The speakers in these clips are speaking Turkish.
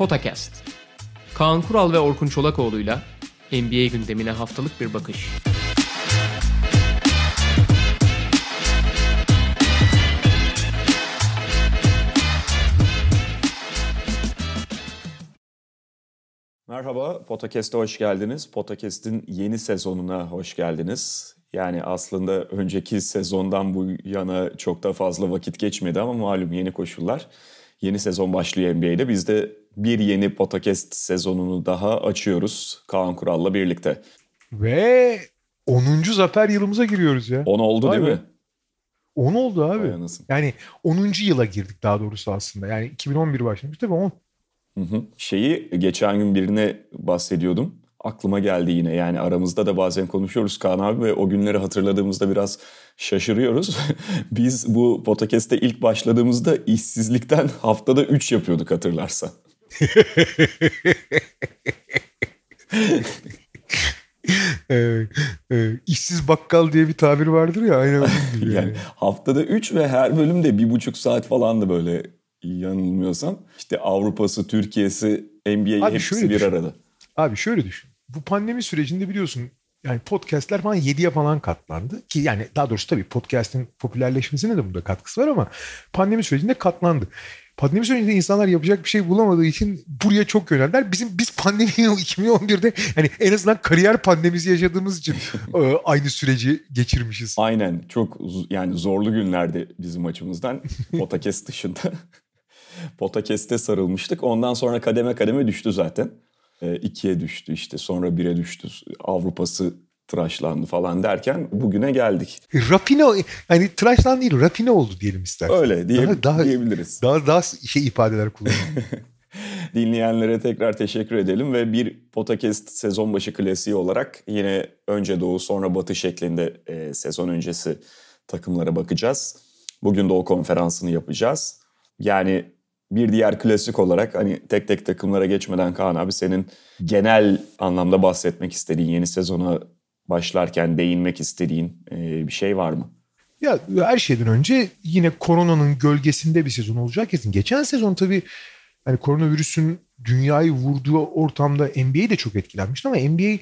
Potakast. Kaan Kural ve Orkun Çolakoğlu'yla NBA gündemine haftalık bir bakış. Merhaba, Potakast'a hoş geldiniz. Potakast'in yeni sezonuna hoş geldiniz. Yani aslında önceki sezondan bu yana çok da fazla vakit geçmedi ama malum yeni koşullar. Yeni sezon başlıyor NBA'de. Biz de bir yeni Podcast sezonunu daha açıyoruz Kaan Kural'la birlikte. Ve 10. zafer yılımıza giriyoruz ya. 10 oldu Vay değil mi? 10 oldu abi. Yani 10. yıla girdik daha doğrusu aslında. Yani 2011 başlamış tabii 10. Hı hı. Şeyi geçen gün birine bahsediyordum. Aklıma geldi yine yani aramızda da bazen konuşuyoruz Kaan abi ve o günleri hatırladığımızda biraz şaşırıyoruz. Biz bu podcast'te ilk başladığımızda işsizlikten haftada 3 yapıyorduk hatırlarsan. İşsiz bakkal diye bir tabir vardır ya onun gibi. Yani yani. haftada 3 ve her bölümde bir buçuk saat falan da böyle yanılmıyorsam. İşte Avrupa'sı, Türkiye'si, NBA Abi hepsi şöyle bir düşün. arada. Abi şöyle düşün. Bu pandemi sürecinde biliyorsun yani podcastler falan 7'ye falan katlandı. Ki yani daha doğrusu tabii podcast'in popülerleşmesine de bunda katkısı var ama pandemi sürecinde katlandı. Pandemi sürecinde insanlar yapacak bir şey bulamadığı için buraya çok yöneldiler. Bizim biz pandemi 2011'de hani en azından kariyer pandemisi yaşadığımız için e, aynı süreci geçirmişiz. Aynen çok yani zorlu günlerdi bizim açımızdan Potakest dışında. Potakest'e sarılmıştık. Ondan sonra kademe kademe düştü zaten. E, ikiye düştü işte sonra bire düştü. Avrupa'sı tıraşlandı falan derken bugüne geldik. Rafine hani tıraşlan değil rafine oldu diyelim istersen. Öyle diye, Daha- daha- diyebiliriz. Daha daha şey ifadeler kullanıyor. Dinleyenlere tekrar teşekkür edelim ve bir Potakest sezon başı klasiği olarak yine önce Doğu sonra Batı şeklinde e, sezon öncesi takımlara bakacağız. Bugün Doğu konferansını yapacağız. Yani bir diğer klasik olarak hani tek tek takımlara geçmeden Kaan abi senin genel anlamda bahsetmek istediğin yeni sezona başlarken değinmek istediğin e, bir şey var mı? Ya her şeyden önce yine koronanın gölgesinde bir sezon olacak kesin. Geçen sezon tabii hani koronavirüsün dünyayı vurduğu ortamda NBA de çok etkilenmişti ama NBA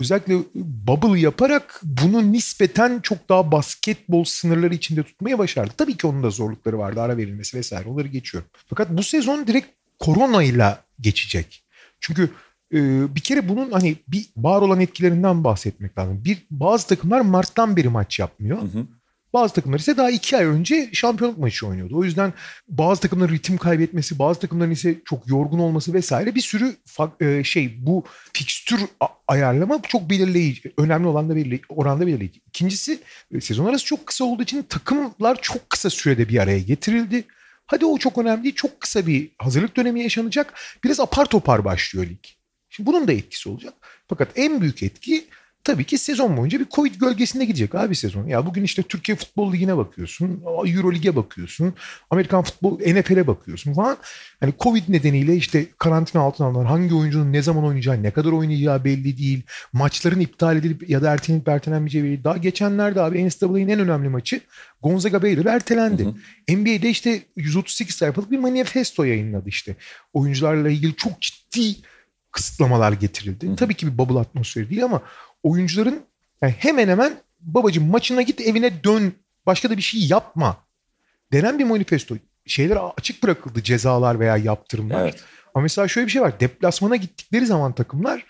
özellikle bubble yaparak bunu nispeten çok daha basketbol sınırları içinde tutmayı başardı. Tabii ki onun da zorlukları vardı ara verilmesi vesaire onları geçiyorum. Fakat bu sezon direkt koronayla geçecek. Çünkü e, bir kere bunun hani bir var olan etkilerinden bahsetmek lazım. Bir bazı takımlar Mart'tan beri maç yapmıyor. Hı hı. Bazı takımlar ise daha iki ay önce şampiyonluk maçı oynuyordu. O yüzden bazı takımların ritim kaybetmesi, bazı takımların ise çok yorgun olması vesaire bir sürü e, şey bu fikstür ayarlama çok belirleyici. Önemli olan da belirleyici, oranda belirleyici. İkincisi e, sezon arası çok kısa olduğu için takımlar çok kısa sürede bir araya getirildi. Hadi o çok önemli değil. Çok kısa bir hazırlık dönemi yaşanacak. Biraz apar topar başlıyor lig. Şimdi bunun da etkisi olacak. Fakat en büyük etki tabii ki sezon boyunca bir Covid gölgesinde gidecek abi sezon. Ya bugün işte Türkiye Futbol Ligi'ne bakıyorsun, Euro Lig'e bakıyorsun, Amerikan Futbol, NFL'e bakıyorsun falan. Hani Covid nedeniyle işte karantina altına alınan hangi oyuncunun ne zaman oynayacağı, ne kadar oynayacağı belli değil. Maçların iptal edilip ya da ertelenip ertelenmeyeceği belli. Daha geçenlerde abi NCAA'nin en önemli maçı Gonzaga Baylor ertelendi. NBA'de işte 138 sayfalık bir manifesto yayınladı işte. Oyuncularla ilgili çok ciddi kısıtlamalar getirildi. Tabii ki bir bubble atmosferi değil ama oyuncuların yani hemen hemen babacığım maçına git evine dön başka da bir şey yapma denen bir manifesto. Şeyler açık bırakıldı cezalar veya yaptırımlar. Evet. Ama mesela şöyle bir şey var. Deplasmana gittikleri zaman takımlar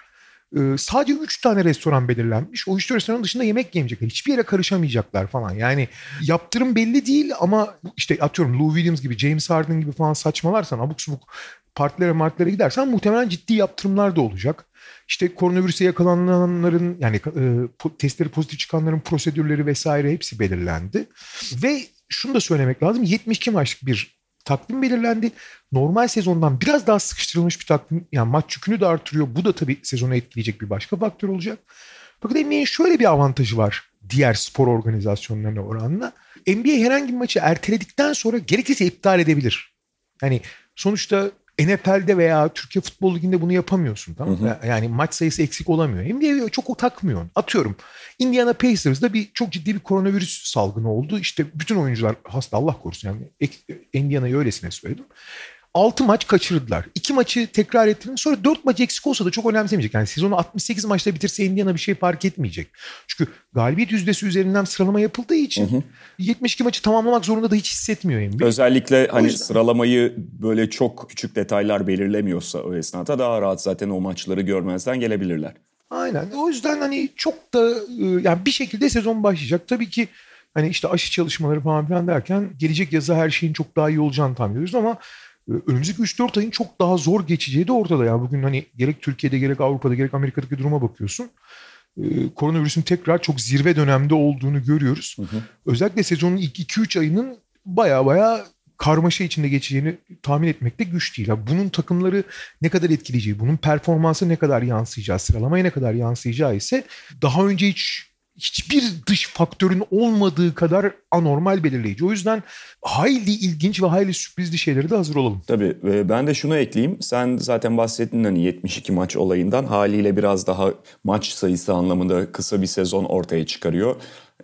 e, sadece 3 tane restoran belirlenmiş. O 3 restoranın dışında yemek yemeyecekler. Hiçbir yere karışamayacaklar falan. Yani yaptırım belli değil ama işte atıyorum Lou Williams gibi, James Harden gibi falan saçmalarsan abuk subuk partilere martilere gidersen muhtemelen ciddi yaptırımlar da olacak. İşte koronavirüse yakalananların yani e, testleri pozitif çıkanların prosedürleri vesaire hepsi belirlendi. Ve şunu da söylemek lazım 72 maçlık bir takvim belirlendi. Normal sezondan biraz daha sıkıştırılmış bir takvim. Yani maç yükünü de artırıyor. Bu da tabii sezonu etkileyecek bir başka faktör olacak. Fakat NBA'nin şöyle bir avantajı var diğer spor organizasyonlarına oranla. NBA herhangi bir maçı erteledikten sonra gerekirse iptal edebilir. Yani sonuçta NFL'de veya Türkiye Futbol Ligi'nde bunu yapamıyorsun. Tamam mı? Yani maç sayısı eksik olamıyor. NBA çok o takmıyor. Atıyorum Indiana Pacers'da bir çok ciddi bir koronavirüs salgını oldu. İşte bütün oyuncular hasta Allah korusun yani Indiana'yı öylesine söyledim. 6 maç kaçırdılar. 2 maçı tekrar ettiler. Sonra 4 maç eksik olsa da çok önemsemeyecek. Yani sezonu 68 maçta bitirse Indiana bir şey fark etmeyecek. Çünkü galibiyet yüzdesi üzerinden sıralama yapıldığı için hı hı. 72 maçı tamamlamak zorunda da hiç hissetmiyor NBA. Özellikle hani yüzden... sıralamayı böyle çok küçük detaylar belirlemiyorsa o esnada daha rahat zaten o maçları görmezden gelebilirler. Aynen. O yüzden hani çok da e, yani bir şekilde sezon başlayacak. Tabii ki hani işte aşı çalışmaları falan filan derken gelecek yaza her şeyin çok daha iyi olacağını tahmin ediyoruz ama önümüzdeki 3-4 ayın çok daha zor geçeceği de ortada. Yani bugün hani gerek Türkiye'de gerek Avrupa'da gerek Amerika'daki duruma bakıyorsun. Ee, koronavirüsün tekrar çok zirve dönemde olduğunu görüyoruz. Hı hı. Özellikle sezonun ilk 2-3 ayının baya baya karmaşa içinde geçeceğini tahmin etmek de güç değil. Yani bunun takımları ne kadar etkileyeceği, bunun performansı ne kadar yansıyacağı, sıralamaya ne kadar yansıyacağı ise daha önce hiç hiçbir dış faktörün olmadığı kadar anormal belirleyici. O yüzden hayli ilginç ve hayli sürprizli şeyleri de hazır olalım. Tabii ben de şunu ekleyeyim. Sen zaten bahsettin hani 72 maç olayından haliyle biraz daha maç sayısı anlamında kısa bir sezon ortaya çıkarıyor.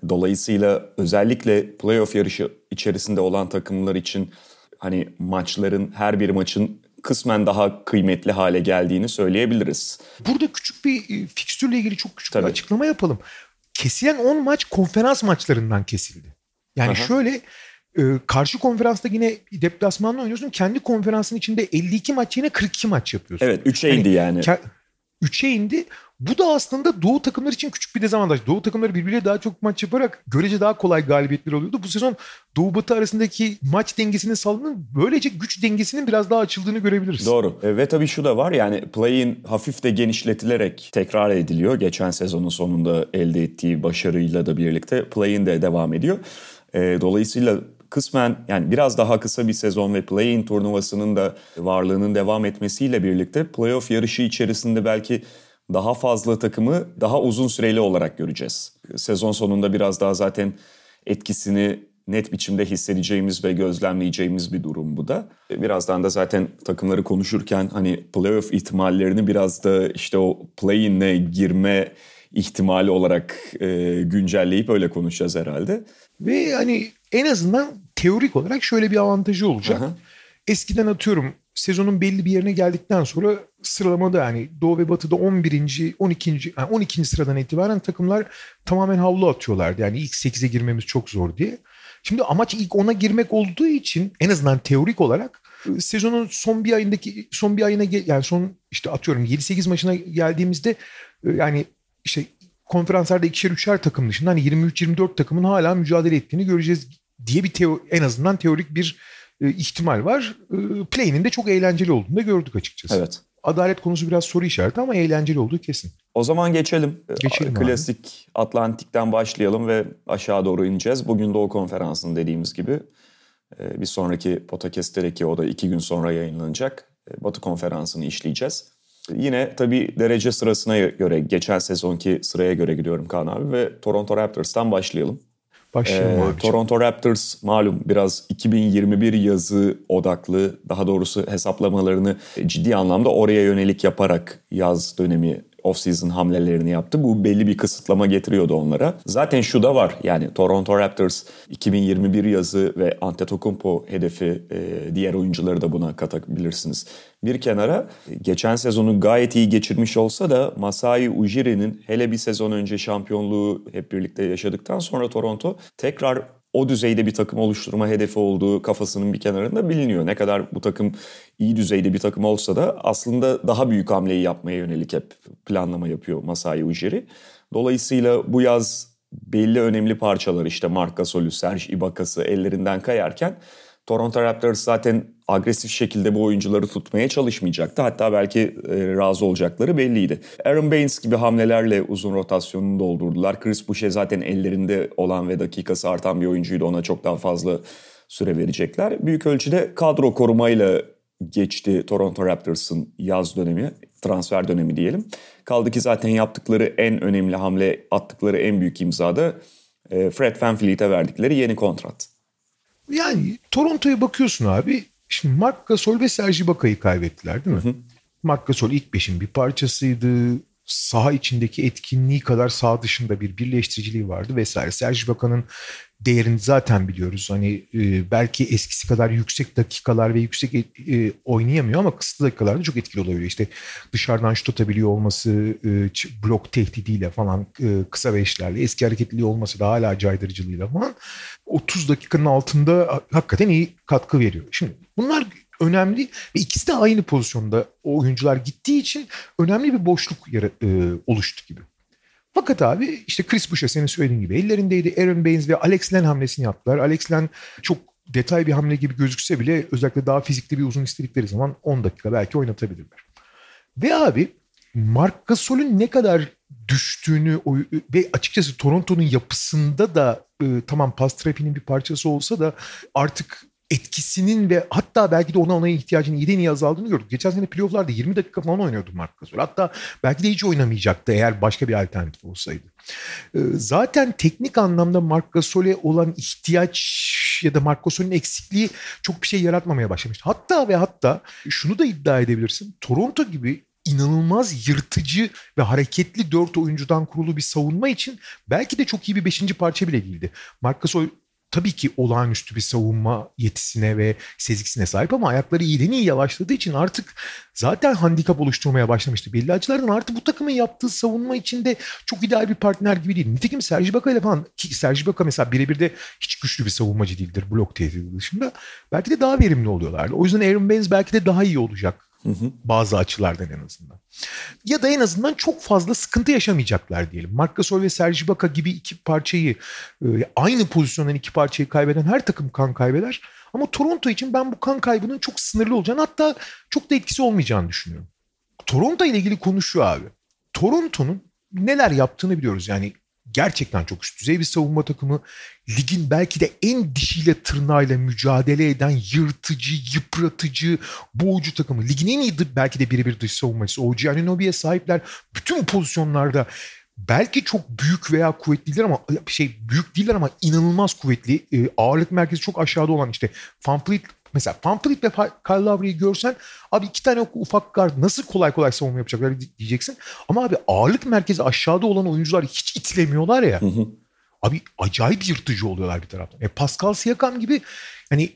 Dolayısıyla özellikle playoff yarışı içerisinde olan takımlar için hani maçların her bir maçın kısmen daha kıymetli hale geldiğini söyleyebiliriz. Burada küçük bir e, fikstürle ilgili çok küçük Tabii. bir açıklama yapalım. Kesilen 10 maç konferans maçlarından kesildi. Yani Aha. şöyle e, karşı konferansta yine deplasmanla oynuyorsun. Kendi konferansın içinde 52 maç yine 42 maç yapıyorsun. Evet 3'e indi yani. yani. 3'e indi. Bu da aslında Doğu takımlar için küçük bir dezavantaj. Doğu takımları birbiriyle daha çok maç yaparak görece daha kolay galibiyetler oluyordu. Bu sezon Doğu Batı arasındaki maç dengesinin sağlanıp böylece güç dengesinin biraz daha açıldığını görebiliriz. Doğru. E, ve tabii şu da var yani play'in hafif de genişletilerek tekrar ediliyor. Geçen sezonun sonunda elde ettiği başarıyla da birlikte play'in de devam ediyor. E, dolayısıyla kısmen yani biraz daha kısa bir sezon ve play-in turnuvasının da varlığının devam etmesiyle birlikte playoff yarışı içerisinde belki daha fazla takımı daha uzun süreli olarak göreceğiz. Sezon sonunda biraz daha zaten etkisini net biçimde hissedeceğimiz ve gözlemleyeceğimiz bir durum bu da. Birazdan da zaten takımları konuşurken hani playoff ihtimallerini biraz da işte o play-in'e girme ihtimali olarak e, güncelleyip öyle konuşacağız herhalde. Ve hani en azından teorik olarak şöyle bir avantajı olacak. Aha. Eskiden atıyorum sezonun belli bir yerine geldikten sonra sıralamada yani Doğu ve Batı'da 11. 12. Yani 12. sıradan itibaren takımlar tamamen havlu atıyorlardı. Yani ilk 8'e girmemiz çok zor diye. Şimdi amaç ilk 10'a girmek olduğu için en azından teorik olarak sezonun son bir ayındaki son bir ayına yani son işte atıyorum 7-8 maçına geldiğimizde e, yani işte konferanslarda ikişer üçer takım dışında hani 23-24 takımın hala mücadele ettiğini göreceğiz diye bir teo en azından teorik bir ihtimal var. E, Play'inin de çok eğlenceli olduğunu da gördük açıkçası. Evet. Adalet konusu biraz soru işareti ama eğlenceli olduğu kesin. O zaman geçelim. Geçelim Klasik abi. Atlantik'ten başlayalım ve aşağı doğru ineceğiz. Bugün Doğu Konferansı'nın dediğimiz gibi e, bir sonraki podcast'teki o da iki gün sonra yayınlanacak. E, Batı Konferansı'nı işleyeceğiz. Yine tabii derece sırasına göre, geçen sezonki sıraya göre gidiyorum Kaan abi ve Toronto Raptors'tan başlayalım. Başlayalım ee, Toronto Raptors malum biraz 2021 yazı odaklı daha doğrusu hesaplamalarını ciddi anlamda oraya yönelik yaparak yaz dönemi off-season hamlelerini yaptı. Bu belli bir kısıtlama getiriyordu onlara. Zaten şu da var yani Toronto Raptors 2021 yazı ve Antetokounmpo hedefi e, diğer oyuncuları da buna katabilirsiniz. Bir kenara geçen sezonu gayet iyi geçirmiş olsa da Masai Ujiri'nin hele bir sezon önce şampiyonluğu hep birlikte yaşadıktan sonra Toronto tekrar o düzeyde bir takım oluşturma hedefi olduğu kafasının bir kenarında biliniyor. Ne kadar bu takım iyi düzeyde bir takım olsa da aslında daha büyük hamleyi yapmaya yönelik hep planlama yapıyor Masai Ujiri. Dolayısıyla bu yaz belli önemli parçalar işte Marc Gasol'ü, Serge Ibaka'sı ellerinden kayarken Toronto Raptors zaten agresif şekilde bu oyuncuları tutmaya çalışmayacaktı. Hatta belki e, razı olacakları belliydi. Aaron Baines gibi hamlelerle uzun rotasyonunu doldurdular. Chris Boucher zaten ellerinde olan ve dakikası artan bir oyuncuydu. Ona çok daha fazla süre verecekler. Büyük ölçüde kadro korumayla geçti Toronto Raptors'ın yaz dönemi, transfer dönemi diyelim. Kaldı ki zaten yaptıkları en önemli hamle, attıkları en büyük imzada e, Fred VanVleet'e verdikleri yeni kontrat. Yani Toronto'ya bakıyorsun abi. Şimdi Mark Gasol ve Sergi Baka'yı kaybettiler değil mi? Hı hı. Mark Gasol ilk beşin bir parçasıydı. Saha içindeki etkinliği kadar saha dışında bir birleştiriciliği vardı vesaire. Sergi Baka'nın değerini zaten biliyoruz. Hani e, belki eskisi kadar yüksek dakikalar ve yüksek e, oynayamıyor ama kısıtlı dakikalarda çok etkili olabiliyor. İşte dışarıdan şut atabiliyor olması, e, blok tehdidiyle falan e, kısa beşlerle, eski hareketliliği olması da hala caydırıcılığıyla falan 30 dakikanın altında hakikaten iyi katkı veriyor. Şimdi bunlar önemli ve ikisi de aynı pozisyonda o oyuncular gittiği için önemli bir boşluk yara, e, oluştu gibi. Fakat abi işte Chris Boucher senin söylediğin gibi ellerindeydi. Aaron Baines ve Alex Len hamlesini yaptılar. Alex Len çok detay bir hamle gibi gözükse bile özellikle daha fizikli bir uzun istedikleri zaman 10 dakika belki oynatabilirler. Ve abi Mark Gasol'ün ne kadar düştüğünü ve açıkçası Toronto'nun yapısında da e, tamam pas trafiğinin bir parçası olsa da artık etkisinin ve hatta belki de ona ona ihtiyacının iyiden iyi azaldığını gördük. Geçen sene playofflarda 20 dakika falan oynuyordu Mark Gasol. Hatta belki de hiç oynamayacaktı eğer başka bir alternatif olsaydı. Ee, zaten teknik anlamda Mark Gasol'e olan ihtiyaç ya da Mark Gasol'ün eksikliği çok bir şey yaratmamaya başlamıştı. Hatta ve hatta şunu da iddia edebilirsin. Toronto gibi inanılmaz yırtıcı ve hareketli dört oyuncudan kurulu bir savunma için belki de çok iyi bir beşinci parça bile değildi. Mark Gasol tabii ki olağanüstü bir savunma yetisine ve sezgisine sahip ama ayakları iyiden iyi yavaşladığı için artık zaten handikap oluşturmaya başlamıştı. Belli açılardan artık bu takımın yaptığı savunma içinde çok ideal bir partner gibi değil. Nitekim Sergi Baka ile falan ki Sergi Baka mesela birebir de hiç güçlü bir savunmacı değildir blok tehdidi dışında. Belki de daha verimli oluyorlardı. O yüzden Aaron Baines belki de daha iyi olacak Hı hı. Bazı açılardan en azından. Ya da en azından çok fazla sıkıntı yaşamayacaklar diyelim. Marc Gasol ve Serge Ibaka gibi iki parçayı e, aynı pozisyondan iki parçayı kaybeden her takım kan kaybeder. Ama Toronto için ben bu kan kaybının çok sınırlı olacağını hatta çok da etkisi olmayacağını düşünüyorum. Toronto ile ilgili konuşuyor abi. Toronto'nun neler yaptığını biliyoruz. Yani gerçekten çok üst düzey bir savunma takımı. Ligin belki de en dişiyle tırnağıyla mücadele eden yırtıcı, yıpratıcı, boğucu takımı. Ligin en iyi belki de birebir dış savunmacısı. OG Anunoby'ye sahipler. Bütün pozisyonlarda belki çok büyük veya kuvvetli değiller ama şey büyük değiller ama inanılmaz kuvvetli. E, ağırlık merkezi çok aşağıda olan işte Van Fleet Mesela Pamphlet ve Lowry'i görsen abi iki tane ufak guard nasıl kolay kolay savunma yapacaklar diyeceksin. Ama abi ağırlık merkezi aşağıda olan oyuncular hiç itlemiyorlar ya. Hı hı. Abi acayip yırtıcı oluyorlar bir taraftan. E Pascal Siakam gibi hani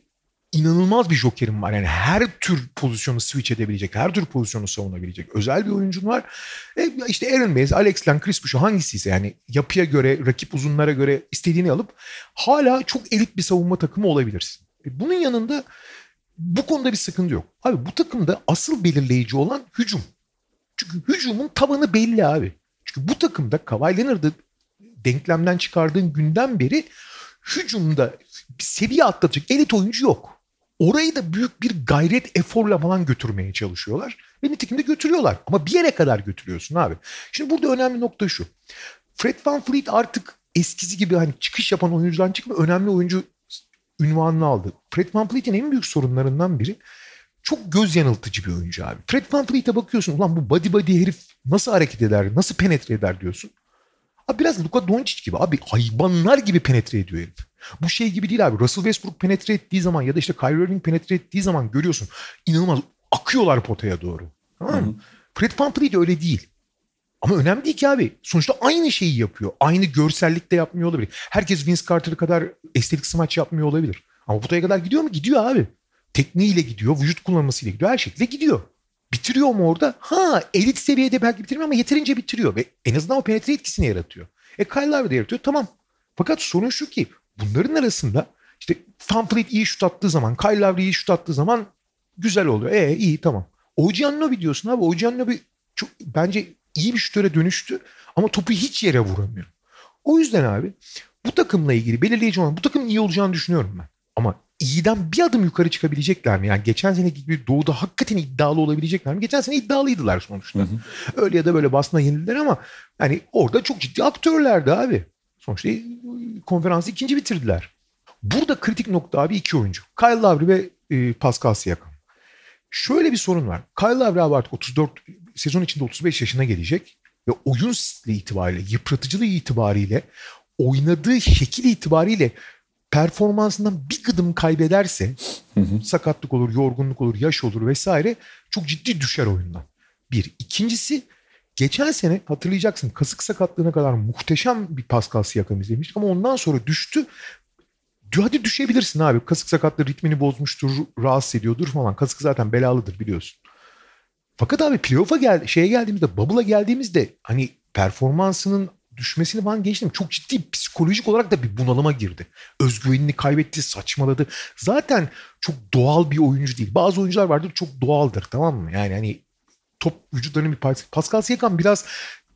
inanılmaz bir jokerim var. Yani her tür pozisyonu switch edebilecek, her tür pozisyonu savunabilecek özel bir oyuncun var. E işte Aaron Baines, Alex Len, Chris Boucher hangisiyse yani yapıya göre, rakip uzunlara göre istediğini alıp hala çok elit bir savunma takımı olabilirsin. E bunun yanında bu konuda bir sıkıntı yok. Abi bu takımda asıl belirleyici olan hücum. Çünkü hücumun tabanı belli abi. Çünkü bu takımda Kawhi Leonard'ı denklemden çıkardığın günden beri hücumda bir seviye atlatacak elit oyuncu yok. Orayı da büyük bir gayret eforla falan götürmeye çalışıyorlar. Ve nitekim de götürüyorlar. Ama bir yere kadar götürüyorsun abi. Şimdi burada önemli nokta şu. Fred Van Fleet artık eskisi gibi hani çıkış yapan oyuncudan çıkıp önemli oyuncu ünvanını aldı. Fred VanVleet'in en büyük sorunlarından biri çok göz yanıltıcı bir oyuncu abi. Fred VanVleet'e bakıyorsun ulan bu body body herif nasıl hareket eder, nasıl penetre eder diyorsun. Abi biraz Luka Doncic gibi abi hayvanlar gibi penetre ediyor herif. Bu şey gibi değil abi. Russell Westbrook penetre ettiği zaman ya da işte Kyrie Irving penetre ettiği zaman görüyorsun. inanılmaz akıyorlar potaya doğru. Tamam mı? Fred VanVleet öyle değil. Ama önemli değil ki abi. Sonuçta aynı şeyi yapıyor. Aynı görsellikte yapmıyor olabilir. Herkes Vince Carter kadar estetik smaç yapmıyor olabilir. Ama potaya kadar gidiyor mu? Gidiyor abi. Tekniğiyle gidiyor, vücut kullanmasıyla gidiyor, her şekilde gidiyor. Bitiriyor mu orada? Ha elit seviyede belki bitirmiyor ama yeterince bitiriyor. Ve en azından o penetre etkisini yaratıyor. E Kyle Lowry de yaratıyor tamam. Fakat sorun şu ki bunların arasında işte Van Fleet iyi şut attığı zaman, Kyle Lowry iyi şut attığı zaman güzel oluyor. E iyi tamam. OG Anunoby diyorsun abi. OG Anunoby çok, bence iyi bir şutöre dönüştü ama topu hiç yere vuramıyor. O yüzden abi bu takımla ilgili belirleyici olan bu takımın iyi olacağını düşünüyorum ben. Ama iyiden bir adım yukarı çıkabilecekler mi? Yani geçen seneki gibi doğuda hakikaten iddialı olabilecekler mi? Geçen sene iddialıydılar sonuçta. Hı hı. Öyle ya da böyle basına yenildiler ama yani orada çok ciddi aktörlerdi abi. Sonuçta konferansı ikinci bitirdiler. Burada kritik nokta abi iki oyuncu. Kyle Lowry ve e, Pascal Siakam. Şöyle bir sorun var. Kyle Lowry abi artık 34 sezon içinde 35 yaşına gelecek ve oyun stili itibariyle, yıpratıcılığı itibariyle, oynadığı şekil itibariyle performansından bir gıdım kaybederse hı hı. sakatlık olur, yorgunluk olur, yaş olur vesaire çok ciddi düşer oyundan. Bir. İkincisi geçen sene hatırlayacaksın kasık sakatlığına kadar muhteşem bir Pascal Siakam izlemiştik ama ondan sonra düştü. hadi düşebilirsin abi. Kasık sakatlığı ritmini bozmuştur, rahatsız ediyordur falan. Kasık zaten belalıdır biliyorsun. Fakat abi playoff'a gel şeye geldiğimizde, bubble'a geldiğimizde hani performansının düşmesini falan geçtim. Çok ciddi psikolojik olarak da bir bunalıma girdi. Özgüvenini kaybetti, saçmaladı. Zaten çok doğal bir oyuncu değil. Bazı oyuncular vardır çok doğaldır tamam mı? Yani hani top vücutlarının bir parçası. Pascal Siakam biraz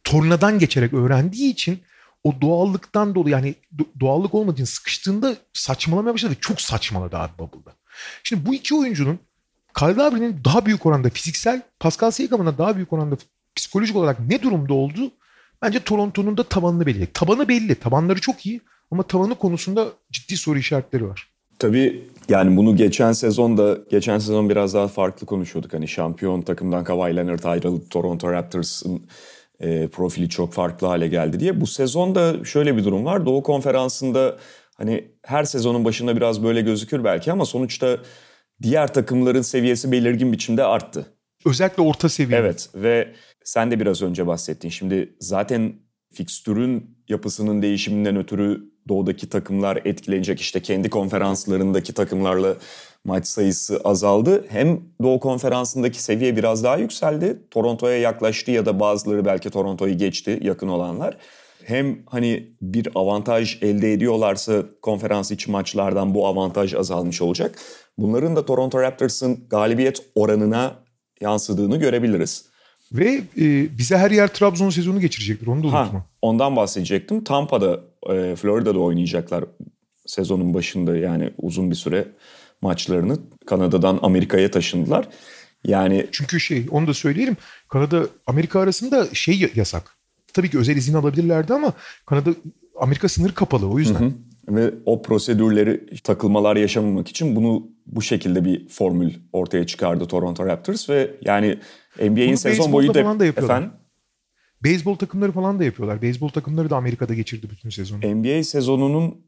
tornadan geçerek öğrendiği için o doğallıktan dolayı yani doğallık olmadığı için sıkıştığında saçmalamaya başladı. Çok saçmaladı abi Bubble'da. Şimdi bu iki oyuncunun Kyle daha büyük oranda fiziksel, Pascal Siakam'ın da daha büyük oranda psikolojik olarak ne durumda olduğu bence Toronto'nun da tabanını belli. Tabanı belli. Tabanları çok iyi ama tavanı konusunda ciddi soru işaretleri var. Tabii yani bunu geçen sezon da geçen sezon biraz daha farklı konuşuyorduk. Hani şampiyon takımdan Kawhi Leonard ayrılıp Toronto Raptors'ın e, profili çok farklı hale geldi diye. Bu sezonda şöyle bir durum var. Doğu Konferansı'nda hani her sezonun başında biraz böyle gözükür belki ama sonuçta diğer takımların seviyesi belirgin biçimde arttı. Özellikle orta seviye. Evet ve sen de biraz önce bahsettin. Şimdi zaten fikstürün yapısının değişiminden ötürü doğudaki takımlar etkilenecek. İşte kendi konferanslarındaki takımlarla maç sayısı azaldı. Hem Doğu Konferansı'ndaki seviye biraz daha yükseldi. Toronto'ya yaklaştı ya da bazıları belki Toronto'yu geçti yakın olanlar. Hem hani bir avantaj elde ediyorlarsa konferans içi maçlardan bu avantaj azalmış olacak. Bunların da Toronto Raptors'ın galibiyet oranına yansıdığını görebiliriz. Ve e, bize her yer Trabzon sezonu geçirecektir onu da unutma. Ha, ondan bahsedecektim. Tampa'da, e, Florida'da oynayacaklar sezonun başında yani uzun bir süre maçlarını Kanada'dan Amerika'ya taşındılar. Yani çünkü şey onu da söyleyelim. Kanada Amerika arasında şey yasak. Tabii ki özel izin alabilirlerdi ama Kanada Amerika sınır kapalı o yüzden. Hı hı. Ve o prosedürleri takılmalar yaşamamak için bunu bu şekilde bir formül ortaya çıkardı Toronto Raptors ve yani NBA'in sezon boyu da, da efendim Beyzbol takımları falan da yapıyorlar. Beyzbol takımları da Amerika'da geçirdi bütün sezonu. NBA sezonunun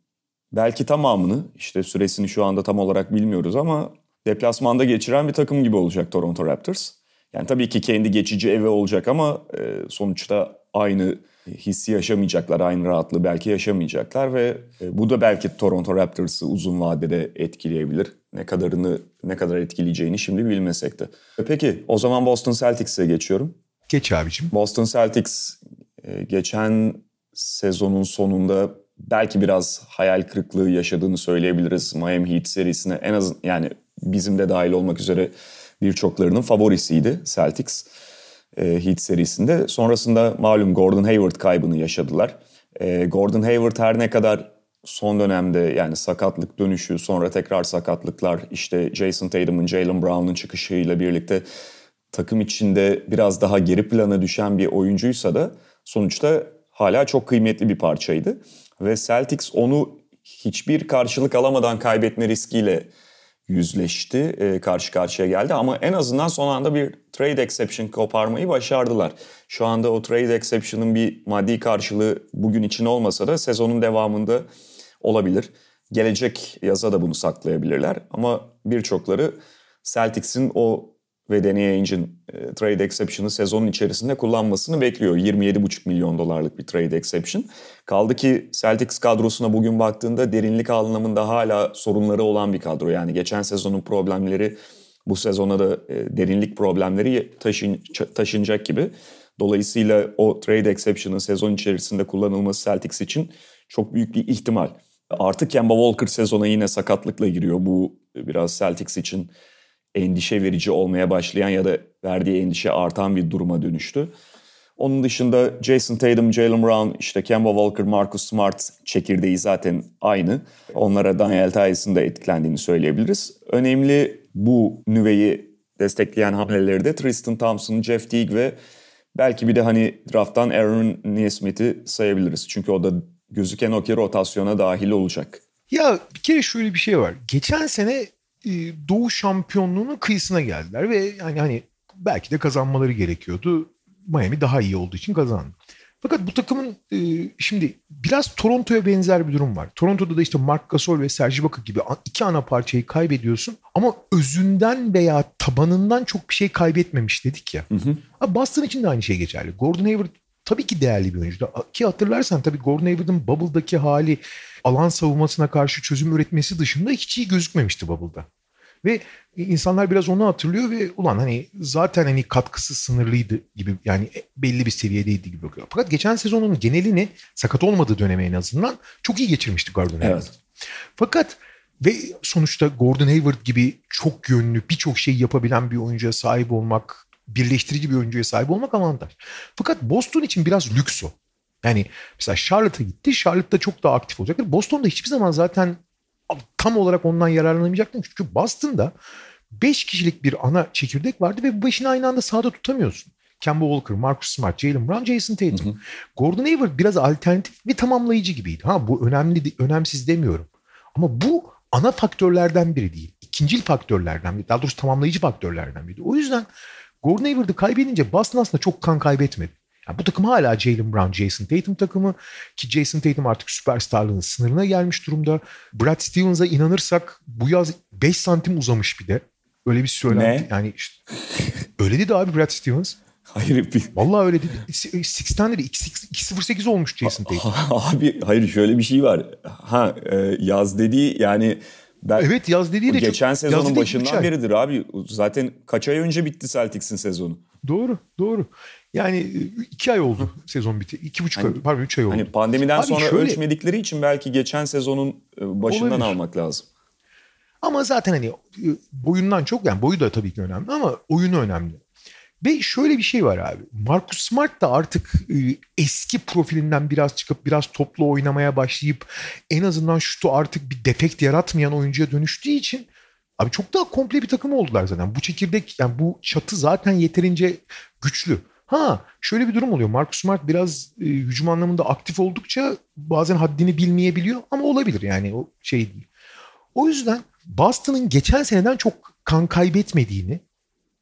belki tamamını işte süresini şu anda tam olarak bilmiyoruz ama deplasmanda geçiren bir takım gibi olacak Toronto Raptors. Yani tabii ki kendi geçici evi olacak ama e, sonuçta aynı hissi yaşamayacaklar, aynı rahatlığı belki yaşamayacaklar ve e, bu da belki Toronto Raptors'ı uzun vadede etkileyebilir. Ne kadarını, ne kadar etkileyeceğini şimdi bilmesek de. E, peki o zaman Boston Celtics'e geçiyorum. Geç abicim. Boston Celtics e, geçen sezonun sonunda belki biraz hayal kırıklığı yaşadığını söyleyebiliriz. Miami Heat serisine en az yani bizim de dahil olmak üzere birçoklarının favorisiydi Celtics e, Heat serisinde. Sonrasında malum Gordon Hayward kaybını yaşadılar. E, Gordon Hayward her ne kadar son dönemde yani sakatlık dönüşü sonra tekrar sakatlıklar işte Jason Tatum'un Jalen Brown'un çıkışıyla birlikte takım içinde biraz daha geri plana düşen bir oyuncuysa da sonuçta hala çok kıymetli bir parçaydı. Ve Celtics onu hiçbir karşılık alamadan kaybetme riskiyle yüzleşti, e, karşı karşıya geldi ama en azından son anda bir trade exception koparmayı başardılar. Şu anda o trade exception'ın bir maddi karşılığı bugün için olmasa da sezonun devamında olabilir. Gelecek yaza da bunu saklayabilirler ama birçokları Celtics'in o ve Danny Ainge'in e, trade exception'ı sezonun içerisinde kullanmasını bekliyor. 27,5 milyon dolarlık bir trade exception. Kaldı ki Celtics kadrosuna bugün baktığında derinlik anlamında hala sorunları olan bir kadro. Yani geçen sezonun problemleri bu sezona da e, derinlik problemleri taşın, taşınacak gibi. Dolayısıyla o trade exception'ın sezon içerisinde kullanılması Celtics için çok büyük bir ihtimal. Artık Kemba Walker sezona yine sakatlıkla giriyor. Bu biraz Celtics için endişe verici olmaya başlayan ya da verdiği endişe artan bir duruma dönüştü. Onun dışında Jason Tatum, Jalen Brown, işte Kemba Walker, Marcus Smart çekirdeği zaten aynı. Onlara Daniel Tyson da etkilendiğini söyleyebiliriz. Önemli bu nüveyi destekleyen hamleleri de Tristan Thompson, Jeff Teague ve belki bir de hani drafttan Aaron Nesmith'i sayabiliriz. Çünkü o da gözüken o ki rotasyona dahil olacak. Ya bir kere şöyle bir şey var. Geçen sene Doğu şampiyonluğunun kıyısına geldiler ve yani hani belki de kazanmaları gerekiyordu. Miami daha iyi olduğu için kazandı. Fakat bu takımın e, şimdi biraz Toronto'ya benzer bir durum var. Toronto'da da işte Mark Gasol ve Serge Ibaka gibi iki ana parçayı kaybediyorsun ama özünden veya tabanından çok bir şey kaybetmemiş dedik ya. Hı hı. Boston için de aynı şey geçerli. Gordon Hayward tabii ki değerli bir oyuncu. Ki hatırlarsan tabii Gordon Hayward'ın Bubble'daki hali alan savunmasına karşı çözüm üretmesi dışında hiç iyi gözükmemişti Bubble'da. Ve insanlar biraz onu hatırlıyor ve ulan hani zaten hani katkısı sınırlıydı gibi yani belli bir seviyedeydi gibi bakıyor. Fakat geçen sezonun genelini sakat olmadığı döneme en azından çok iyi geçirmişti Gordon Hayward. Evet. Fakat ve sonuçta Gordon Hayward gibi çok yönlü birçok şey yapabilen bir oyuncuya sahip olmak, birleştirici bir oyuncuya sahip olmak avantaj. Fakat Boston için biraz lüks o. Yani mesela Charlotte'a gitti. Charlotte'da çok daha aktif olacaktır. Boston'da hiçbir zaman zaten tam olarak ondan yararlanamayacaktın. Çünkü Boston'da 5 kişilik bir ana çekirdek vardı ve bu beşini aynı anda sahada tutamıyorsun. Kemba Walker, Marcus Smart, Jalen Brown, Jason Tatum. Hı hı. Gordon Hayward biraz alternatif ve tamamlayıcı gibiydi. Ha bu önemli, önemsiz demiyorum. Ama bu ana faktörlerden biri değil. İkincil faktörlerden biri. Daha doğrusu tamamlayıcı faktörlerden biri. O yüzden Gordon Hayward'ı kaybedince Boston aslında çok kan kaybetmedi. Yani bu takım hala Jalen Brown, Jason Tatum takımı ki Jason Tatum artık süperstarlığın sınırına gelmiş durumda. Brad Stevens'a inanırsak bu yaz 5 santim uzamış bir de. Öyle bir söylenti. Ne? Yani işte, öyle dedi abi Brad Stevens. Hayır. Bir... Vallahi öyle dedi. Six'ten dedi. 2.08 olmuş Jason Tatum. Abi hayır şöyle bir şey var. Ha e, yaz dediği yani ben, evet yaz dediği de geçen çok, sezonun başından beridir abi. Zaten kaç ay önce bitti Celtics'in sezonu. Doğru, doğru. Yani iki ay oldu sezon bitti. İki buçuk hani, ay, pardon üç ay oldu. Hani pandemiden Abi sonra şöyle, ölçmedikleri için belki geçen sezonun e, başından olabilir. almak lazım. Ama zaten hani e, boyundan çok yani boyu da tabii ki önemli ama oyunu önemli. Ve şöyle bir şey var abi. Marcus Smart da artık eski profilinden biraz çıkıp biraz toplu oynamaya başlayıp en azından şutu artık bir defekt yaratmayan oyuncuya dönüştüğü için abi çok daha komple bir takım oldular zaten. Bu çekirdek yani bu çatı zaten yeterince güçlü. Ha şöyle bir durum oluyor. Marcus Smart biraz e, hücum anlamında aktif oldukça bazen haddini bilmeyebiliyor ama olabilir yani o şey değil. O yüzden Boston'ın geçen seneden çok kan kaybetmediğini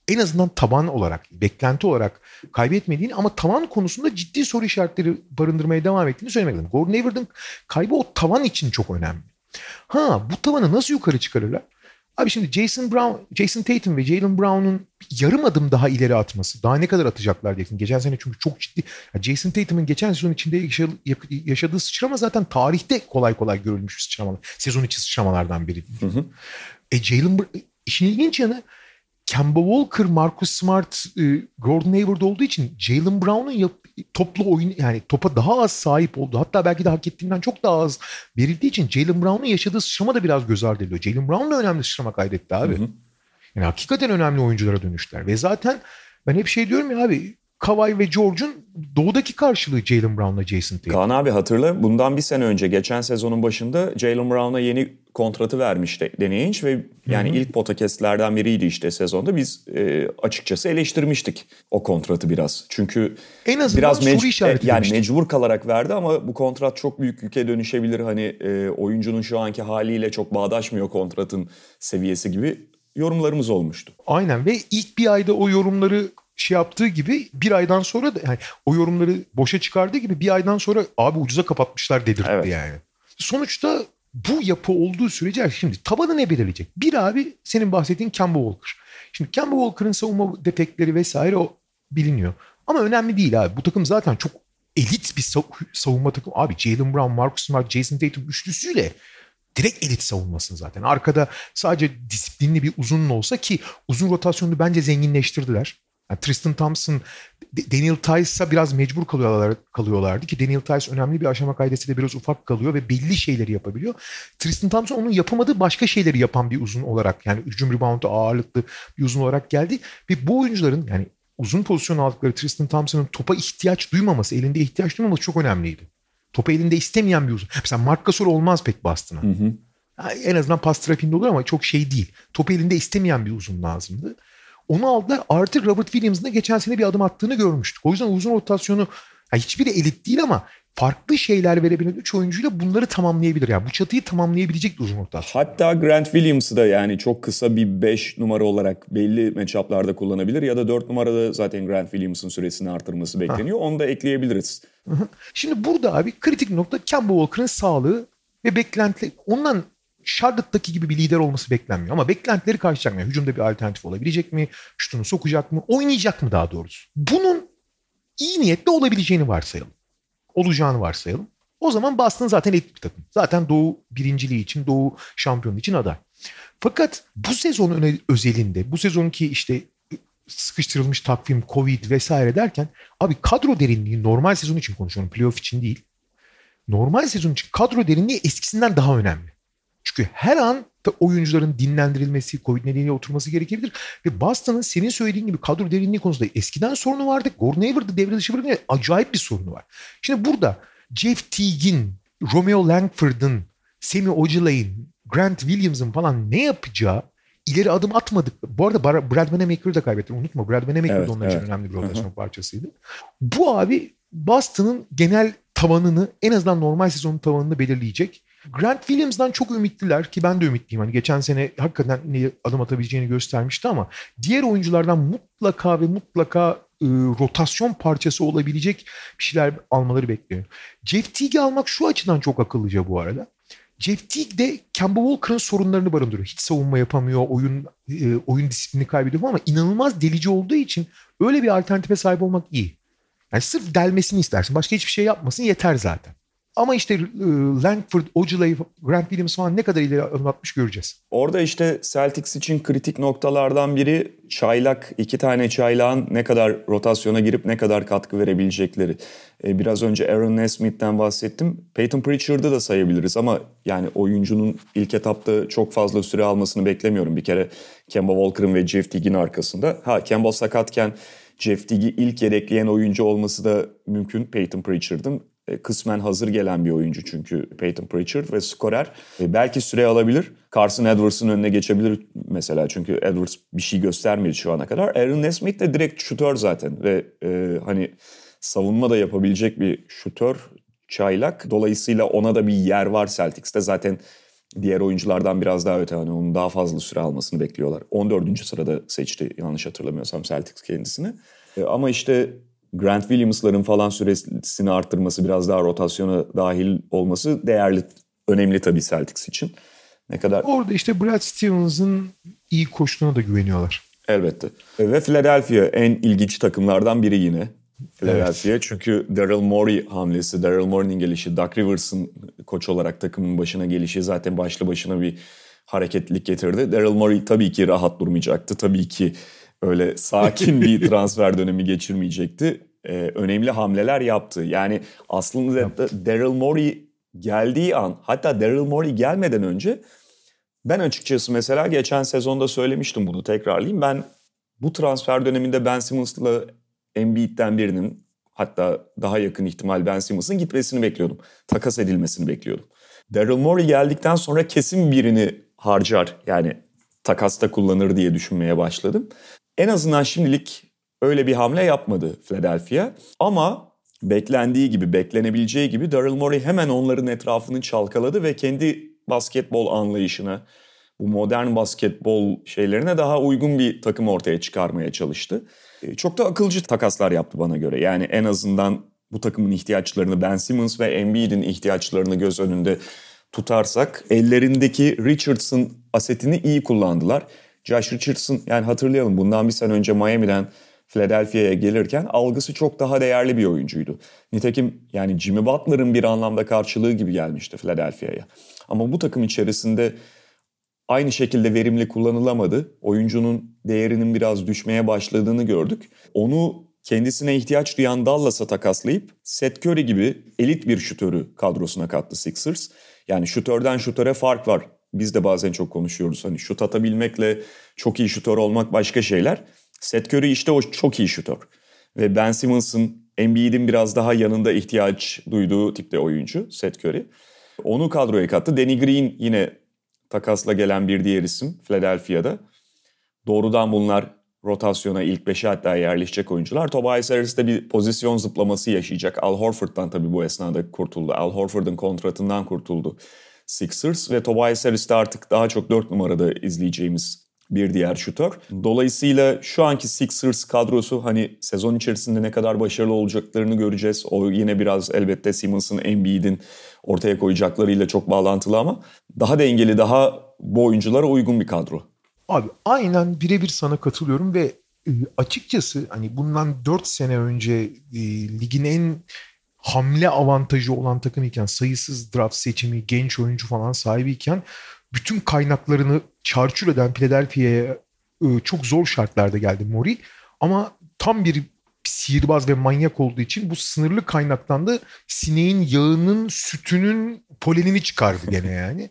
en azından taban olarak, beklenti olarak kaybetmediğini ama tavan konusunda ciddi soru işaretleri barındırmaya devam ettiğini söylemek lazım. Gordon Hayward'ın kaybı o tavan için çok önemli. Ha bu tavanı nasıl yukarı çıkarırlar? Abi şimdi Jason Brown, Jason Tatum ve Jalen Brown'un yarım adım daha ileri atması. Daha ne kadar atacaklar diyeceksin. Geçen sene çünkü çok ciddi. Jason Tatum'un geçen sezon içinde yaşadığı sıçrama zaten tarihte kolay kolay görülmüş bir sıçramalar. Sezon içi sıçramalardan biri. Hı hı. E Jalen işin ilginç yanı Kemba Walker, Marcus Smart, e, Gordon Hayward olduğu için Jalen Brown'un toplu oyun yani topa daha az sahip oldu. Hatta belki de hak ettiğinden çok daha az verildiği için Jalen Brown'un yaşadığı sıçrama da biraz göz ardı ediliyor. Jalen Brown da önemli sıçrama kaydetti abi. Hı hı. Yani hakikaten önemli oyunculara dönüştüler. Ve zaten ben hep şey diyorum ya abi Kawhi ve George'un doğudaki karşılığı Jalen Brown'la Jason Tatum. Kaan abi hatırla bundan bir sene önce geçen sezonun başında Jalen Brown'a yeni kontratı vermişti Danny ve yani Hı-hı. ilk podcastlerden biriydi işte sezonda. Biz e, açıkçası eleştirmiştik o kontratı biraz. Çünkü en azından biraz soru işareti yani mecbur kalarak verdi ama bu kontrat çok büyük yüke dönüşebilir. Hani e, oyuncunun şu anki haliyle çok bağdaşmıyor kontratın seviyesi gibi yorumlarımız olmuştu. Aynen ve ilk bir ayda o yorumları şey yaptığı gibi bir aydan sonra da yani o yorumları boşa çıkardığı gibi bir aydan sonra abi ucuza kapatmışlar dedirtti evet. yani. Sonuçta bu yapı olduğu sürece şimdi tabanı ne belirleyecek? Bir abi senin bahsettiğin Kemba Walker. Şimdi Kemba Walker'ın savunma defekleri vesaire o biliniyor. Ama önemli değil abi. Bu takım zaten çok elit bir savunma takımı. Abi Jalen Brown, Marcus Smart, Jason Tatum üçlüsüyle direkt elit savunmasın zaten. Arkada sadece disiplinli bir uzun olsa ki uzun rotasyonu bence zenginleştirdiler. Yani Tristan Thompson, Daniel Tice'a biraz mecbur kalıyorlar, kalıyorlardı ki Daniel Tice önemli bir aşama kaydesiyle biraz ufak kalıyor ve belli şeyleri yapabiliyor. Tristan Thompson onun yapamadığı başka şeyleri yapan bir uzun olarak yani hücum reboundu ağırlıklı bir uzun olarak geldi. Ve bu oyuncuların yani uzun pozisyon aldıkları Tristan Thompson'ın topa ihtiyaç duymaması, elinde ihtiyaç duymaması çok önemliydi. Topu elinde istemeyen bir uzun. Mesela Mark Gasol olmaz pek Boston'a. En azından pas trafiğinde olur ama çok şey değil. Topu elinde istemeyen bir uzun lazımdı. Onu aldılar. Artık Robert Williams'ın da geçen sene bir adım attığını görmüştük. O yüzden uzun rotasyonu yani hiçbiri elit değil ama farklı şeyler verebilen 3 oyuncuyla bunları tamamlayabilir. Yani bu çatıyı tamamlayabilecek uzun rotasyon. Hatta Grant Williams'ı da yani çok kısa bir 5 numara olarak belli matchup'larda kullanabilir ya da 4 numarada zaten Grant Williams'ın süresini artırması bekleniyor. Ha. Onu da ekleyebiliriz. Şimdi burada abi kritik nokta Kemba Walker'ın sağlığı ve beklenti. Ondan Charlotte'daki gibi bir lider olması beklenmiyor. Ama beklentileri karşılayacak mı? Hücumda bir alternatif olabilecek mi? Şutunu sokacak mı? Oynayacak mı daha doğrusu? Bunun iyi niyetli olabileceğini varsayalım. Olacağını varsayalım. O zaman Boston zaten elit bir takım. Zaten Doğu birinciliği için, Doğu şampiyonu için aday. Fakat bu sezon özelinde, bu sezonki işte sıkıştırılmış takvim, Covid vesaire derken abi kadro derinliği normal sezon için konuşuyorum. Playoff için değil. Normal sezon için kadro derinliği eskisinden daha önemli. Çünkü her an oyuncuların dinlendirilmesi, Covid nedeniyle oturması gerekebilir. Ve Boston'ın senin söylediğin gibi kadro derinliği konusunda eskiden sorunu vardı. Gordon Hayward'ı devre dışı bırakınca acayip bir sorunu var. Şimdi burada Jeff Teague'in, Romeo Langford'ın, Semi Ojeley'in, Grant Williams'ın falan ne yapacağı ileri adım atmadık. Bu arada Brad Vanamaker'ı da kaybettim. Unutma Brad Vanamaker evet, de onlar evet. için önemli bir rotasyon parçasıydı. Bu abi Boston'ın genel tavanını en azından normal sezonun tavanını belirleyecek. Grant Williams'dan çok ümitliler ki ben de ümitliyim. Hani geçen sene hakikaten ne adım atabileceğini göstermişti ama diğer oyunculardan mutlaka ve mutlaka e, rotasyon parçası olabilecek bir şeyler almaları bekliyor. Jeff Teague'i almak şu açıdan çok akıllıca bu arada. Jeff Teague de Kemba Walker'ın sorunlarını barındırıyor. Hiç savunma yapamıyor, oyun e, oyun disiplini kaybediyor ama inanılmaz delici olduğu için öyle bir alternatife sahip olmak iyi. Yani sırf delmesini istersin. Başka hiçbir şey yapmasın yeter zaten. Ama işte e, Langford, Ojeley, Grant Williams falan ne kadar ileri adım atmış göreceğiz. Orada işte Celtics için kritik noktalardan biri çaylak, iki tane çaylağın ne kadar rotasyona girip ne kadar katkı verebilecekleri. E, biraz önce Aaron Nesmith'ten bahsettim. Peyton Pritchard'ı da sayabiliriz ama yani oyuncunun ilk etapta çok fazla süre almasını beklemiyorum. Bir kere Kemba Walker'ın ve Jeff Teague'in arkasında. Ha Kemba sakatken Jeff Teague'i ilk yedekleyen oyuncu olması da mümkün Peyton Pritchard'ın. E, kısmen hazır gelen bir oyuncu çünkü Peyton Pritchard ve skorer. E, belki süre alabilir. Carson Edwards'ın önüne geçebilir mesela çünkü Edwards bir şey göstermedi şu ana kadar. Aaron Nesmith de direkt şutör zaten ve e, hani savunma da yapabilecek bir şutör çaylak. Dolayısıyla ona da bir yer var Celtics'te. Zaten diğer oyunculardan biraz daha öte. Hani onun daha fazla süre almasını bekliyorlar. 14. sırada seçti yanlış hatırlamıyorsam Celtics kendisini. E, ama işte Grant Williams'ların falan süresini arttırması, biraz daha rotasyona dahil olması değerli, önemli tabii Celtics için. Ne kadar... Orada işte Brad Stevens'ın iyi koştuğuna da güveniyorlar. Elbette. Ve Philadelphia en ilginç takımlardan biri yine. Philadelphia. Evet. Çünkü Daryl Morey hamlesi, Daryl Morey'nin gelişi, Doug Rivers'ın koç olarak takımın başına gelişi zaten başlı başına bir hareketlilik getirdi. Daryl Morey tabii ki rahat durmayacaktı. Tabii ki öyle sakin bir transfer dönemi geçirmeyecekti. Ee, önemli hamleler yaptı. Yani aslında Daryl Morey geldiği an hatta Daryl Morey gelmeden önce ben açıkçası mesela geçen sezonda söylemiştim bunu tekrarlayayım. Ben bu transfer döneminde Ben Simmons'la Embiid'den birinin hatta daha yakın ihtimal Ben Simmons'ın gitmesini bekliyordum. Takas edilmesini bekliyordum. Daryl Morey geldikten sonra kesin birini harcar yani takasta kullanır diye düşünmeye başladım. En azından şimdilik öyle bir hamle yapmadı Philadelphia. Ama beklendiği gibi, beklenebileceği gibi Daryl Morey hemen onların etrafını çalkaladı ve kendi basketbol anlayışına, bu modern basketbol şeylerine daha uygun bir takım ortaya çıkarmaya çalıştı. E, çok da akılcı takaslar yaptı bana göre. Yani en azından bu takımın ihtiyaçlarını Ben Simmons ve Embiid'in ihtiyaçlarını göz önünde tutarsak ellerindeki Richardson asetini iyi kullandılar. Josh Richardson yani hatırlayalım bundan bir sene önce Miami'den Philadelphia'ya gelirken algısı çok daha değerli bir oyuncuydu. Nitekim yani Jimmy Butler'ın bir anlamda karşılığı gibi gelmişti Philadelphia'ya. Ama bu takım içerisinde aynı şekilde verimli kullanılamadı. Oyuncunun değerinin biraz düşmeye başladığını gördük. Onu kendisine ihtiyaç duyan Dallas'a takaslayıp Seth Curry gibi elit bir şutörü kadrosuna kattı Sixers. Yani şutörden şutöre fark var. Biz de bazen çok konuşuyoruz. Hani şut atabilmekle çok iyi şutör olmak başka şeyler. Seth Curry işte o çok iyi şutör. Ve Ben Simmons'ın Embiid'in biraz daha yanında ihtiyaç duyduğu tipte oyuncu Seth Curry. Onu kadroya kattı. Danny Green yine takasla gelen bir diğer isim Philadelphia'da. Doğrudan bunlar rotasyona ilk beşe hatta yerleşecek oyuncular. Tobias Harris de bir pozisyon zıplaması yaşayacak. Al Horford'dan tabii bu esnada kurtuldu. Al Horford'un kontratından kurtuldu Sixers ve Tobias Harris de artık daha çok 4 numarada izleyeceğimiz bir diğer şutör. Dolayısıyla şu anki Sixers kadrosu hani sezon içerisinde ne kadar başarılı olacaklarını göreceğiz. O yine biraz elbette Simmons'ın, Embiid'in ortaya koyacaklarıyla çok bağlantılı ama daha dengeli, daha bu oyunculara uygun bir kadro. Abi aynen birebir sana katılıyorum ve e, açıkçası hani bundan 4 sene önce e, ligin en hamle avantajı olan takım iken sayısız draft seçimi, genç oyuncu falan sahibiyken bütün kaynaklarını çarçur eden Philadelphia'ya e, çok zor şartlarda geldi Mori. Ama tam bir sihirbaz ve manyak olduğu için bu sınırlı kaynaktan da sineğin yağının, sütünün polenini çıkardı gene yani.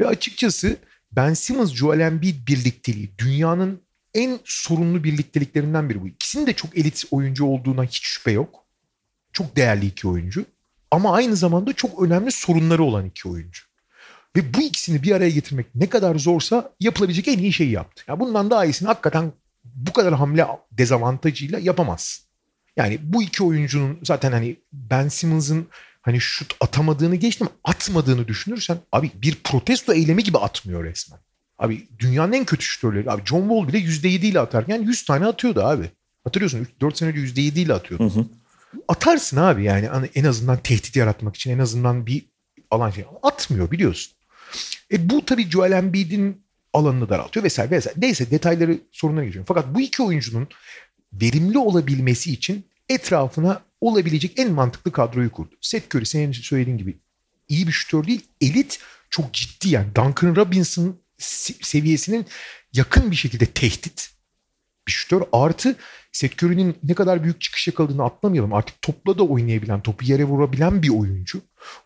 ve açıkçası Ben Simmons, Joel Embiid birlikteliği dünyanın en sorunlu birlikteliklerinden biri bu. İkisinin de çok elit oyuncu olduğuna hiç şüphe yok. Çok değerli iki oyuncu. Ama aynı zamanda çok önemli sorunları olan iki oyuncu. Ve bu ikisini bir araya getirmek ne kadar zorsa yapılabilecek en iyi şeyi yaptı. Ya bundan daha iyisini hakikaten bu kadar hamle dezavantajıyla yapamaz. Yani bu iki oyuncunun zaten hani Ben Simmons'ın hani şut atamadığını geçtim atmadığını düşünürsen abi bir protesto eylemi gibi atmıyor resmen. Abi dünyanın en kötü şutörleri. Abi John Wall bile %7 ile atarken 100 tane atıyordu abi. Hatırlıyorsun 4 sene önce %7 ile atıyordu. Hı hı. Atarsın abi yani hani en azından tehdit yaratmak için en azından bir alan şey. Atmıyor biliyorsun. E bu tabii Joel Embiid'in alanını daraltıyor vesaire vesaire. Neyse detayları sorunlara geçiyorum. Fakat bu iki oyuncunun verimli olabilmesi için etrafına olabilecek en mantıklı kadroyu kurdu. Seth Curry senin söylediğin gibi iyi bir şutör değil, elit çok ciddi yani Duncan Robinson seviyesinin yakın bir şekilde tehdit bir şutör. Artı Curry'nin ne kadar büyük çıkış yakaladığını atlamayalım. Artık topla da oynayabilen, topu yere vurabilen bir oyuncu.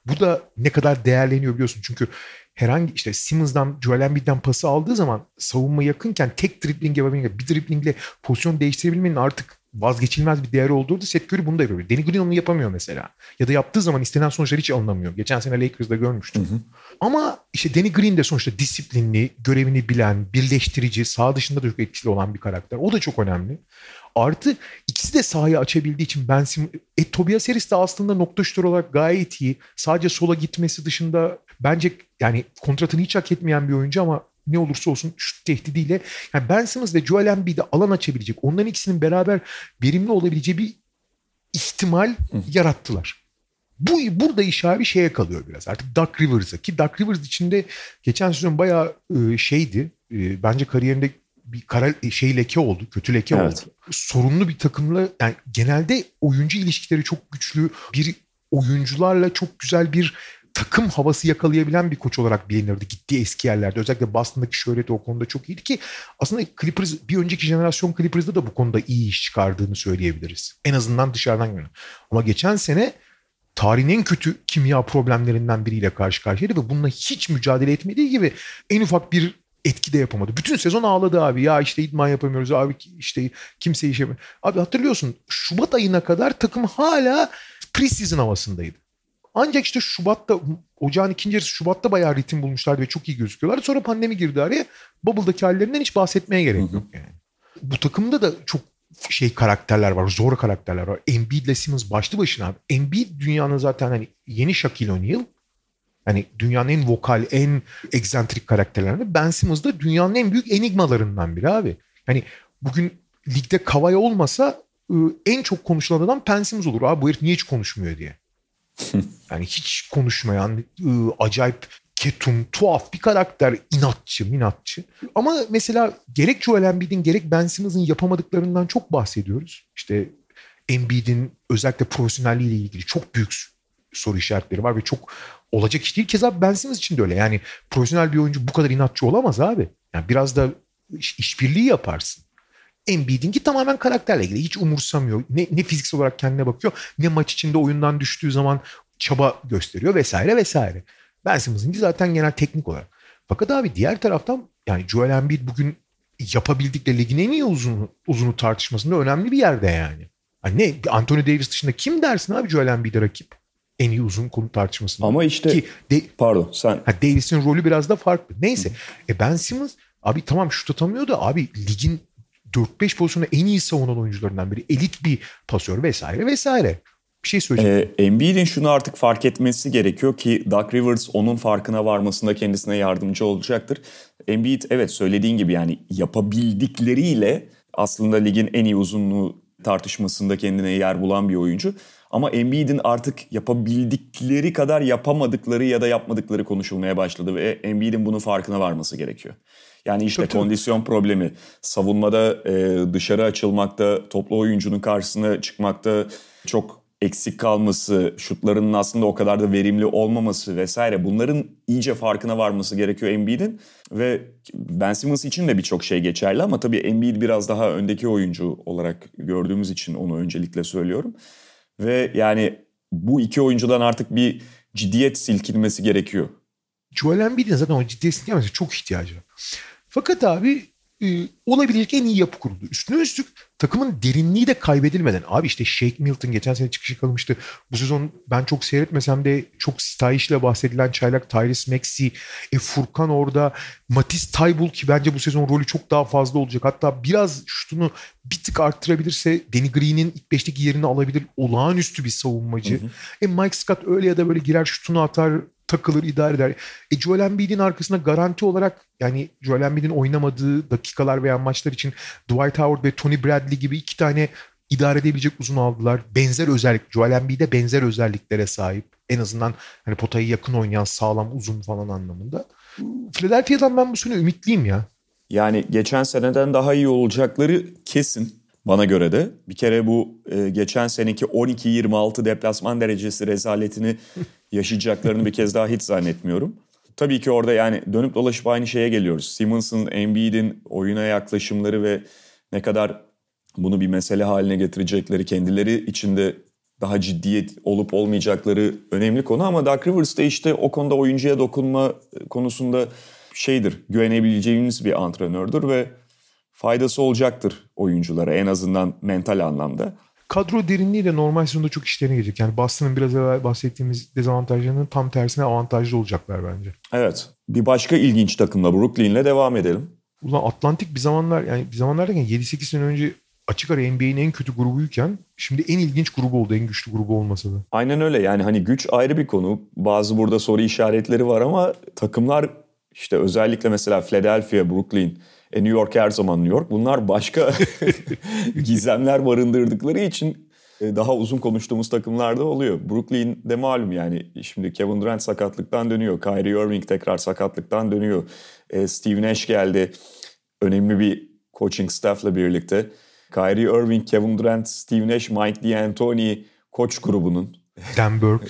Bu da ne kadar değerleniyor biliyorsun. Çünkü herhangi işte Simmons'dan, Joel Embiid'den pası aldığı zaman savunma yakınken tek dribbling yapabilmek, bir dribblingle pozisyon değiştirebilmenin artık vazgeçilmez bir değer olduğu da Seth Curry bunu da yapıyor. Danny Green onu yapamıyor mesela. Ya da yaptığı zaman istenen sonuçlar hiç alınamıyor. Geçen sene Lakers'da görmüştüm. Hı hı. Ama işte Danny Green de sonuçta disiplinli, görevini bilen, birleştirici, sağ dışında da çok etkili olan bir karakter. O da çok önemli. Artı ikisi de sahayı açabildiği için Ben Sim e, Tobias Harris de aslında nokta şutör olarak gayet iyi. Sadece sola gitmesi dışında bence yani kontratını hiç hak etmeyen bir oyuncu ama ne olursa olsun şu tehdidiyle yani Ben Simmons ve Joel Embiid'e alan açabilecek. Onların ikisinin beraber verimli olabileceği bir ihtimal Hı. yarattılar. Bu burada iş abi şeye kalıyor biraz artık Duck Rivers'a ki Duck Rivers içinde geçen sezon bayağı e, şeydi e, bence kariyerinde bir kara e, şey leke oldu, kötü leke evet. oldu. Sorunlu bir takımla yani genelde oyuncu ilişkileri çok güçlü bir oyuncularla çok güzel bir takım havası yakalayabilen bir koç olarak bilinirdi gittiği eski yerlerde. Özellikle Boston'daki şöhreti o konuda çok iyiydi ki aslında Clippers bir önceki jenerasyon Clippers'da da bu konuda iyi iş çıkardığını söyleyebiliriz. En azından dışarıdan göre. Ama geçen sene tarihin en kötü kimya problemlerinden biriyle karşı karşıyaydı ve bununla hiç mücadele etmediği gibi en ufak bir etki de yapamadı. Bütün sezon ağladı abi. Ya işte idman yapamıyoruz abi işte kimse iş yapamıyor. Abi hatırlıyorsun Şubat ayına kadar takım hala preseason havasındaydı. Ancak işte Şubat'ta ocağın ikinci yarısı Şubat'ta bayağı ritim bulmuşlardı ve çok iyi gözüküyorlar. Sonra pandemi girdi araya. Bubble'daki hallerinden hiç bahsetmeye gerek yok yani. Bu takımda da çok şey karakterler var. Zor karakterler var. Embiid ile Simmons başlı başına abi. Embiid dünyanın zaten hani yeni Shaquille O'Neal. Hani dünyanın en vokal, en egzantrik karakterlerinden. Ben Simmons da dünyanın en büyük enigmalarından biri abi. Hani bugün ligde Kavay olmasa ıı, en çok konuşulan adam Ben Simmons olur. Abi bu herif niye hiç konuşmuyor diye. yani hiç konuşmayan, ıı, acayip ketum, tuhaf bir karakter, inatçı, minatçı. Ama mesela gerek Joel Embiid'in gerek Ben Simmons'ın yapamadıklarından çok bahsediyoruz. İşte Embiid'in özellikle profesyonelliğiyle ilgili çok büyük soru işaretleri var ve çok olacak iş değil. Keza Ben Simmons için de öyle. Yani profesyonel bir oyuncu bu kadar inatçı olamaz abi. Yani biraz da iş, işbirliği yaparsın. Embiid'inki tamamen karakterle ilgili. Hiç umursamıyor. Ne, ne fiziksel olarak kendine bakıyor ne maç içinde oyundan düştüğü zaman çaba gösteriyor vesaire vesaire. Ben Simmons'ınki zaten genel teknik olarak. Fakat abi diğer taraftan yani Joel Embiid bugün yapabildikleri ligin en iyi uzunu, uzunu tartışmasında önemli bir yerde yani. Hani ne Anthony Davis dışında kim dersin abi Joel Embiid'e rakip? En iyi uzun konu tartışmasında. Ama işte Ki de, pardon sen. Ha, Davis'in rolü biraz da farklı. Neyse. Hı. E Ben Simmons abi tamam şut atamıyor da abi ligin 4-5 pozisyonda en iyi savunan oyuncularından biri. Elit bir pasör vesaire vesaire. Bir şey söyleyeceğim. Ee, Embiid'in şunu artık fark etmesi gerekiyor ki Doug Rivers onun farkına varmasında kendisine yardımcı olacaktır. Embiid evet söylediğin gibi yani yapabildikleriyle aslında ligin en iyi uzunluğu tartışmasında kendine yer bulan bir oyuncu. Ama Embiid'in artık yapabildikleri kadar yapamadıkları ya da yapmadıkları konuşulmaya başladı ve Embiid'in bunun farkına varması gerekiyor. Yani işte Çok kondisyon tabii. problemi, savunmada e, dışarı açılmakta, toplu oyuncunun karşısına çıkmakta çok eksik kalması, şutlarının aslında o kadar da verimli olmaması vesaire bunların iyice farkına varması gerekiyor Embiid'in ve Ben Simmons için de birçok şey geçerli ama tabii Embiid biraz daha öndeki oyuncu olarak gördüğümüz için onu öncelikle söylüyorum. Ve yani bu iki oyuncudan artık bir ciddiyet silkinmesi gerekiyor. Joel Embiid'in zaten o ciddiyet silkinmesi çok ihtiyacı var. Fakat abi e, olabilecek en iyi yapı kuruldu. Üstüne üstlük takımın derinliği de kaybedilmeden. Abi işte Shake Milton geçen sene çıkışı kalmıştı. Bu sezon ben çok seyretmesem de çok sitayişle bahsedilen çaylak Tyrese Maxey, e, Furkan orada, Matisse Taybul ki bence bu sezon rolü çok daha fazla olacak. Hatta biraz şutunu bir tık arttırabilirse Danny Green'in ilk beşteki yerini alabilir. Olağanüstü bir savunmacı. Hı hı. E Mike Scott öyle ya da böyle girer şutunu atar takılır idare eder. E Joel Embiid'in arkasında garanti olarak yani Joel Embiid'in oynamadığı dakikalar veya maçlar için Dwight Howard ve Tony Bradley gibi iki tane idare edebilecek uzun aldılar. Benzer özellik, Joel Embiid'e benzer özelliklere sahip. En azından hani potayı yakın oynayan sağlam uzun falan anlamında. Philadelphia'dan ben bu sene ümitliyim ya. Yani geçen seneden daha iyi olacakları kesin. Bana göre de bir kere bu e, geçen seneki 12-26 deplasman derecesi rezaletini yaşayacaklarını bir kez daha hiç zannetmiyorum. Tabii ki orada yani dönüp dolaşıp aynı şeye geliyoruz. Simmons'ın, Embiid'in oyuna yaklaşımları ve ne kadar bunu bir mesele haline getirecekleri kendileri içinde daha ciddiyet olup olmayacakları önemli konu ama Doug Rivers de işte o konuda oyuncuya dokunma konusunda şeydir, güvenebileceğimiz bir antrenördür ve faydası olacaktır oyunculara en azından mental anlamda. Kadro derinliği de normal sezonda çok işlerine gelecek. Yani Boston'ın biraz evvel bahsettiğimiz dezavantajlarının tam tersine avantajlı olacaklar bence. Evet. Bir başka ilginç takımla Brooklyn'le devam edelim. Ulan Atlantik bir zamanlar yani bir zamanlar derken 7-8 sene önce açık ara NBA'nin en kötü grubuyken şimdi en ilginç grubu oldu. En güçlü grubu olmasa da. Aynen öyle yani hani güç ayrı bir konu. Bazı burada soru işaretleri var ama takımlar işte özellikle mesela Philadelphia, Brooklyn, e, New York her zaman New York. Bunlar başka gizemler barındırdıkları için e, daha uzun konuştuğumuz takımlarda oluyor. Brooklyn'de malum yani şimdi Kevin Durant sakatlıktan dönüyor. Kyrie Irving tekrar sakatlıktan dönüyor. E, Steve Nash geldi. Önemli bir coaching staff'la birlikte. Kyrie Irving, Kevin Durant, Steve Nash, Mike D'Antoni koç grubunun Dan Burke.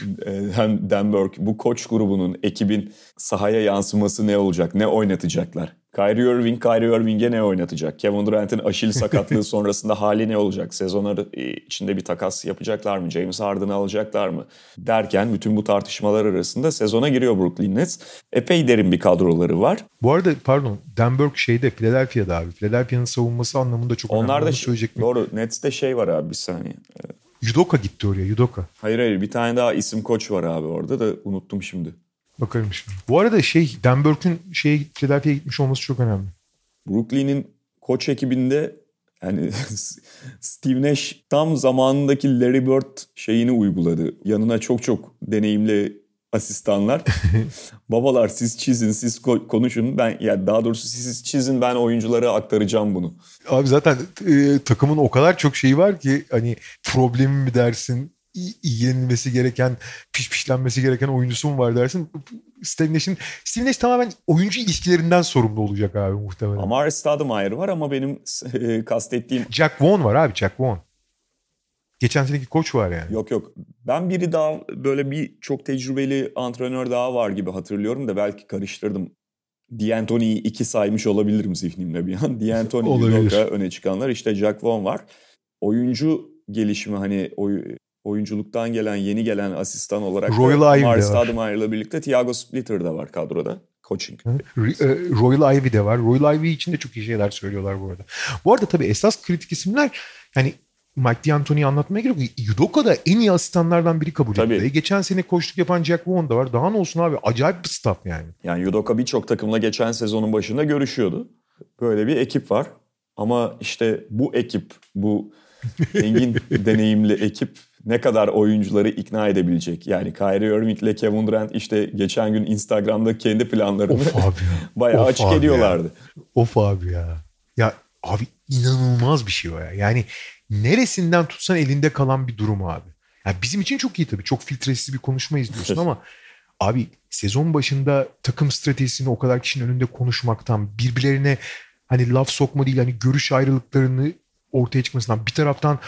Hem Dan Burke bu koç grubunun ekibin sahaya yansıması ne olacak? Ne oynatacaklar? Kyrie Irving, Kyrie Irving'e ne oynatacak? Kevin Durant'in aşil sakatlığı sonrasında hali ne olacak? Sezon içinde bir takas yapacaklar mı? James Harden'ı alacaklar mı? Derken bütün bu tartışmalar arasında sezona giriyor Brooklyn Nets. Epey derin bir kadroları var. Bu arada pardon Burke şeyde Philadelphia'da abi. Philadelphia'nın savunması anlamında çok Onlar önemli. da söyleyecek mi? Doğru. Nets'te şey var abi bir saniye. Yudoka gitti oraya Yudoka. Hayır hayır bir tane daha isim koç var abi orada da unuttum şimdi. Bakarım şimdi. Bu arada şey Dan Burke'ün şeye Philadelphia'ya gitmiş olması çok önemli. Brooklyn'in koç ekibinde yani Steve Nash tam zamanındaki Larry Bird şeyini uyguladı. Yanına çok çok deneyimli asistanlar. Babalar siz çizin, siz konuşun. Ben ya daha doğrusu siz çizin ben oyunculara aktaracağım bunu. Abi zaten e, takımın o kadar çok şeyi var ki hani problemi mi dersin, ilgilenilmesi gereken, pişpişlenmesi gereken oyuncusu mu var dersin. Steve Nash'in Steve Nash tamamen oyuncu ilişkilerinden sorumlu olacak abi muhtemelen. Amar Stoudemire var ama benim e, kastettiğim... Jack Vaughn var abi Jack Vaughn. Geçen seneki koç var yani. Yok yok. Ben biri daha böyle bir çok tecrübeli antrenör daha var gibi hatırlıyorum da belki karıştırdım. D'Antoni'yi iki saymış olabilirim zihnimde bir an. D'Antoni, öne çıkanlar. İşte Jack Vaughn var. Oyuncu gelişimi hani oy, oyunculuktan gelen yeni gelen asistan olarak Royal Ivy Mars ile birlikte Thiago Splitter da var kadroda. Coaching. E, Royal Ivy de var. Royal Ivy için de çok iyi şeyler söylüyorlar bu arada. Bu arada tabii esas kritik isimler yani Mike D'Antoni'yi anlatmaya gerek yok. Yudoka da en iyi asistanlardan biri kabul edildi. Geçen sene koçluk yapan Jack Vaughn da var. Daha ne olsun abi acayip bir staff yani. Yani Yudoka birçok takımla geçen sezonun başında görüşüyordu. Böyle bir ekip var. Ama işte bu ekip, bu engin deneyimli ekip ne kadar oyuncuları ikna edebilecek? Yani Kyrie Irving ile Kevin Durant işte geçen gün Instagram'da kendi planlarını of abi bayağı of açık abi ediyorlardı. Ya. Of abi ya. Ya abi inanılmaz bir şey o ya. Yani neresinden tutsan elinde kalan bir durum abi. Yani bizim için çok iyi tabii. Çok filtresiz bir konuşma izliyorsun ama abi sezon başında takım stratejisini o kadar kişinin önünde konuşmaktan birbirlerine hani laf sokma değil hani görüş ayrılıklarını ortaya çıkmasından bir taraftan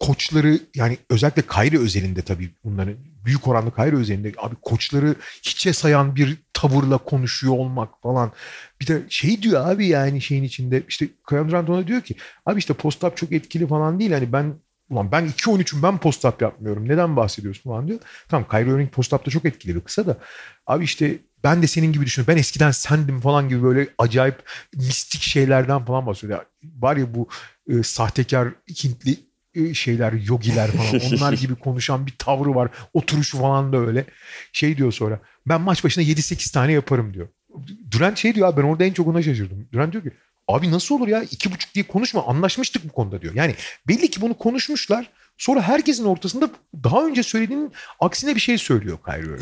koçları yani özellikle Kayri özelinde tabii bunların büyük oranda Kayri özelinde abi koçları hiçe sayan bir tavırla konuşuyor olmak falan. Bir de şey diyor abi yani şeyin içinde işte Durant ona diyor ki abi işte post-up çok etkili falan değil. Hani ben ulan ben 2-13'üm ben post-up yapmıyorum. Neden bahsediyorsun falan diyor. Tamam Kyrie Irving post-up'ta çok etkili bir kısa da. Abi işte ben de senin gibi düşünüyorum. Ben eskiden sendim falan gibi böyle acayip mistik şeylerden falan bahsediyor. Var ya bu e, sahtekar Hintli şeyler, yogiler falan onlar gibi konuşan bir tavrı var. Oturuşu falan da öyle. Şey diyor sonra ben maç başına 7-8 tane yaparım diyor. Durant şey diyor ben orada en çok ona şaşırdım. Durant diyor ki abi nasıl olur ya iki buçuk diye konuşma anlaşmıştık bu konuda diyor. Yani belli ki bunu konuşmuşlar. Sonra herkesin ortasında daha önce söylediğinin aksine bir şey söylüyor Kyrie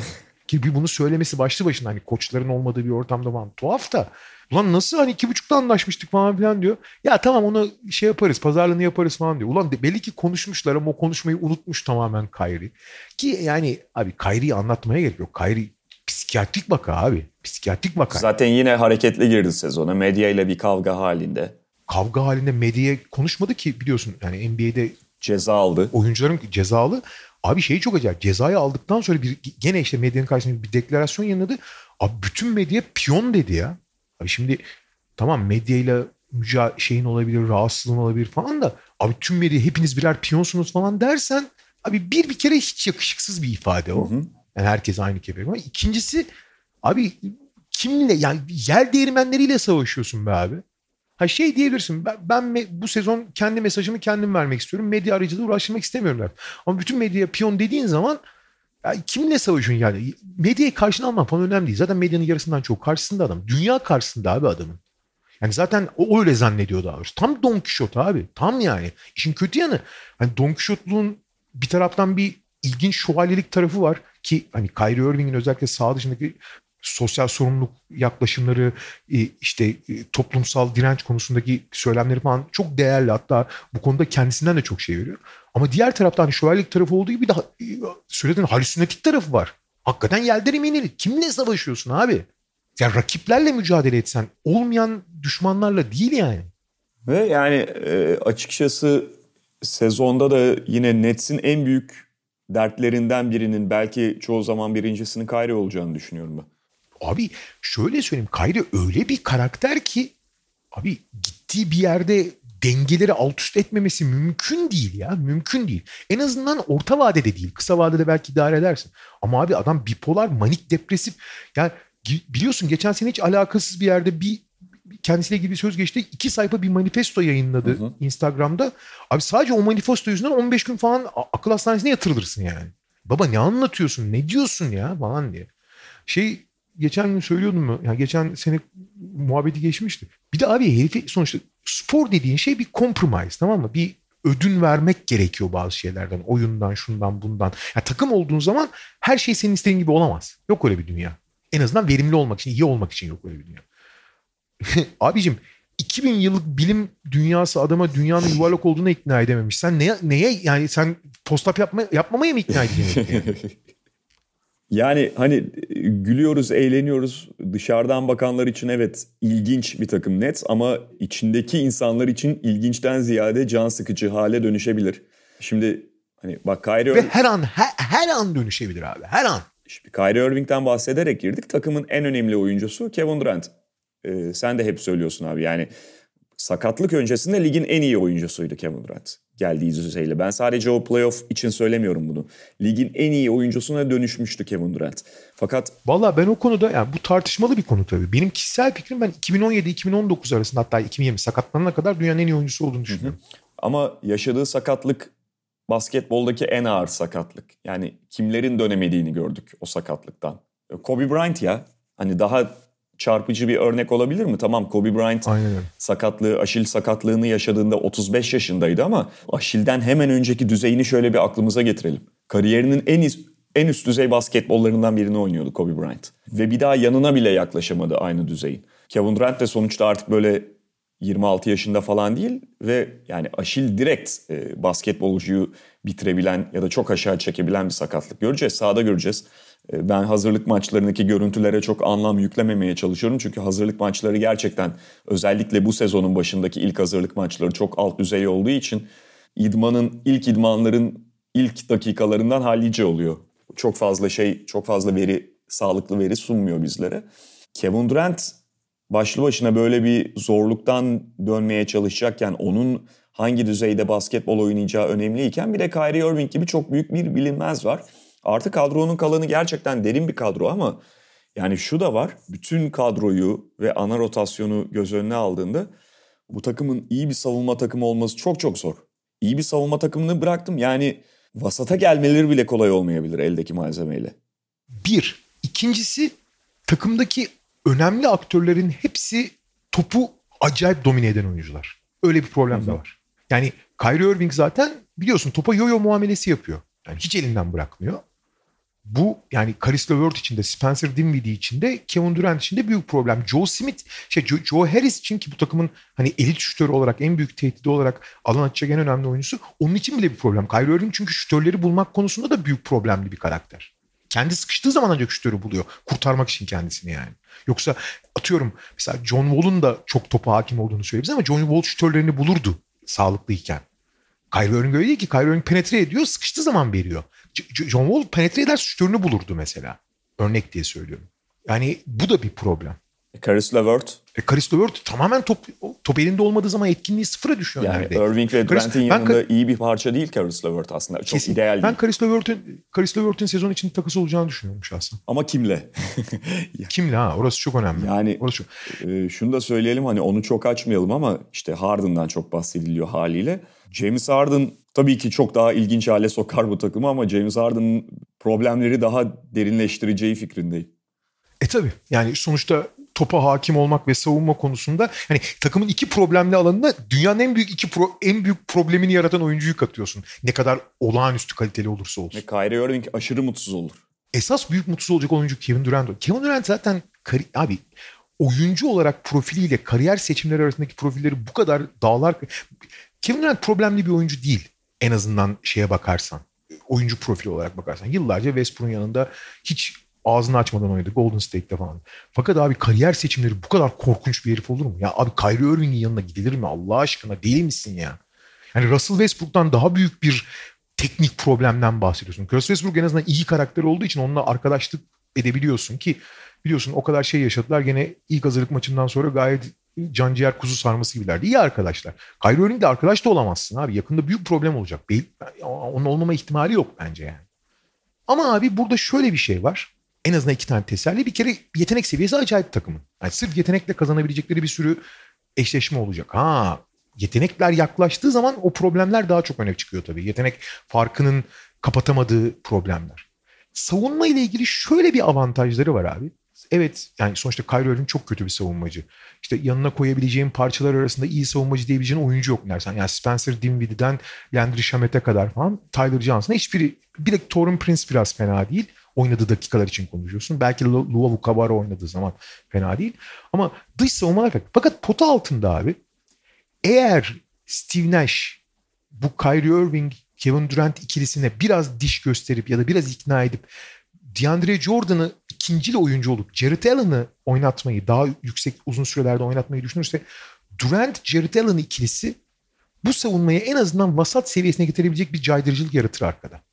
Ki bir bunu söylemesi başlı başına hani koçların olmadığı bir ortamda falan tuhaf da. Ulan nasıl hani iki buçukta anlaşmıştık falan filan diyor. Ya tamam onu şey yaparız pazarlığını yaparız falan diyor. Ulan belli ki konuşmuşlar ama o konuşmayı unutmuş tamamen Kayri. Ki yani abi Kayri'yi anlatmaya gerek yok. Kayri psikiyatrik vaka abi. Psikiyatrik vaka. Zaten yine hareketli girdi sezona. Medya ile bir kavga halinde. Kavga halinde medyaya konuşmadı ki biliyorsun yani NBA'de ceza aldı. Oyuncuların cezalı. Abi şeyi çok acayip. Cezayı aldıktan sonra bir gene işte medyanın karşısında bir deklarasyon yayınladı. Abi bütün medya piyon dedi ya. Abi şimdi tamam medyayla müca şeyin olabilir, rahatsızlığın olabilir falan da abi tüm medya hepiniz birer piyonsunuz falan dersen abi bir bir kere hiç yakışıksız bir ifade o. Hı hı. Yani herkes aynı kefeye. Ama ikincisi abi kimle yani yer değirmenleriyle savaşıyorsun be abi. Ha şey diyebilirsin ben, ben bu sezon kendi mesajımı kendim vermek istiyorum. Medya aracılığı uğraştırmak istemiyorum der. Ama bütün medya piyon dediğin zaman ya kiminle savaşıyorsun yani? Medyayı karşına alman falan önemli değil. Zaten medyanın yarısından çok karşısında adam. Dünya karşısında abi adamın. Yani zaten o öyle zannediyor daha doğrusu. Tam Don Quixote abi. Tam yani. İşin kötü yanı hani Don Quixote'luğun bir taraftan bir ilginç şövalyelik tarafı var ki hani Kyrie Irving'in özellikle sağ dışındaki sosyal sorumluluk yaklaşımları e, işte e, toplumsal direnç konusundaki söylemleri falan çok değerli. Hatta bu konuda kendisinden de çok şey veriyor. Ama diğer taraftan hani şövalyelik tarafı olduğu gibi daha e, söylediğin halüsinatik tarafı var. Hakikaten yelder eminleri. Kimle savaşıyorsun abi? Ya rakiplerle mücadele etsen olmayan düşmanlarla değil yani. Ve yani açıkçası sezonda da yine Nets'in en büyük dertlerinden birinin belki çoğu zaman birincisinin Kyrie olacağını düşünüyorum ben. Abi şöyle söyleyeyim Kayri öyle bir karakter ki abi gittiği bir yerde dengeleri alt üst etmemesi mümkün değil ya. Mümkün değil. En azından orta vadede değil. Kısa vadede belki idare edersin. Ama abi adam bipolar, manik, depresif. Yani biliyorsun geçen sene hiç alakasız bir yerde bir kendisiyle ilgili bir söz geçti. iki sayfa bir manifesto yayınladı hı hı. Instagram'da. Abi sadece o manifesto yüzünden 15 gün falan akıl hastanesine yatırılırsın yani. Baba ne anlatıyorsun? Ne diyorsun ya falan diye. Şey geçen gün söylüyordum mu? Yani geçen sene muhabbeti geçmişti. Bir de abi herifi sonuçta spor dediğin şey bir compromise tamam mı? Bir ödün vermek gerekiyor bazı şeylerden. Oyundan, şundan, bundan. Yani takım olduğun zaman her şey senin istediğin gibi olamaz. Yok öyle bir dünya. En azından verimli olmak için, iyi olmak için yok öyle bir dünya. Abicim 2000 yıllık bilim dünyası adama dünyanın yuvarlak olduğunu ikna edememiş. Sen neye, neye yani sen postap yapma, yapmamaya mı ikna edeceksin? Yani hani e, gülüyoruz, eğleniyoruz. Dışarıdan bakanlar için evet ilginç bir takım net ama içindeki insanlar için ilginçten ziyade can sıkıcı hale dönüşebilir. Şimdi hani bak Kyrie Ve her an her, her an dönüşebilir abi. Her an. Şimdi Kyrie Irving'den bahsederek girdik. Takımın en önemli oyuncusu Kevin Durant. Ee, sen de hep söylüyorsun abi yani sakatlık öncesinde ligin en iyi oyuncusuydu Kevin Durant geldiği düzeyle. Ben sadece o playoff için söylemiyorum bunu. Ligin en iyi oyuncusuna dönüşmüştü Kevin Durant. Fakat... Valla ben o konuda yani bu tartışmalı bir konu tabii. Benim kişisel fikrim ben 2017-2019 arasında hatta 2020 sakatlanana kadar dünyanın en iyi oyuncusu olduğunu düşünüyorum. Hı hı. Ama yaşadığı sakatlık basketboldaki en ağır sakatlık. Yani kimlerin dönemediğini gördük o sakatlıktan. Kobe Bryant ya. Hani daha çarpıcı bir örnek olabilir mi? Tamam Kobe Bryant Aynen. sakatlığı, Aşil sakatlığını yaşadığında 35 yaşındaydı ama Aşil'den hemen önceki düzeyini şöyle bir aklımıza getirelim. Kariyerinin en en üst düzey basketbollarından birini oynuyordu Kobe Bryant. Ve bir daha yanına bile yaklaşamadı aynı düzeyin. Kevin Durant de sonuçta artık böyle 26 yaşında falan değil ve yani Aşil direkt e, basketbolcuyu bitirebilen ya da çok aşağı çekebilen bir sakatlık göreceğiz. Sahada göreceğiz. E, ben hazırlık maçlarındaki görüntülere çok anlam yüklememeye çalışıyorum. Çünkü hazırlık maçları gerçekten özellikle bu sezonun başındaki ilk hazırlık maçları çok alt düzey olduğu için idmanın ilk idmanların ilk dakikalarından hallice oluyor. Çok fazla şey, çok fazla veri, sağlıklı veri sunmuyor bizlere. Kevin Durant başlı başına böyle bir zorluktan dönmeye çalışacakken onun hangi düzeyde basketbol oynayacağı önemliyken bir de Kyrie Irving gibi çok büyük bir bilinmez var. Artık kadronun kalanı gerçekten derin bir kadro ama yani şu da var. Bütün kadroyu ve ana rotasyonu göz önüne aldığında bu takımın iyi bir savunma takımı olması çok çok zor. İyi bir savunma takımını bıraktım. Yani vasata gelmeleri bile kolay olmayabilir eldeki malzemeyle. Bir. İkincisi takımdaki önemli aktörlerin hepsi topu acayip domine eden oyuncular. Öyle bir problem de var. Yani Kyrie Irving zaten biliyorsun topa yo-yo muamelesi yapıyor. Yani hiç elinden bırakmıyor. Bu yani Karis LeVert için de Spencer Dinwiddie için de Kevin Durant için de büyük problem. Joe Smith, şey Joe, Joe Harris için ki bu takımın hani elit şütörü olarak en büyük tehdidi olarak alan açacak en önemli oyuncusu. Onun için bile bir problem. Kyrie Irving çünkü şütörleri bulmak konusunda da büyük problemli bir karakter. Kendi sıkıştığı zaman ancak şütörü buluyor. Kurtarmak için kendisini yani. Yoksa atıyorum mesela John Wall'un da çok topa hakim olduğunu söylüyoruz ama John Wall şütörlerini bulurdu sağlıklıyken. Kyrie Irving öyle değil ki. Kyrie Irving penetre ediyor, sıkıştığı zaman veriyor. John Wall penetre eder şütörünü bulurdu mesela. Örnek diye söylüyorum. Yani bu da bir problem. Karis LeVert. E, Karis LeVert tamamen top, top elinde olmadığı zaman etkinliği sıfıra düşüyor yani neredeyse. Irving ve Durant'in yanında iyi bir parça değil Karis LeVert aslında. Çok Kesin. ideal değil. Ben Karis LeVert'in Karis LeVert'in sezon için takas olacağını düşünüyorum şahsen. Ama kimle? Kimle ha? Orası çok önemli. Yani Orası çok... e, şunu da söyleyelim hani onu çok açmayalım ama işte Harden'dan çok bahsediliyor haliyle. James Harden tabii ki çok daha ilginç hale sokar bu takımı ama James Harden'ın problemleri daha derinleştireceği fikrindeyim. E tabii yani sonuçta topa hakim olmak ve savunma konusunda hani takımın iki problemli alanına dünyanın en büyük iki pro, en büyük problemini yaratan oyuncuyu katıyorsun. Ne kadar olağanüstü kaliteli olursa olsun. Ve Kyrie Irving aşırı mutsuz olur. Esas büyük mutsuz olacak oyuncu Kevin Durant. Kevin Durant zaten kari, abi oyuncu olarak profiliyle kariyer seçimleri arasındaki profilleri bu kadar dağlar. Kevin Durant problemli bir oyuncu değil. En azından şeye bakarsan. Oyuncu profili olarak bakarsan. Yıllarca Westbrook'un yanında hiç ağzını açmadan oynadı Golden State'te falan. Fakat abi kariyer seçimleri bu kadar korkunç bir herif olur mu? Ya abi Kyrie Irving'in yanına gidilir mi Allah aşkına? Deli misin ya? Yani Russell Westbrook'tan daha büyük bir teknik problemden bahsediyorsun. Russell Westbrook en azından iyi karakter olduğu için onunla arkadaşlık edebiliyorsun ki biliyorsun o kadar şey yaşadılar. Gene ilk hazırlık maçından sonra gayet canciğer kuzu sarması gibilerdi. İyi arkadaşlar. Kyrie Irving'le arkadaş da olamazsın abi. Yakında büyük problem olacak. Onun olmama ihtimali yok bence yani. Ama abi burada şöyle bir şey var en azından iki tane teselli. Bir kere yetenek seviyesi acayip takımın. Yani sırf yetenekle kazanabilecekleri bir sürü eşleşme olacak. Ha yetenekler yaklaştığı zaman o problemler daha çok öne çıkıyor tabii. Yetenek farkının kapatamadığı problemler. Savunma ile ilgili şöyle bir avantajları var abi. Evet yani sonuçta Kyrie Irving çok kötü bir savunmacı. İşte yanına koyabileceğin parçalar arasında iyi savunmacı diyebileceğin oyuncu yok dersen. Yani Spencer Dinwiddie'den Landry Shamet'e kadar falan Tyler Johnson'a hiçbiri bir de Torun Prince biraz fena değil oynadığı dakikalar için konuşuyorsun. Belki Luavu Kabara oynadığı zaman fena değil. Ama dış savunmalar farklı. Fakat pota altında abi eğer Steve Nash bu Kyrie Irving Kevin Durant ikilisine biraz diş gösterip ya da biraz ikna edip DeAndre Jordan'ı ikincili oyuncu olup Jared Allen'ı oynatmayı daha yüksek uzun sürelerde oynatmayı düşünürse Durant Jared Allen ikilisi bu savunmayı en azından vasat seviyesine getirebilecek bir caydırıcılık yaratır arkada.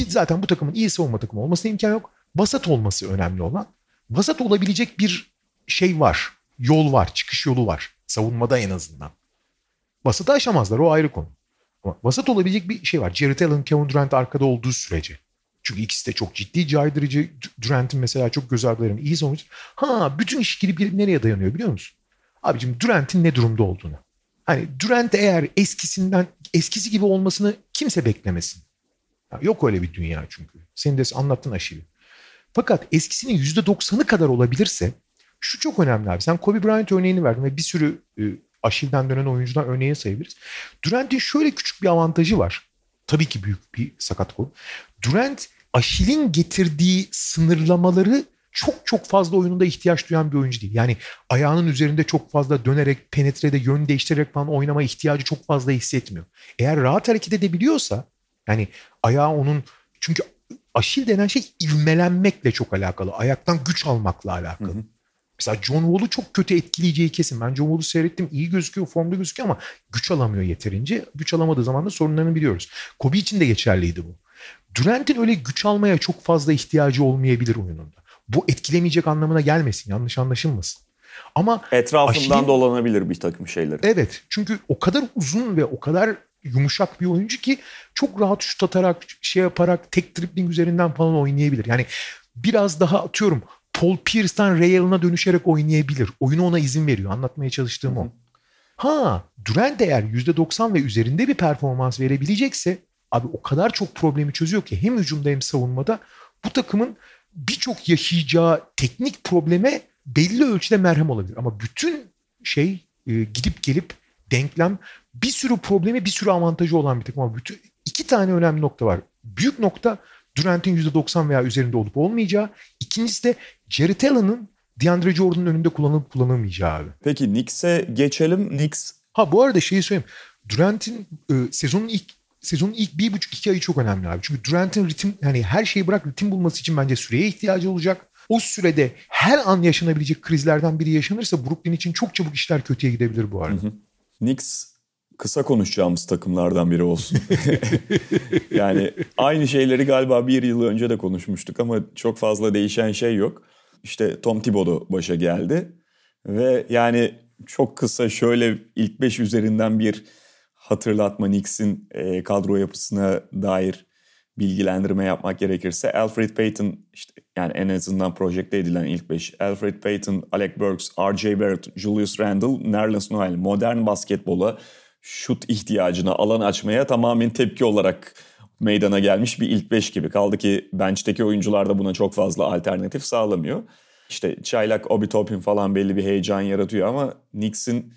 Ki zaten bu takımın iyi savunma takımı olmasına imkan yok. Vasat olması önemli olan. Vasat olabilecek bir şey var. Yol var. Çıkış yolu var. Savunmada en azından. Vasatı aşamazlar. O ayrı konu. Ama vasat olabilecek bir şey var. Jared Allen, Kevin Durant arkada olduğu sürece. Çünkü ikisi de çok ciddi caydırıcı. Durant'in mesela çok göz ardı iyi savunucu. Ha bütün iş gelip gelip nereye dayanıyor biliyor musun? Abicim Durant'in ne durumda olduğunu. Hani Durant eğer eskisinden eskisi gibi olmasını kimse beklemesin. Yok öyle bir dünya çünkü. Senin de anlattın aşırı. Fakat eskisinin %90'ı kadar olabilirse şu çok önemli abi. Sen Kobe Bryant örneğini verdin ve bir sürü e, Aşil'den dönen oyuncudan örneği sayabiliriz. Durant'in şöyle küçük bir avantajı var. Tabii ki büyük bir sakat kol. Durant Aşil'in getirdiği sınırlamaları çok çok fazla oyununda ihtiyaç duyan bir oyuncu değil. Yani ayağının üzerinde çok fazla dönerek, penetrede yön değiştirerek falan oynama ihtiyacı çok fazla hissetmiyor. Eğer rahat hareket edebiliyorsa yani ayağı onun çünkü aşil denen şey ivmelenmekle çok alakalı. Ayaktan güç almakla alakalı. Hı hı. Mesela John Wall'u çok kötü etkileyeceği kesin. Ben John Wall'u seyrettim. iyi gözüküyor, formda gözüküyor ama güç alamıyor yeterince. Güç alamadığı zaman da sorunlarını biliyoruz. Kobe için de geçerliydi bu. Durant'in öyle güç almaya çok fazla ihtiyacı olmayabilir oyununda. Bu etkilemeyecek anlamına gelmesin. Yanlış anlaşılmasın. Ama etrafından Aşil'in, dolanabilir bir takım şeyler. Evet. Çünkü o kadar uzun ve o kadar yumuşak bir oyuncu ki çok rahat şut atarak, şey yaparak, tek dribbling üzerinden falan oynayabilir. Yani biraz daha atıyorum Paul Pierce'tan Ray Allen'a dönüşerek oynayabilir. Oyunu ona izin veriyor. Anlatmaya çalıştığım o. Ha Durant eğer %90 ve üzerinde bir performans verebilecekse abi o kadar çok problemi çözüyor ki hem hücumda hem savunmada bu takımın birçok yaşayacağı teknik probleme belli ölçüde merhem olabilir. Ama bütün şey e, gidip gelip denklem bir sürü problemi bir sürü avantajı olan bir takım. Ama bütün iki tane önemli nokta var. Büyük nokta Durant'in %90 veya üzerinde olup olmayacağı. İkincisi de Jared Allen'ın DeAndre Jordan'ın önünde kullanılıp kullanılmayacağı abi. Peki Knicks'e geçelim. Knicks Ha bu arada şeyi söyleyeyim. Durant'in e, sezonun ilk sezonun ilk bir buçuk iki ayı çok önemli abi. Çünkü Durant'in ritim yani her şeyi bırak ritim bulması için bence süreye ihtiyacı olacak. O sürede her an yaşanabilecek krizlerden biri yaşanırsa Brooklyn için çok çabuk işler kötüye gidebilir bu arada. Hı hı. Knicks kısa konuşacağımız takımlardan biri olsun. yani aynı şeyleri galiba bir yıl önce de konuşmuştuk ama çok fazla değişen şey yok. İşte Tom Thibodeau başa geldi ve yani çok kısa şöyle ilk beş üzerinden bir hatırlatma Knicks'in e, kadro yapısına dair bilgilendirme yapmak gerekirse Alfred Payton işte yani en azından projekte edilen ilk beş Alfred Payton, Alec Burks, R.J. Barrett, Julius Randle, Nerlens Noel modern basketbola şut ihtiyacına alan açmaya tamamen tepki olarak meydana gelmiş bir ilk beş gibi. Kaldı ki bench'teki oyuncular da buna çok fazla alternatif sağlamıyor. İşte Çaylak, Obi Toppin falan belli bir heyecan yaratıyor ama Knicks'in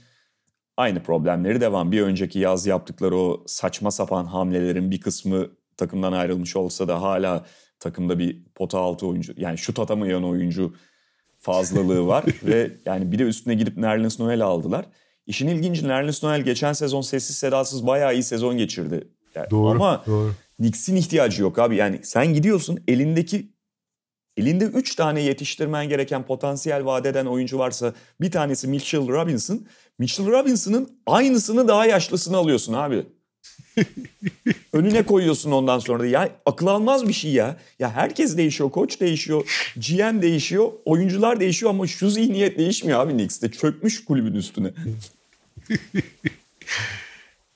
aynı problemleri devam. Bir önceki yaz yaptıkları o saçma sapan hamlelerin bir kısmı takımdan ayrılmış olsa da hala takımda bir pota altı oyuncu yani şut atamayan oyuncu fazlalığı var ve yani bir de üstüne gidip Nerlens Noel aldılar. İşin ilginci Nerlens Noel geçen sezon sessiz sedasız bayağı iyi sezon geçirdi. Yani doğru, ama doğru. Knicks'in ihtiyacı yok abi. Yani sen gidiyorsun elindeki elinde 3 tane yetiştirmen gereken potansiyel vadeden oyuncu varsa bir tanesi Mitchell Robinson. Mitchell Robinson'ın aynısını daha yaşlısını alıyorsun abi. Önüne koyuyorsun ondan sonra. Ya akıl almaz bir şey ya. Ya herkes değişiyor, koç değişiyor, GM değişiyor, oyuncular değişiyor ama şu zihniyet değişmiyor abi Knicks'te. Çökmüş kulübün üstüne.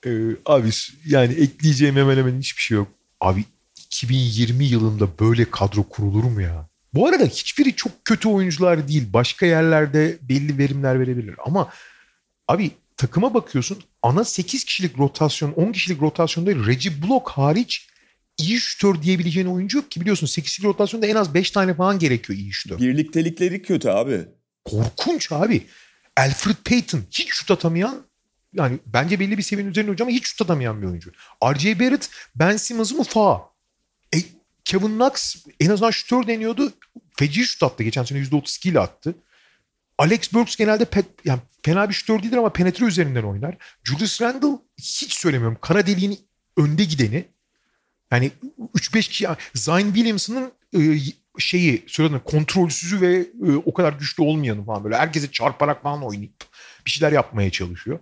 ee, abi yani ekleyeceğim hemen hemen hiçbir şey yok. Abi 2020 yılında böyle kadro kurulur mu ya? Bu arada hiçbiri çok kötü oyuncular değil. Başka yerlerde belli verimler verebilir. Ama abi takıma bakıyorsun ana 8 kişilik rotasyon 10 kişilik rotasyonda Reggie Block hariç iyi şütör diyebileceğin oyuncu yok ki biliyorsun 8 kişilik rotasyonda en az 5 tane falan gerekiyor iyi şütör. Birliktelikleri kötü abi. Korkunç abi. Alfred Payton hiç şut atamayan yani bence belli bir seviyenin üzerinde hocam hiç şut atamayan bir oyuncu. R.J. Barrett, Ben Simmons mu fa? E, Kevin Knox en azından şutör deniyordu. Feci şut attı. Geçen sene %32 ile attı. Alex Burks genelde pet, yani fena bir şutör değildir ama penetre üzerinden oynar. Julius Randle hiç söylemiyorum. Kara deliğin önde gideni. Yani 3-5 kişi Zion Williamson'ın e, şeyi söyledim kontrolsüzü ve e, o kadar güçlü olmayanı falan böyle herkese çarparak falan oynayıp bir şeyler yapmaya çalışıyor.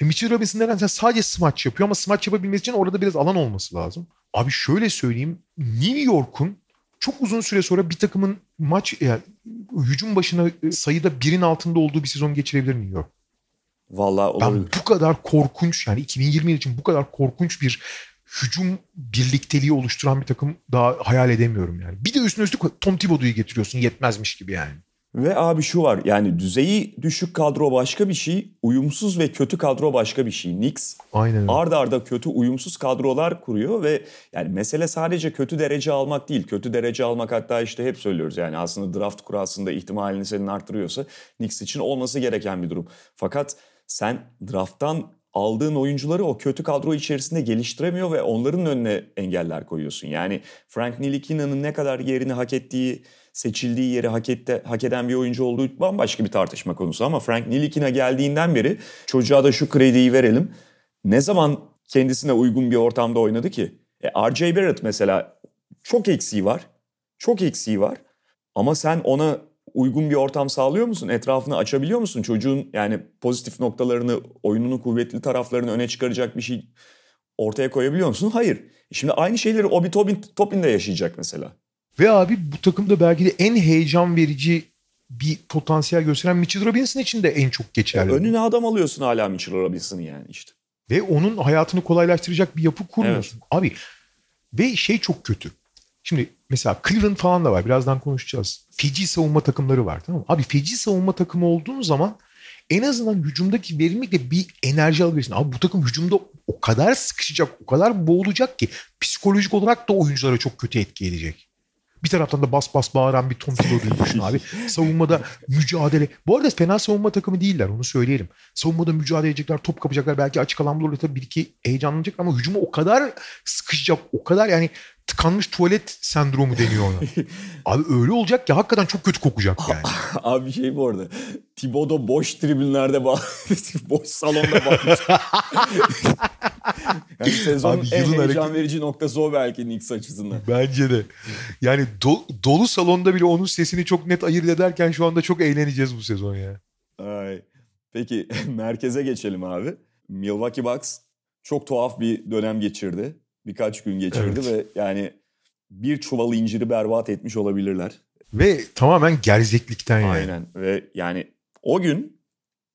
E Mitchell Robinson nedense sadece smaç yapıyor ama smaç yapabilmesi için orada biraz alan olması lazım. Abi şöyle söyleyeyim New York'un çok uzun süre sonra bir takımın maç yani hücum başına e, sayıda birin altında olduğu bir sezon geçirebilir New York. Vallahi olabilir. Ben bu kadar korkunç yani 2020 için bu kadar korkunç bir hücum birlikteliği oluşturan bir takım daha hayal edemiyorum yani. Bir de üstüne üstlük Tom Thibodeau'yu getiriyorsun yetmezmiş gibi yani. Ve abi şu var yani düzeyi düşük kadro başka bir şey, uyumsuz ve kötü kadro başka bir şey. Knicks Aynen. arda arda kötü uyumsuz kadrolar kuruyor ve yani mesele sadece kötü derece almak değil. Kötü derece almak hatta işte hep söylüyoruz yani aslında draft kurasında ihtimalini senin arttırıyorsa Knicks için olması gereken bir durum. Fakat sen drafttan aldığın oyuncuları o kötü kadro içerisinde geliştiremiyor ve onların önüne engeller koyuyorsun. Yani Frank Ntilikинa'nın ne kadar yerini hak ettiği seçildiği yeri hak, ette, hak eden bir oyuncu olduğu bambaşka bir tartışma konusu. Ama Frank Nilikina geldiğinden beri çocuğa da şu krediyi verelim. Ne zaman kendisine uygun bir ortamda oynadı ki? E, R.J. Barrett mesela çok eksiği var. Çok eksiği var. Ama sen ona uygun bir ortam sağlıyor musun? Etrafını açabiliyor musun? Çocuğun yani pozitif noktalarını, oyununun kuvvetli taraflarını öne çıkaracak bir şey ortaya koyabiliyor musun? Hayır. Şimdi aynı şeyleri Obi Topin, Topin de yaşayacak mesela. Ve abi bu takımda belki de en heyecan verici bir potansiyel gösteren Mitchell Robinson için de en çok geçerli. Ya önüne adam alıyorsun hala Mitchell Robinson'ı yani işte. Ve onun hayatını kolaylaştıracak bir yapı kurmuyorsun. Evet. Abi ve şey çok kötü. Şimdi mesela Cleveland falan da var. Birazdan konuşacağız. Fiji savunma takımları var tamam mı? Abi Fiji savunma takımı olduğun zaman en azından hücumdaki verimlilikle bir enerji alabilirsin. Abi bu takım hücumda o kadar sıkışacak, o kadar boğulacak ki psikolojik olarak da oyunculara çok kötü etki edecek. Bir taraftan da bas bas bağıran bir Tom Thibodeau'yu düşün abi. Savunmada mücadele. Bu arada fena savunma takımı değiller onu söyleyelim. Savunmada mücadele edecekler, top kapacaklar. Belki açık alan bulurlar tabii bir iki heyecanlanacak ama hücumu o kadar sıkışacak, o kadar yani tıkanmış tuvalet sendromu deniyor ona. Abi öyle olacak ki hakikaten çok kötü kokacak yani. Abi şey bu arada. Thibodeau boş tribünlerde boş salonda bağlı. yani sezonun Abi, en heyecan hareket... verici noktası o belki Knicks açısından. Bence de. Yani do, dolu salonda bile onun sesini çok net ayırt ederken şu anda çok eğleneceğiz bu sezon ya. Ay. Peki merkeze geçelim abi. Milwaukee Bucks çok tuhaf bir dönem geçirdi birkaç gün geçirdi evet. ve yani bir çuval inciri berbat etmiş olabilirler. Ve tamamen gerzeklikten yani. Aynen ve yani o gün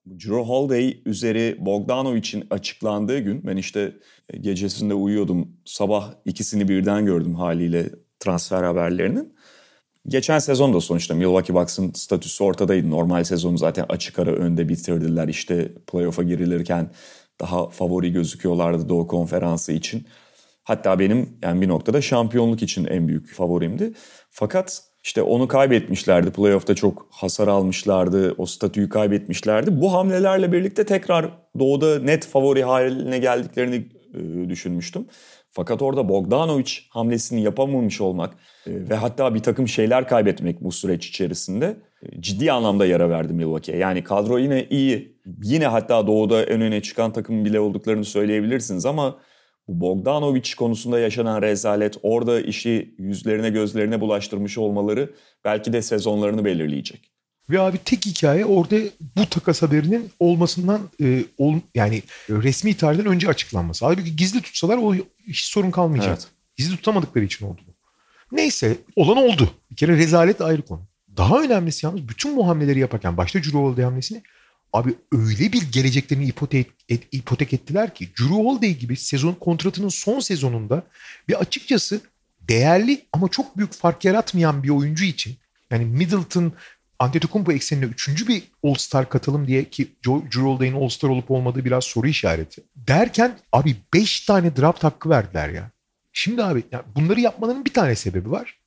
Drew Holiday üzeri Bogdanovic'in açıklandığı gün ben işte gecesinde uyuyordum. Sabah ikisini birden gördüm haliyle transfer haberlerinin. Geçen sezon da sonuçta Milwaukee Bucks'ın statüsü ortadaydı. Normal sezonu zaten açık ara önde bitirdiler. İşte playoff'a girilirken daha favori gözüküyorlardı Doğu Konferansı için. Hatta benim yani bir noktada şampiyonluk için en büyük favorimdi. Fakat işte onu kaybetmişlerdi. Playoff'ta çok hasar almışlardı. O statüyü kaybetmişlerdi. Bu hamlelerle birlikte tekrar doğuda net favori haline geldiklerini e, düşünmüştüm. Fakat orada Bogdanovic hamlesini yapamamış olmak e, ve hatta bir takım şeyler kaybetmek bu süreç içerisinde e, ciddi anlamda yara verdi Milwaukee'ye. Yani kadro yine iyi. Yine hatta doğuda en öne çıkan takım bile olduklarını söyleyebilirsiniz ama Bogdanovic konusunda yaşanan rezalet orada işi yüzlerine gözlerine bulaştırmış olmaları belki de sezonlarını belirleyecek. Ve abi tek hikaye orada bu takas haberinin olmasından e, ol, yani resmi tarihten önce açıklanması. Halbuki gizli tutsalar o hiç sorun kalmayacak. Evet. Gizli tutamadıkları için oldu bu. Neyse olan oldu. Bir kere rezalet ayrı konu. Daha önemlisi yalnız bütün bu hamleleri yaparken başta Holiday hamlesini Abi öyle bir geleceklerini ipotek, et, ipotek ettiler ki Drew Holiday gibi sezon kontratının son sezonunda bir açıkçası değerli ama çok büyük fark yaratmayan bir oyuncu için yani Middleton Antetokounmpo eksenine üçüncü bir All-Star katılım diye ki Drew Holiday'in All-Star olup olmadığı biraz soru işareti. Derken abi beş tane draft hakkı verdiler ya. Şimdi abi yani bunları yapmanın bir tane sebebi var.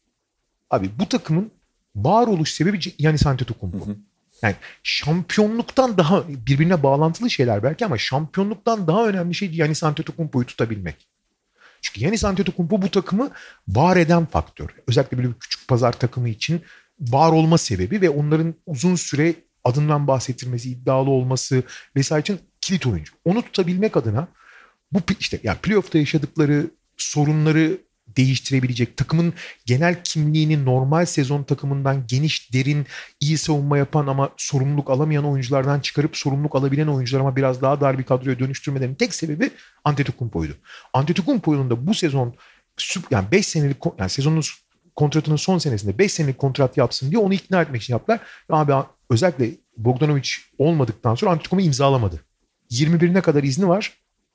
Abi bu takımın varoluş sebebi Yanis Antetokounmpo. Hı hı. Yani şampiyonluktan daha birbirine bağlantılı şeyler belki ama şampiyonluktan daha önemli şey Yanis Antetokounmpo'yu tutabilmek. Çünkü Yanis Antetokounmpo bu takımı var eden faktör. Özellikle böyle bir küçük pazar takımı için var olma sebebi ve onların uzun süre adından bahsettirmesi, iddialı olması vesaire için kilit oyuncu. Onu tutabilmek adına bu işte yani playoff'ta yaşadıkları sorunları değiştirebilecek, takımın genel kimliğini normal sezon takımından geniş, derin, iyi savunma yapan ama sorumluluk alamayan oyunculardan çıkarıp sorumluluk alabilen oyuncular biraz daha dar bir kadroya dönüştürmelerinin tek sebebi Antetokounmpo'ydu. Antetokounmpo'nun da bu sezon yani 5 senelik yani sezonun kontratının son senesinde 5 senelik kontrat yapsın diye onu ikna etmek için yaptılar. Abi özellikle Bogdanovic olmadıktan sonra Antetokounmpo imzalamadı. 21'ine kadar izni var.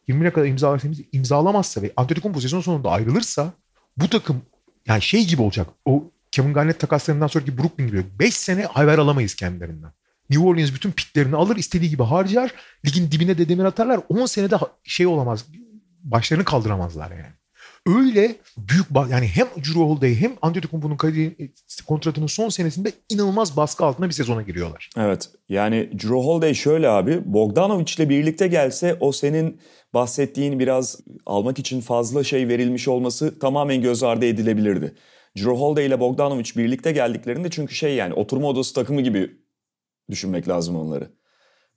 20'ne kadar imzalarsa imzalamazsa ve Antetokounmpo sezon sonunda ayrılırsa bu takım yani şey gibi olacak. O Kevin Garnett takaslarından sonraki Brooklyn gibi 5 sene haber alamayız kendilerinden. New Orleans bütün piklerini alır istediği gibi harcar. Ligin dibine de demir atarlar. 10 senede şey olamaz. Başlarını kaldıramazlar yani. Öyle büyük yani hem Drew Holiday hem Antetokounmpo'nun kontratının son senesinde inanılmaz baskı altında bir sezona giriyorlar. Evet. Yani Drew Holiday şöyle abi. Bogdanovic ile birlikte gelse o senin bahsettiğin biraz almak için fazla şey verilmiş olması tamamen göz ardı edilebilirdi. Drew Holiday ile Bogdanovic birlikte geldiklerinde çünkü şey yani oturma odası takımı gibi düşünmek lazım onları.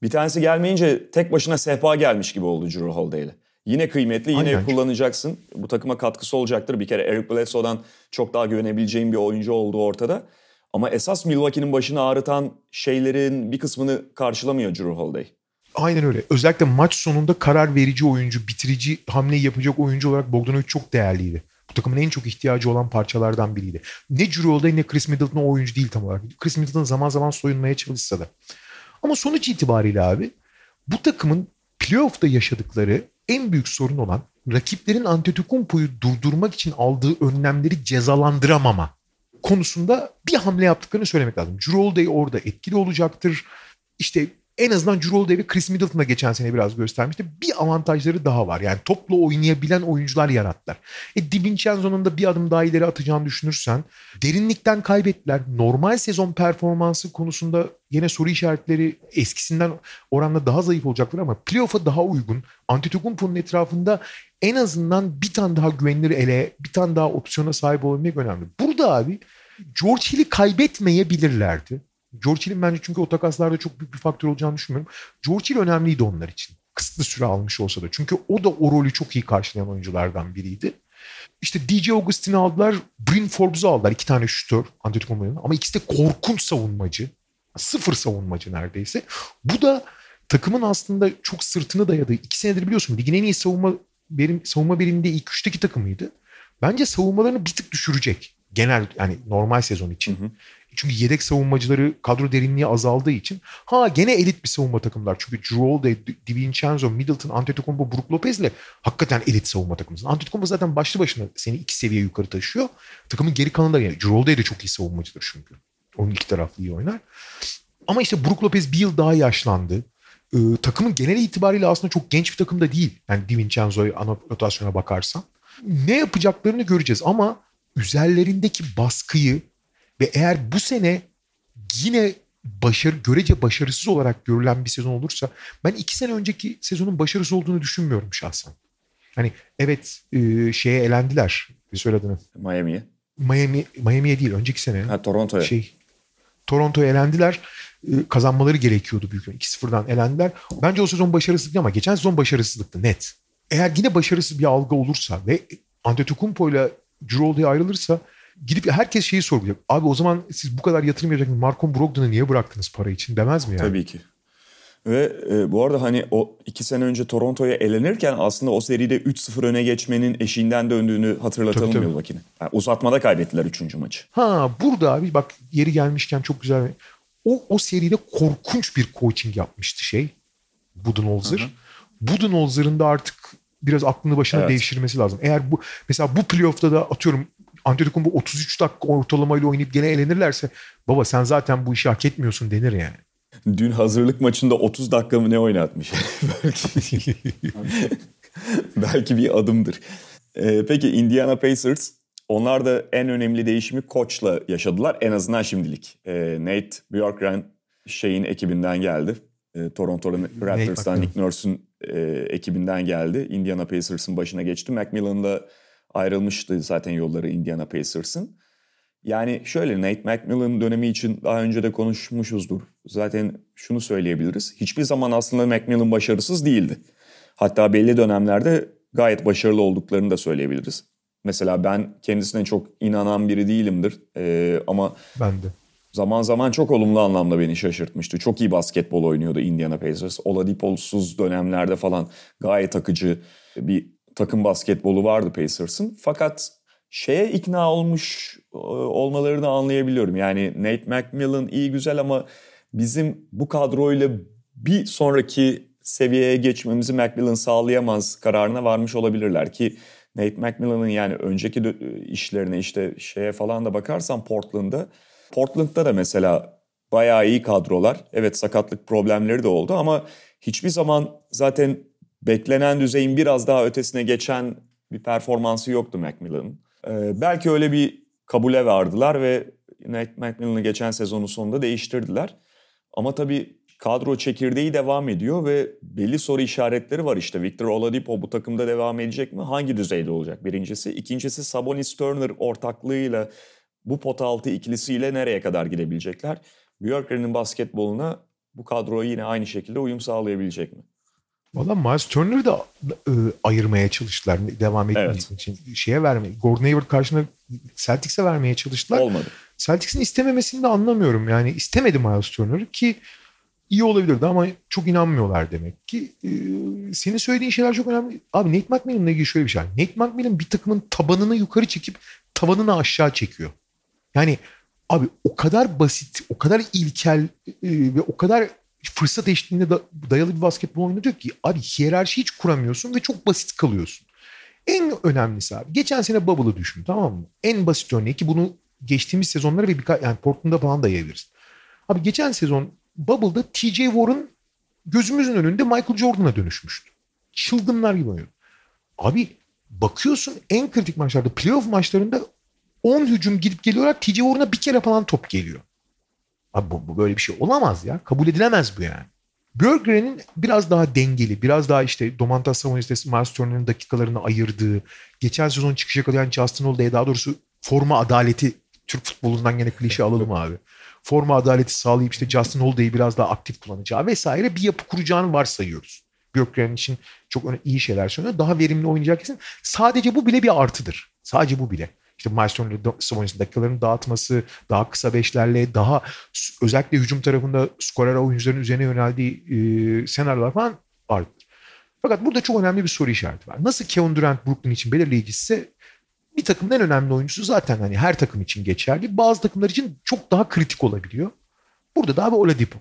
Bir tanesi gelmeyince tek başına sehpa gelmiş gibi oldu Drew Holiday ile. Yine kıymetli, yine Aynen. kullanacaksın. Bu takıma katkısı olacaktır. Bir kere Eric Bledsoe'dan çok daha güvenebileceğin bir oyuncu olduğu ortada. Ama esas Milwaukee'nin başını ağrıtan şeylerin bir kısmını karşılamıyor Drew Holiday. Aynen öyle. Özellikle maç sonunda karar verici oyuncu, bitirici hamle yapacak oyuncu olarak Bogdanovic çok değerliydi. Bu takımın en çok ihtiyacı olan parçalardan biriydi. Ne Drew Holiday ne Chris Middleton o oyuncu değil tam olarak. Chris Middleton zaman zaman soyunmaya çalışsa da. Ama sonuç itibariyle abi bu takımın playoff'ta yaşadıkları en büyük sorun olan rakiplerin Antetokounmpo'yu durdurmak için aldığı önlemleri cezalandıramama konusunda bir hamle yaptıklarını söylemek lazım. Drew Holiday orada etkili olacaktır. İşte en azından Drew Holiday ve Chris Middleton'a geçen sene biraz göstermişti. Bir avantajları daha var. Yani topla oynayabilen oyuncular yarattılar. E DiVincenzo'nun da bir adım daha ileri atacağını düşünürsen derinlikten kaybettiler. Normal sezon performansı konusunda yine soru işaretleri eskisinden oranla daha zayıf olacaktır ama playoff'a daha uygun. Antetokounmpo'nun etrafında en azından bir tane daha güvenilir ele, bir tane daha opsiyona sahip olabilmek önemli. Burada abi George Hill'i kaybetmeyebilirlerdi. George Hill'in bence çünkü o takaslarda çok büyük bir faktör olacağını düşünmüyorum. George Hill önemliydi onlar için. Kısıtlı süre almış olsa da. Çünkü o da o rolü çok iyi karşılayan oyunculardan biriydi. İşte DJ Augustin'i aldılar. Bryn Forbes'u aldılar. iki tane şütör Antetokounmpo'nun. Ama ikisi de korkunç savunmacı. Sıfır savunmacı neredeyse. Bu da takımın aslında çok sırtını dayadığı. iki senedir biliyorsun ligin en iyi savunma benim savunma biriminde ilk üçteki takımıydı. Bence savunmalarını bir tık düşürecek. Genel yani normal sezon için. Hı hı. Çünkü yedek savunmacıları kadro derinliği azaldığı için ha gene elit bir savunma takımlar. Çünkü Drew Holiday, DiVincenzo, Middleton, Antetokounmpo, Brook Lopez ile hakikaten elit savunma takımısın. Antetokounmpo zaten başlı başına seni iki seviye yukarı taşıyor. Takımın geri kalanında yani Drew Holiday de çok iyi savunmacıdır çünkü. Onun iki taraflı iyi oynar. Ama işte Brook Lopez bir yıl daha yaşlandı. Ee, takımın genel itibariyle aslında çok genç bir takım da değil. Yani DiVincenzo'ya anotasyona bakarsan. Ne yapacaklarını göreceğiz ama üzerlerindeki baskıyı ve eğer bu sene yine başarı görece başarısız olarak görülen bir sezon olursa ben iki sene önceki sezonun başarısız olduğunu düşünmüyorum şahsen. Hani evet e, şeye elendiler. Bir söyle adını. Miami'ye. Miami, Miami'ye değil önceki sene. Ha Toronto'ya. Şey, Toronto'ya elendiler. E, kazanmaları gerekiyordu büyük 2-0'dan elendiler. Bence o sezon başarısızlıktı ama geçen sezon başarısızlıktı net. Eğer yine başarısız bir algı olursa ve Antetokounmpo ile Drew ayrılırsa gidip herkes şeyi sorgulayacak. Abi o zaman siz bu kadar yatırım yapacaksınız. Marcon Brogdon'u niye bıraktınız para için demez mi yani? Tabii ki. Ve e, bu arada hani o iki sene önce Toronto'ya elenirken aslında o seride 3-0 öne geçmenin eşiğinden döndüğünü hatırlatalım tabii, Milwaukee'nin. Yani uzatmada kaybettiler 3. maçı. Ha burada abi bak yeri gelmişken çok güzel. O, o seride korkunç bir coaching yapmıştı şey. Budenholzer. Budenholzer'ın da artık biraz aklını başına evet. devşirmesi lazım. Eğer bu mesela bu playoff'ta da atıyorum Antetokounmpo 33 dakika ortalamayla oynayıp gene elenirlerse baba sen zaten bu işi hak etmiyorsun denir yani. Dün hazırlık maçında 30 dakika mı ne oynatmış? belki belki bir adımdır. Ee, peki Indiana Pacers onlar da en önemli değişimi koçla yaşadılar en azından şimdilik. Ee, Nate Bjorkgren şeyin ekibinden geldi. Ee, Toronto Raptors'tan Nick Nurse'un e, ekibinden geldi. Indiana Pacers'ın başına geçti. Macmillan'la ayrılmıştı zaten yolları Indiana Pacers'ın. Yani şöyle Nate McMillan dönemi için daha önce de konuşmuşuzdur. Zaten şunu söyleyebiliriz. Hiçbir zaman aslında McMillan başarısız değildi. Hatta belli dönemlerde gayet başarılı olduklarını da söyleyebiliriz. Mesela ben kendisine çok inanan biri değilimdir. Ee, ama ben de. Zaman zaman çok olumlu anlamda beni şaşırtmıştı. Çok iyi basketbol oynuyordu Indiana Pacers. Oladipo'suz dönemlerde falan gayet akıcı bir takım basketbolu vardı Pacers'ın. Fakat şeye ikna olmuş e, olmalarını anlayabiliyorum. Yani Nate McMillan iyi güzel ama bizim bu kadroyla bir sonraki seviyeye geçmemizi McMillan sağlayamaz kararına varmış olabilirler ki Nate McMillan'ın yani önceki işlerine işte şeye falan da bakarsan Portland'da Portland'da da mesela bayağı iyi kadrolar. Evet sakatlık problemleri de oldu ama hiçbir zaman zaten beklenen düzeyin biraz daha ötesine geçen bir performansı yoktu Macmillan'ın. Ee, belki öyle bir kabule vardılar ve Macmillan'ı geçen sezonun sonunda değiştirdiler. Ama tabii kadro çekirdeği devam ediyor ve belli soru işaretleri var işte. Victor Oladipo bu takımda devam edecek mi? Hangi düzeyde olacak birincisi? İkincisi Sabonis Turner ortaklığıyla bu pot altı ikilisiyle nereye kadar gidebilecekler? Björkren'in basketboluna bu kadro yine aynı şekilde uyum sağlayabilecek mi? Valla Miles Turner'ı da e, ayırmaya çalıştılar devam etmesi evet. için. Şeye vermeye, Gordon Hayward karşısında Celtics'e vermeye çalıştılar. Olmadı. Celtics'in istememesini de anlamıyorum. Yani istemedi Miles Turner'ı ki iyi olabilirdi ama çok inanmıyorlar demek ki. Ee, senin söylediğin şeyler çok önemli. Abi Nate McMillan'la ilgili şöyle bir şey. Nate McMillan bir takımın tabanını yukarı çekip tavanını aşağı çekiyor. Yani abi o kadar basit, o kadar ilkel e, ve o kadar fırsat eşliğinde da, dayalı bir basketbol oynatıyor ki abi hiyerarşi hiç kuramıyorsun ve çok basit kalıyorsun. En önemlisi abi. Geçen sene Bubble'ı düşün tamam mı? En basit örneği ki bunu geçtiğimiz sezonlara ve birkaç yani Portland'da falan da yayabiliriz. Abi geçen sezon Bubble'da TJ Warren gözümüzün önünde Michael Jordan'a dönüşmüştü. Çılgınlar gibi oynuyor. Abi bakıyorsun en kritik maçlarda playoff maçlarında 10 hücum gidip geliyorlar. TJ Warren'a bir kere falan top geliyor. Abi bu, bu böyle bir şey olamaz ya. Kabul edilemez bu yani. Björkgren'in biraz daha dengeli, biraz daha işte Domantas Sabonis'te Miles Turner'ın dakikalarını ayırdığı, geçen sezon çıkış yakalayan Justin Holiday'e daha doğrusu forma adaleti Türk futbolundan gene klişe alalım abi. Forma adaleti sağlayıp işte Justin Holiday'i biraz daha aktif kullanacağı vesaire bir yapı kuracağını varsayıyoruz. Björkgren için çok iyi şeyler söylüyor. Daha verimli oynayacak kesin. Sadece bu bile bir artıdır. Sadece bu bile işte Miles Turner'ın Sabonis'in dakikalarını dağıtması, daha kısa beşlerle, daha özellikle hücum tarafında skorer oyuncuların üzerine yöneldiği e, senaryolar falan vardır. Fakat burada çok önemli bir soru işareti var. Nasıl Kevin Durant Brooklyn için belirleyicisi bir takımın en önemli oyuncusu zaten hani her takım için geçerli. Bazı takımlar için çok daha kritik olabiliyor. Burada da abi Oladipo.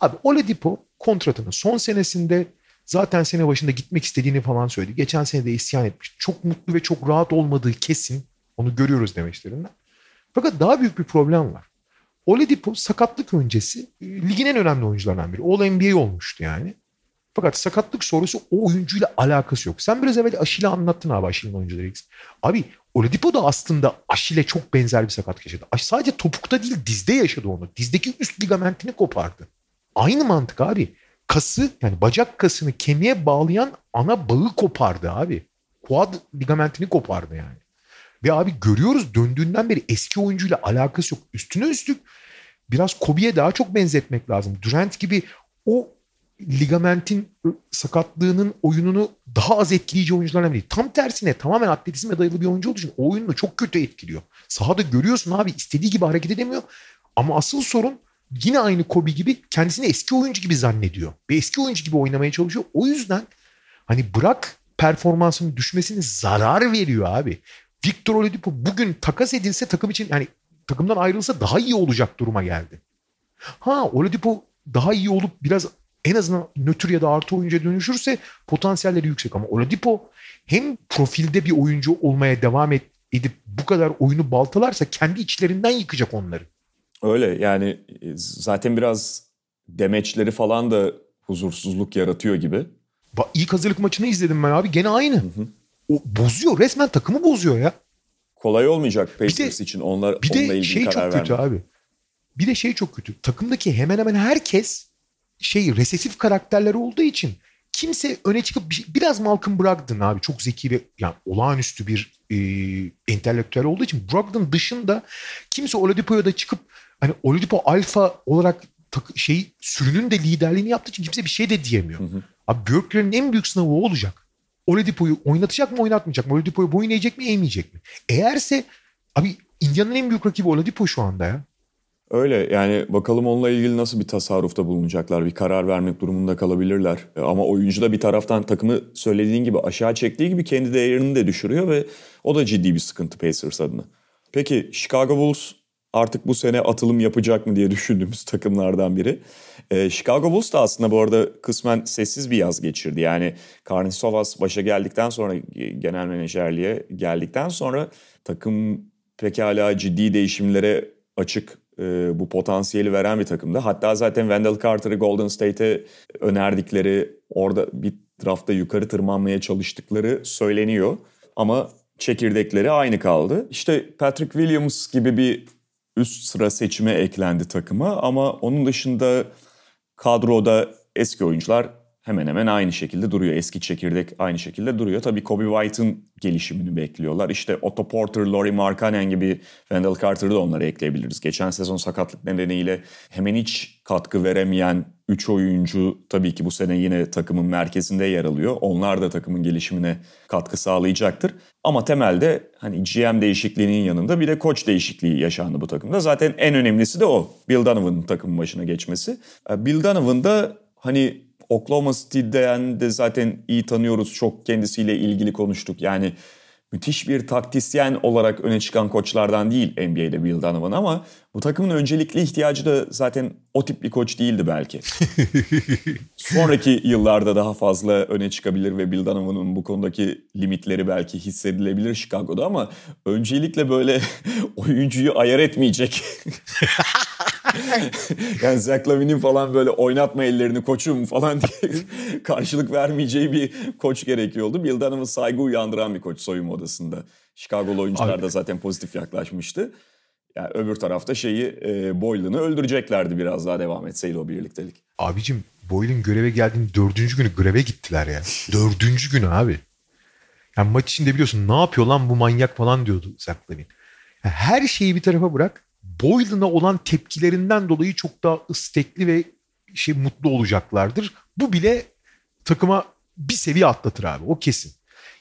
Abi Oladipo kontratının son senesinde zaten sene başında gitmek istediğini falan söyledi. Geçen sene de isyan etmiş. Çok mutlu ve çok rahat olmadığı kesin. Onu görüyoruz demeçlerinden. Fakat daha büyük bir problem var. Oladipo sakatlık öncesi e, ligin en önemli oyuncularından biri. All NBA olmuştu yani. Fakat sakatlık sorusu o oyuncuyla alakası yok. Sen biraz evvel Aşil'e anlattın abi Aşil'in oyuncuları. Abi Oladipo da aslında Aşil'e çok benzer bir sakatlık yaşadı. Sadece topukta değil dizde yaşadı onu. Dizdeki üst ligamentini kopardı. Aynı mantık abi. Kası yani bacak kasını kemiğe bağlayan ana bağı kopardı abi. Quad ligamentini kopardı yani. Ve abi görüyoruz döndüğünden beri eski oyuncuyla alakası yok. Üstüne üstlük biraz Kobe'ye daha çok benzetmek lazım. Durant gibi o ligamentin sakatlığının oyununu daha az etkileyici oyunculardan biri. Tam tersine tamamen atletizme dayalı bir oyuncu olduğu için o oyununu çok kötü etkiliyor. Sahada görüyorsun abi istediği gibi hareket edemiyor. Ama asıl sorun yine aynı Kobe gibi kendisini eski oyuncu gibi zannediyor. Ve eski oyuncu gibi oynamaya çalışıyor. O yüzden hani bırak performansının düşmesini zarar veriyor abi. Victor Oladipo bugün takas edilse takım için yani takımdan ayrılsa daha iyi olacak duruma geldi. Ha Oladipo daha iyi olup biraz en azından nötr ya da artı oyuncuya dönüşürse potansiyelleri yüksek ama Oladipo hem profilde bir oyuncu olmaya devam et, edip bu kadar oyunu baltalarsa kendi içlerinden yıkacak onları. Öyle yani zaten biraz demeçleri falan da huzursuzluk yaratıyor gibi. Ba ilk hazırlık maçını izledim ben abi gene aynı. Hı hı. O bozuyor resmen takımı bozuyor ya. Kolay olmayacak Pacers için onlar bir de şey çok kötü vermek. abi. Bir de şey çok kötü. Takımdaki hemen hemen herkes şey resesif karakterler olduğu için kimse öne çıkıp bir, biraz Malcolm Brogdon abi çok zeki ve yani olağanüstü bir e, entelektüel olduğu için Brogdon dışında kimse Oladipo'ya da çıkıp hani Oladipo alfa olarak şey sürünün de liderliğini yaptığı için kimse bir şey de diyemiyor. Hı hı. Abi Björkgren'in en büyük sınavı o olacak. Oladipo'yu oynatacak mı oynatmayacak mı? Oladipo'yu boyun eğecek mi eğmeyecek mi? Eğerse abi Indiana'nın en büyük rakibi Oladipo şu anda ya. Öyle yani bakalım onunla ilgili nasıl bir tasarrufta bulunacaklar. Bir karar vermek durumunda kalabilirler. Ama oyuncu da bir taraftan takımı söylediğin gibi aşağı çektiği gibi kendi değerini de düşürüyor ve o da ciddi bir sıkıntı Pacers adına. Peki Chicago Bulls artık bu sene atılım yapacak mı diye düşündüğümüz takımlardan biri. E, Chicago Bulls da aslında bu arada kısmen sessiz bir yaz geçirdi. Yani Karnisovas başa geldikten sonra genel menajerliğe geldikten sonra takım pekala ciddi değişimlere açık e, bu potansiyeli veren bir takımdı. Hatta zaten Wendell Carter'ı Golden State'e önerdikleri orada bir draftta yukarı tırmanmaya çalıştıkları söyleniyor. Ama çekirdekleri aynı kaldı. İşte Patrick Williams gibi bir üst sıra seçime eklendi takıma. Ama onun dışında kadroda eski oyuncular hemen hemen aynı şekilde duruyor. Eski çekirdek aynı şekilde duruyor. Tabii Kobe White'ın gelişimini bekliyorlar. İşte Otto Porter, Laurie Markkanen gibi Wendell Carter'ı da onlara ekleyebiliriz. Geçen sezon sakatlık nedeniyle hemen hiç katkı veremeyen 3 oyuncu tabii ki bu sene yine takımın merkezinde yer alıyor. Onlar da takımın gelişimine katkı sağlayacaktır. Ama temelde hani GM değişikliğinin yanında bir de koç değişikliği yaşandı bu takımda. Zaten en önemlisi de o. Bill Donovan'ın takımın başına geçmesi. Bill Donovan da hani Oklahoma City'den de zaten iyi tanıyoruz. Çok kendisiyle ilgili konuştuk. Yani müthiş bir taktisyen olarak öne çıkan koçlardan değil NBA'de Bill Donovan ama bu takımın öncelikli ihtiyacı da zaten o tip bir koç değildi belki. Sonraki yıllarda daha fazla öne çıkabilir ve Bill Donovan'ın bu konudaki limitleri belki hissedilebilir Chicago'da ama öncelikle böyle oyuncuyu ayar etmeyecek. yani Zach Lavin'in falan böyle oynatma ellerini koçum falan diye karşılık vermeyeceği bir koç gerekiyordu. Bill Donovan saygı uyandıran bir koç soyunma odasında. Chicago'lu oyuncular da zaten pozitif yaklaşmıştı. Yani öbür tarafta şeyi e, Boylan'ı öldüreceklerdi biraz daha devam etseydi o birliktelik. Abicim Boylan göreve geldiğinde dördüncü günü greve gittiler ya. dördüncü günü abi. Yani maç içinde biliyorsun ne yapıyor lan bu manyak falan diyordu Zach Lavin. Yani her şeyi bir tarafa bırak. Boylan'a olan tepkilerinden dolayı çok daha istekli ve şey mutlu olacaklardır. Bu bile takıma bir seviye atlatır abi. O kesin.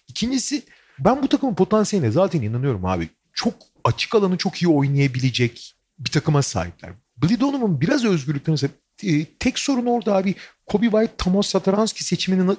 İkincisi ben bu takımın potansiyeline zaten inanıyorum abi. Çok açık alanı çok iyi oynayabilecek bir takıma sahipler. Billy Donovan biraz özgürlükten mesela e, tek sorun orada abi Kobe White, Tomas Satoranski seçimini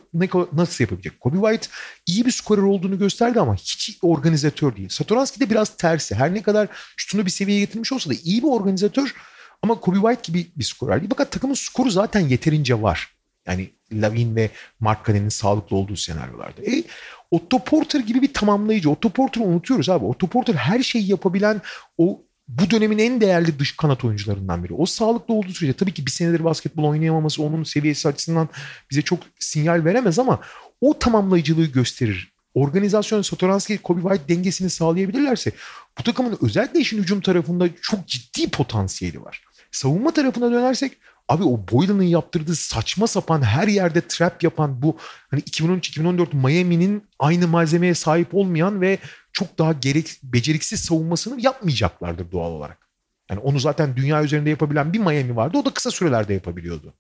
nasıl yapabilecek? Kobe White iyi bir skorer olduğunu gösterdi ama hiç organizatör değil. Satoranski de biraz tersi. Her ne kadar şutunu bir seviyeye getirmiş olsa da iyi bir organizatör ama Kobe White gibi bir skorer değil. Fakat takımın skoru zaten yeterince var. Yani Lavin ve Mark Canon'in sağlıklı olduğu senaryolarda. E, Otto Porter gibi bir tamamlayıcı. Otto Porter'ı unutuyoruz abi. Otto Porter her şeyi yapabilen o bu dönemin en değerli dış kanat oyuncularından biri. O sağlıklı olduğu sürece tabii ki bir senedir basketbol oynayamaması onun seviyesi açısından bize çok sinyal veremez ama o tamamlayıcılığı gösterir. Organizasyon Satoranski, Kobe White dengesini sağlayabilirlerse bu takımın özellikle işin hücum tarafında çok ciddi potansiyeli var. Savunma tarafına dönersek Abi o Boylan'ın yaptırdığı saçma sapan her yerde trap yapan bu hani 2013-2014 Miami'nin aynı malzemeye sahip olmayan ve çok daha gerek, beceriksiz savunmasını yapmayacaklardır doğal olarak. Yani onu zaten dünya üzerinde yapabilen bir Miami vardı. O da kısa sürelerde yapabiliyordu.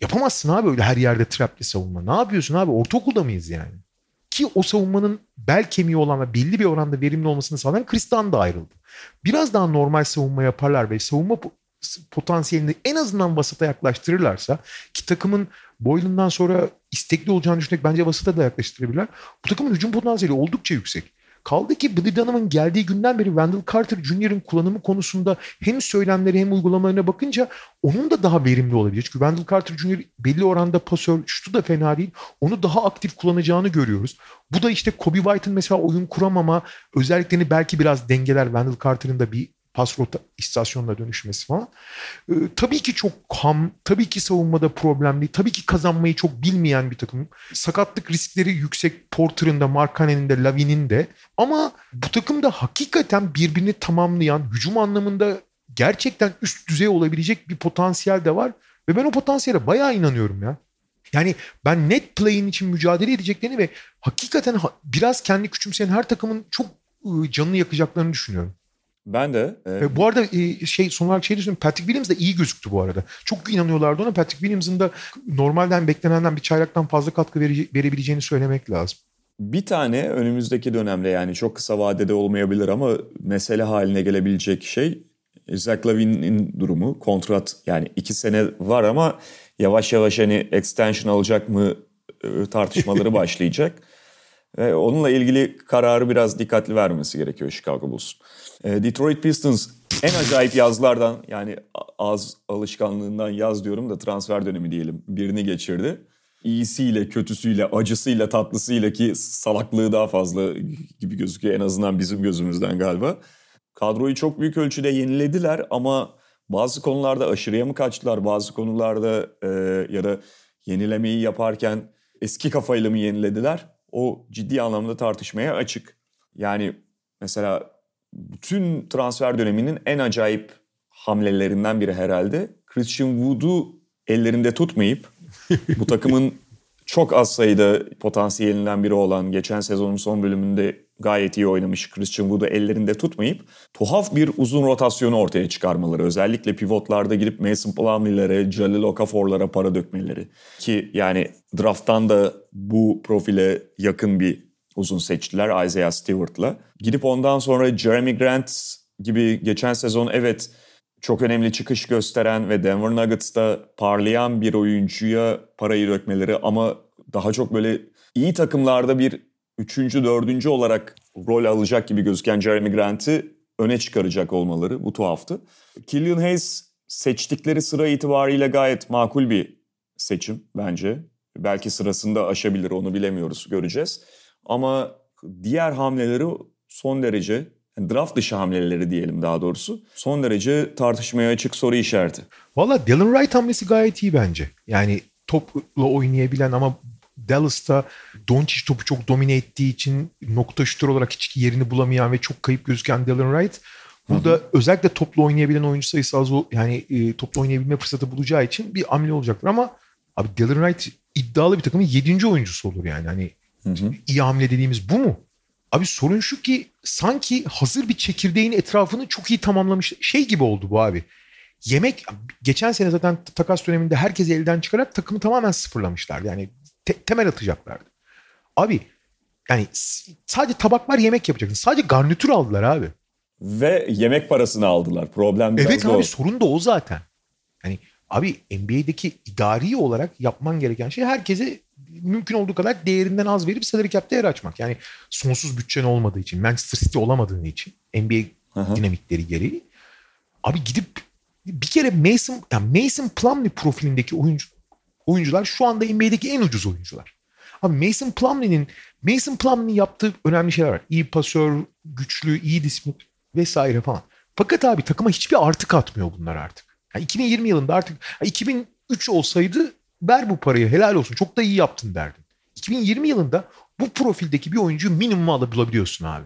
Yapamazsın abi öyle her yerde trapli savunma. Ne yapıyorsun abi? Ortaokulda mıyız yani? Ki o savunmanın bel kemiği olan ve belli bir oranda verimli olmasını sağlayan Kristan da ayrıldı. Biraz daha normal savunma yaparlar ve savunma potansiyelini en azından vasata yaklaştırırlarsa ki takımın Boylan'dan sonra istekli olacağını düşünerek bence vasata da yaklaştırabilirler. Bu takımın hücum potansiyeli oldukça yüksek. Kaldı ki Billy Dunham'ın geldiği günden beri Wendell Carter Jr.'ın kullanımı konusunda hem söylemleri hem uygulamalarına bakınca onun da daha verimli olabilir. Çünkü Wendell Carter Jr. belli oranda pasör, şutu da fena değil. Onu daha aktif kullanacağını görüyoruz. Bu da işte Kobe White'ın mesela oyun kuramama özelliklerini belki biraz dengeler. Wendell Carter'ın da bir pas rota istasyonuna dönüşmesi falan. Ee, tabii ki çok ham, tabii ki savunmada problemli, tabii ki kazanmayı çok bilmeyen bir takım. Sakatlık riskleri yüksek Porter'ın da, Markkanen'in de, Lavin'in de. Ama bu takım da hakikaten birbirini tamamlayan, hücum anlamında gerçekten üst düzey olabilecek bir potansiyel de var. Ve ben o potansiyele bayağı inanıyorum ya. Yani ben net play'in için mücadele edeceklerini ve hakikaten biraz kendi küçümseyen her takımın çok ıı, canını yakacaklarını düşünüyorum. Ben de. E... Bu arada e, şey son olarak şey düşünüyorum. Patrick Williams da iyi gözüktü bu arada. Çok inanıyorlardı ona. Patrick Williams'ın da normalden beklenenden bir çayraktan fazla katkı vere, verebileceğini söylemek lazım. Bir tane önümüzdeki dönemde yani çok kısa vadede olmayabilir ama mesele haline gelebilecek şey Zach Lavin'in durumu. Kontrat yani iki sene var ama yavaş yavaş hani extension alacak mı e, tartışmaları başlayacak. Ve onunla ilgili kararı biraz dikkatli vermesi gerekiyor Chicago Bulls'un. Ee, Detroit Pistons en acayip yazlardan yani az alışkanlığından yaz diyorum da transfer dönemi diyelim birini geçirdi. İyisiyle, kötüsüyle, acısıyla, tatlısıyla ki salaklığı daha fazla gibi gözüküyor en azından bizim gözümüzden galiba. Kadroyu çok büyük ölçüde yenilediler ama bazı konularda aşırıya mı kaçtılar, bazı konularda e, ya da yenilemeyi yaparken eski kafayla mı yenilediler? O ciddi anlamda tartışmaya açık. Yani mesela bütün transfer döneminin en acayip hamlelerinden biri herhalde. Christian Wood'u ellerinde tutmayıp bu takımın çok az sayıda potansiyelinden biri olan geçen sezonun son bölümünde gayet iyi oynamış Christian Wood'u ellerinde tutmayıp tuhaf bir uzun rotasyonu ortaya çıkarmaları. Özellikle pivotlarda girip Mason Plumlee'lere, Jalil Okafor'lara para dökmeleri. Ki yani drafttan da bu profile yakın bir uzun seçtiler Isaiah Stewart'la. Gidip ondan sonra Jeremy Grant gibi geçen sezon evet çok önemli çıkış gösteren ve Denver Nuggets'ta parlayan bir oyuncuya parayı dökmeleri ama daha çok böyle iyi takımlarda bir üçüncü, dördüncü olarak rol alacak gibi gözüken Jeremy Grant'i öne çıkaracak olmaları bu tuhaftı. Killian Hayes seçtikleri sıra itibariyle gayet makul bir seçim bence. Belki sırasında aşabilir onu bilemiyoruz göreceğiz. Ama diğer hamleleri son derece draft dışı hamleleri diyelim daha doğrusu. Son derece tartışmaya açık soru işareti. Valla Dylan Wright hamlesi gayet iyi bence. Yani topla oynayabilen ama Dallas'ta Doncic topu çok domine ettiği için nokta şutör olarak hiç yerini bulamayan ve çok kayıp gözüken Dylan Wright burada Hı-hı. özellikle toplu oynayabilen oyuncu sayısı az yani e, toplu oynayabilme fırsatı bulacağı için bir hamle olacaktır ama abi Dylan Wright iddialı bir takımın 7. oyuncusu olur yani. Hani Hı-hı. iyi hamle dediğimiz bu mu? Abi sorun şu ki sanki hazır bir çekirdeğin etrafını çok iyi tamamlamış şey gibi oldu bu abi. Yemek geçen sene zaten takas döneminde herkesi elden çıkarak takımı tamamen sıfırlamışlar. Yani te- temel atacaklardı. Abi yani sadece tabaklar yemek yapacaksın. Sadece garnitür aldılar abi. Ve yemek parasını aldılar. Problem biraz Evet abi sorun da o zaten. Yani abi NBA'deki idari olarak yapman gereken şey herkese mümkün olduğu kadar değerinden az verip salary cap'te yer açmak. Yani sonsuz bütçen olmadığı için, Manchester City olamadığın için NBA Aha. dinamikleri gereği. Abi gidip bir kere Mason, yani Mason Plumlee profilindeki oyuncu, oyuncular şu anda NBA'deki en ucuz oyuncular. Abi Mason Plumlee'nin Mason Plumlee'nin yaptığı önemli şeyler var. İyi pasör, güçlü, iyi disiplin vesaire falan. Fakat abi takıma hiçbir artı katmıyor bunlar artık. Yani 2020 yılında artık 2003 olsaydı ver bu parayı helal olsun çok da iyi yaptın derdin. 2020 yılında bu profildeki bir oyuncuyu minimum alabiliyorsun abi.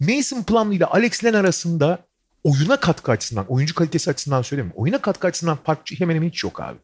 Mason Plumlee ile Alex Len arasında oyuna katkı açısından, oyuncu kalitesi açısından söylemiyorum. Oyuna katkı açısından fark hemen hemen hiç yok abi.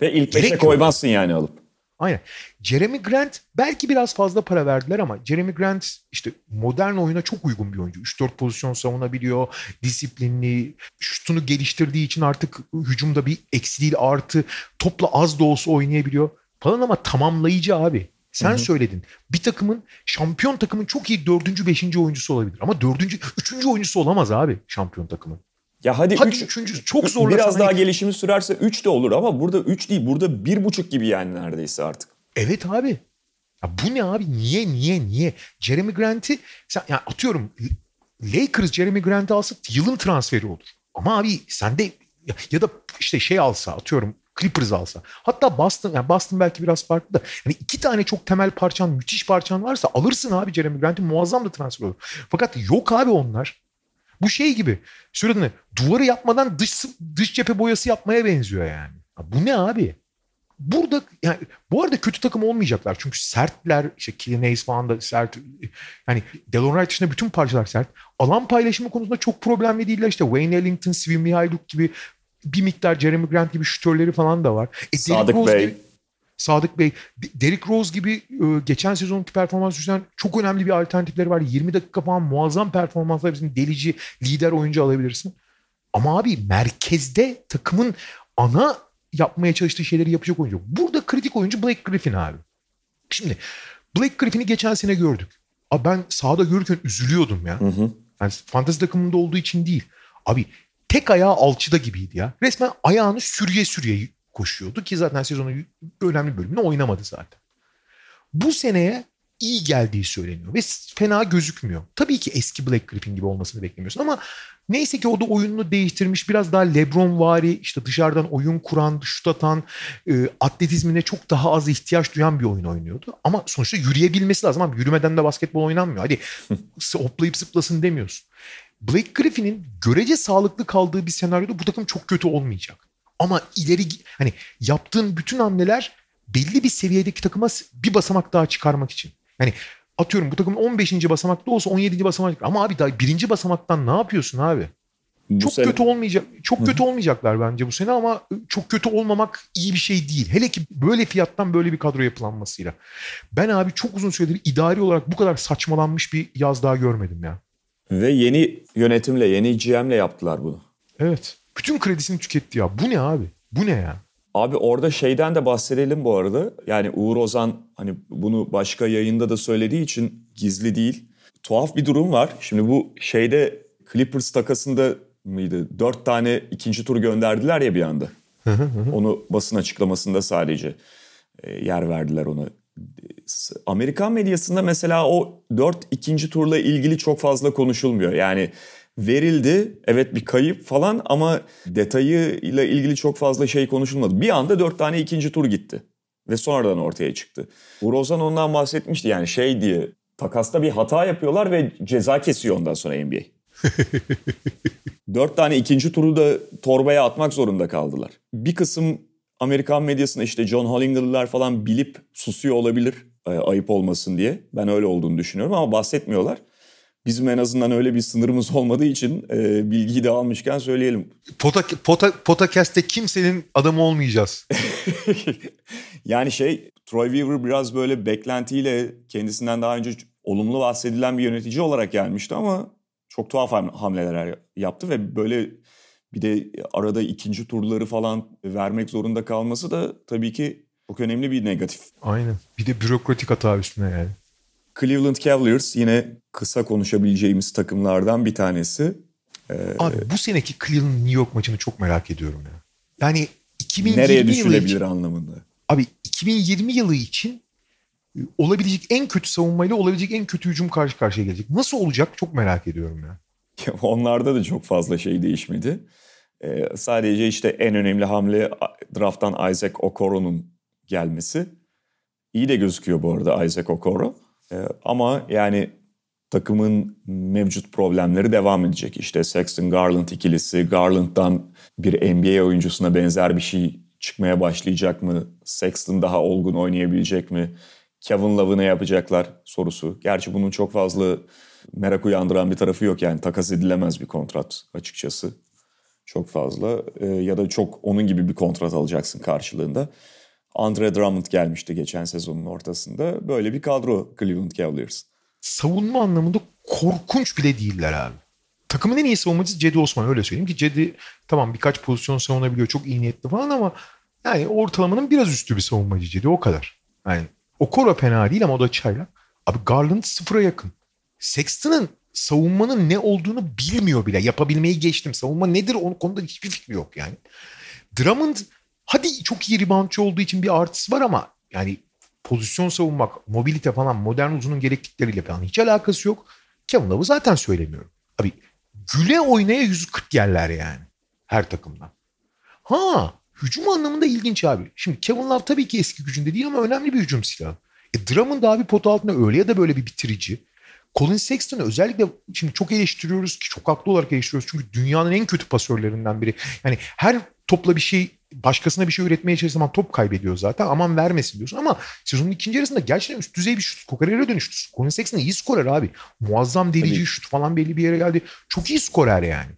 Ve ilk beşe koymazsın yani alıp. Aynen. Jeremy Grant belki biraz fazla para verdiler ama Jeremy Grant işte modern oyuna çok uygun bir oyuncu. 3-4 pozisyon savunabiliyor. Disiplinli. Şutunu geliştirdiği için artık hücumda bir eksi değil artı. Topla az da olsa oynayabiliyor falan ama tamamlayıcı abi. Sen Hı-hı. söyledin. Bir takımın şampiyon takımın çok iyi dördüncü, beşinci oyuncusu olabilir. Ama dördüncü, üçüncü oyuncusu olamaz abi şampiyon takımın. Ya hadi, hadi üç, üçüncü çok zor. Biraz daha gelişimi sürerse 3 de olur ama burada 3 değil burada 1,5 gibi yani neredeyse artık. Evet abi. Ya bu ne abi? Niye niye niye? Jeremy Grant'i sen yani atıyorum Lakers Jeremy Grant'i alsa yılın transferi olur. Ama abi sende ya, ya da işte şey alsa atıyorum Clippers alsa. Hatta Boston yani Boston belki biraz farklı da. Yani iki tane çok temel parçan, müthiş parçan varsa alırsın abi Jeremy Grant'i muazzam da transfer olur. Fakat yok abi onlar. Bu şey gibi. Söylediğinde duvarı yapmadan dış dış cephe boyası yapmaya benziyor yani. Bu ne abi? Burada yani bu arada kötü takım olmayacaklar. Çünkü sertler. işte Killian falan da sert. Yani Delon Wright dışında bütün parçalar sert. Alan paylaşımı konusunda çok problemli değiller. İşte Wayne Ellington, Svi Mihailuk gibi bir miktar Jeremy Grant gibi şütörleri falan da var. E, Sadık Bey. Gibi, Sadık Bey, Derrick Rose gibi e, geçen sezonki performans yüzünden çok önemli bir alternatifleri var. 20 dakika falan muazzam performanslar bizim delici lider oyuncu alabilirsin. Ama abi merkezde takımın ana yapmaya çalıştığı şeyleri yapacak oyuncu. Burada kritik oyuncu Blake Griffin abi. Şimdi Blake Griffin'i geçen sene gördük. Abi ben sahada görürken üzülüyordum ya. Hı hı. Yani fantezi takımında olduğu için değil. Abi tek ayağı alçıda gibiydi ya. Resmen ayağını sürüye sürüye koşuyordu ki zaten sezonun önemli bölümünü oynamadı zaten. Bu seneye iyi geldiği söyleniyor ve fena gözükmüyor. Tabii ki eski Black Griffin gibi olmasını beklemiyorsun ama neyse ki o da oyununu değiştirmiş. Biraz daha Lebron vari işte dışarıdan oyun kuran, şut atan, e, atletizmine çok daha az ihtiyaç duyan bir oyun oynuyordu. Ama sonuçta yürüyebilmesi lazım abi. Yürümeden de basketbol oynanmıyor. Hadi hoplayıp zıplasın demiyorsun. Blake Griffin'in görece sağlıklı kaldığı bir senaryoda bu takım çok kötü olmayacak. Ama ileri hani yaptığın bütün hamleler belli bir seviyedeki takıma bir basamak daha çıkarmak için. Yani atıyorum bu takım 15. basamakta olsa 17. basamak ama abi daha birinci basamaktan ne yapıyorsun abi? Bu çok sene... kötü olmayacak. Çok kötü olmayacaklar bence bu sene ama çok kötü olmamak iyi bir şey değil. Hele ki böyle fiyattan böyle bir kadro yapılanmasıyla. Ben abi çok uzun süredir idari olarak bu kadar saçmalanmış bir yaz daha görmedim ya. Ve yeni yönetimle, yeni GM'le yaptılar bunu. Evet. Bütün kredisini tüketti ya. Bu ne abi? Bu ne ya? Abi orada şeyden de bahsedelim bu arada. Yani Uğur Ozan hani bunu başka yayında da söylediği için gizli değil. Tuhaf bir durum var. Şimdi bu şeyde Clippers takasında mıydı? Dört tane ikinci tur gönderdiler ya bir anda. Onu basın açıklamasında sadece e, yer verdiler ona. Amerikan medyasında mesela o dört ikinci turla ilgili çok fazla konuşulmuyor. Yani verildi. Evet bir kayıp falan ama detayıyla ilgili çok fazla şey konuşulmadı. Bir anda dört tane ikinci tur gitti. Ve sonradan ortaya çıktı. Urozan ondan bahsetmişti yani şey diye takasta bir hata yapıyorlar ve ceza kesiyor ondan sonra NBA. Dört tane ikinci turu da torbaya atmak zorunda kaldılar. Bir kısım Amerikan medyasında işte John Hollinger'lar falan bilip susuyor olabilir e, ayıp olmasın diye. Ben öyle olduğunu düşünüyorum ama bahsetmiyorlar. Bizim en azından öyle bir sınırımız olmadığı için e, bilgiyi de almışken söyleyelim. Pota, pota, Potacast'te kimsenin adamı olmayacağız. yani şey Troy Weaver biraz böyle beklentiyle kendisinden daha önce olumlu bahsedilen bir yönetici olarak gelmişti ama çok tuhaf hamleler yaptı ve böyle bir de arada ikinci turları falan vermek zorunda kalması da tabii ki çok önemli bir negatif. Aynen. Bir de bürokratik hata üstüne yani. Cleveland Cavaliers yine kısa konuşabileceğimiz takımlardan bir tanesi. Ee, Abi bu seneki Cleveland New York maçını çok merak ediyorum ya. Yani 2020 nereye düşülebilir için, anlamında. Abi 2020 yılı için e, olabilecek en kötü savunmayla olabilecek en kötü hücum karşı karşıya gelecek. Nasıl olacak çok merak ediyorum ya. Onlarda da çok fazla şey değişmedi. Ee, sadece işte en önemli hamle drafttan Isaac Okoro'nun gelmesi. İyi de gözüküyor bu arada Isaac Okoro. Ee, ama yani takımın mevcut problemleri devam edecek. İşte Sexton Garland ikilisi, Garland'dan bir NBA oyuncusuna benzer bir şey çıkmaya başlayacak mı? Sexton daha olgun oynayabilecek mi? Kevin Love'ı ne yapacaklar sorusu. Gerçi bunun çok fazla merak uyandıran bir tarafı yok yani takas edilemez bir kontrat açıkçası. Çok fazla ee, ya da çok onun gibi bir kontrat alacaksın karşılığında. Andre Drummond gelmişti geçen sezonun ortasında. Böyle bir kadro Cleveland Cavaliers. Savunma anlamında korkunç bile değiller abi. Takımın en iyi savunmacısı Cedi Osman öyle söyleyeyim ki Cedi tamam birkaç pozisyon savunabiliyor çok iyi niyetli falan ama yani ortalamanın biraz üstü bir savunmacı Cedi o kadar. Yani Okoro fena değil ama o da çaylak. Abi Garland sıfıra yakın. Sexton'ın savunmanın ne olduğunu bilmiyor bile. Yapabilmeyi geçtim. Savunma nedir onun konuda hiçbir fikri yok yani. Drummond hadi çok iyi reboundçı olduğu için bir artısı var ama yani pozisyon savunmak, mobilite falan modern uzunun gereklikleriyle falan hiç alakası yok. Kevin Love'ı zaten söylemiyorum. Abi güle oynaya 140 yerler yani her takımdan. Ha hücum anlamında ilginç abi. Şimdi Kevin Love tabii ki eski gücünde değil ama önemli bir hücum silahı. E, Drummond abi pot altında öyle ya da böyle bir bitirici. Colin Sexton'ı özellikle şimdi çok eleştiriyoruz ki çok haklı olarak eleştiriyoruz. Çünkü dünyanın en kötü pasörlerinden biri. Yani her topla bir şey başkasına bir şey üretmeye çalıştığı zaman top kaybediyor zaten. Aman vermesin diyorsun ama sezonun ikinci yarısında gerçekten üst düzey bir şut skorere dönüştü. Colin Sexton iyi skorer abi. Muazzam delici şut falan belli bir yere geldi. Çok iyi skorer yani.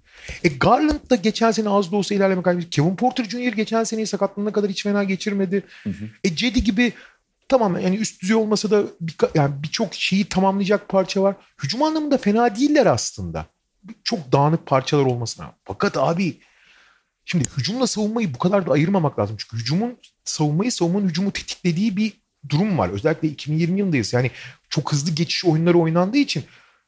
E Garland da geçen sene az da olsa ilerleme kaybetti. Kevin Porter Jr. geçen seneyi sakatlığına kadar hiç fena geçirmedi. Hı hı. E Cedi gibi tamam yani üst düzey olmasa da bir, yani birçok şeyi tamamlayacak parça var. Hücum anlamında fena değiller aslında. Çok dağınık parçalar olmasına. Fakat abi şimdi hücumla savunmayı bu kadar da ayırmamak lazım. Çünkü hücumun savunmayı savunmanın hücumu tetiklediği bir durum var. Özellikle 2020 yılındayız. Yani çok hızlı geçiş oyunları oynandığı için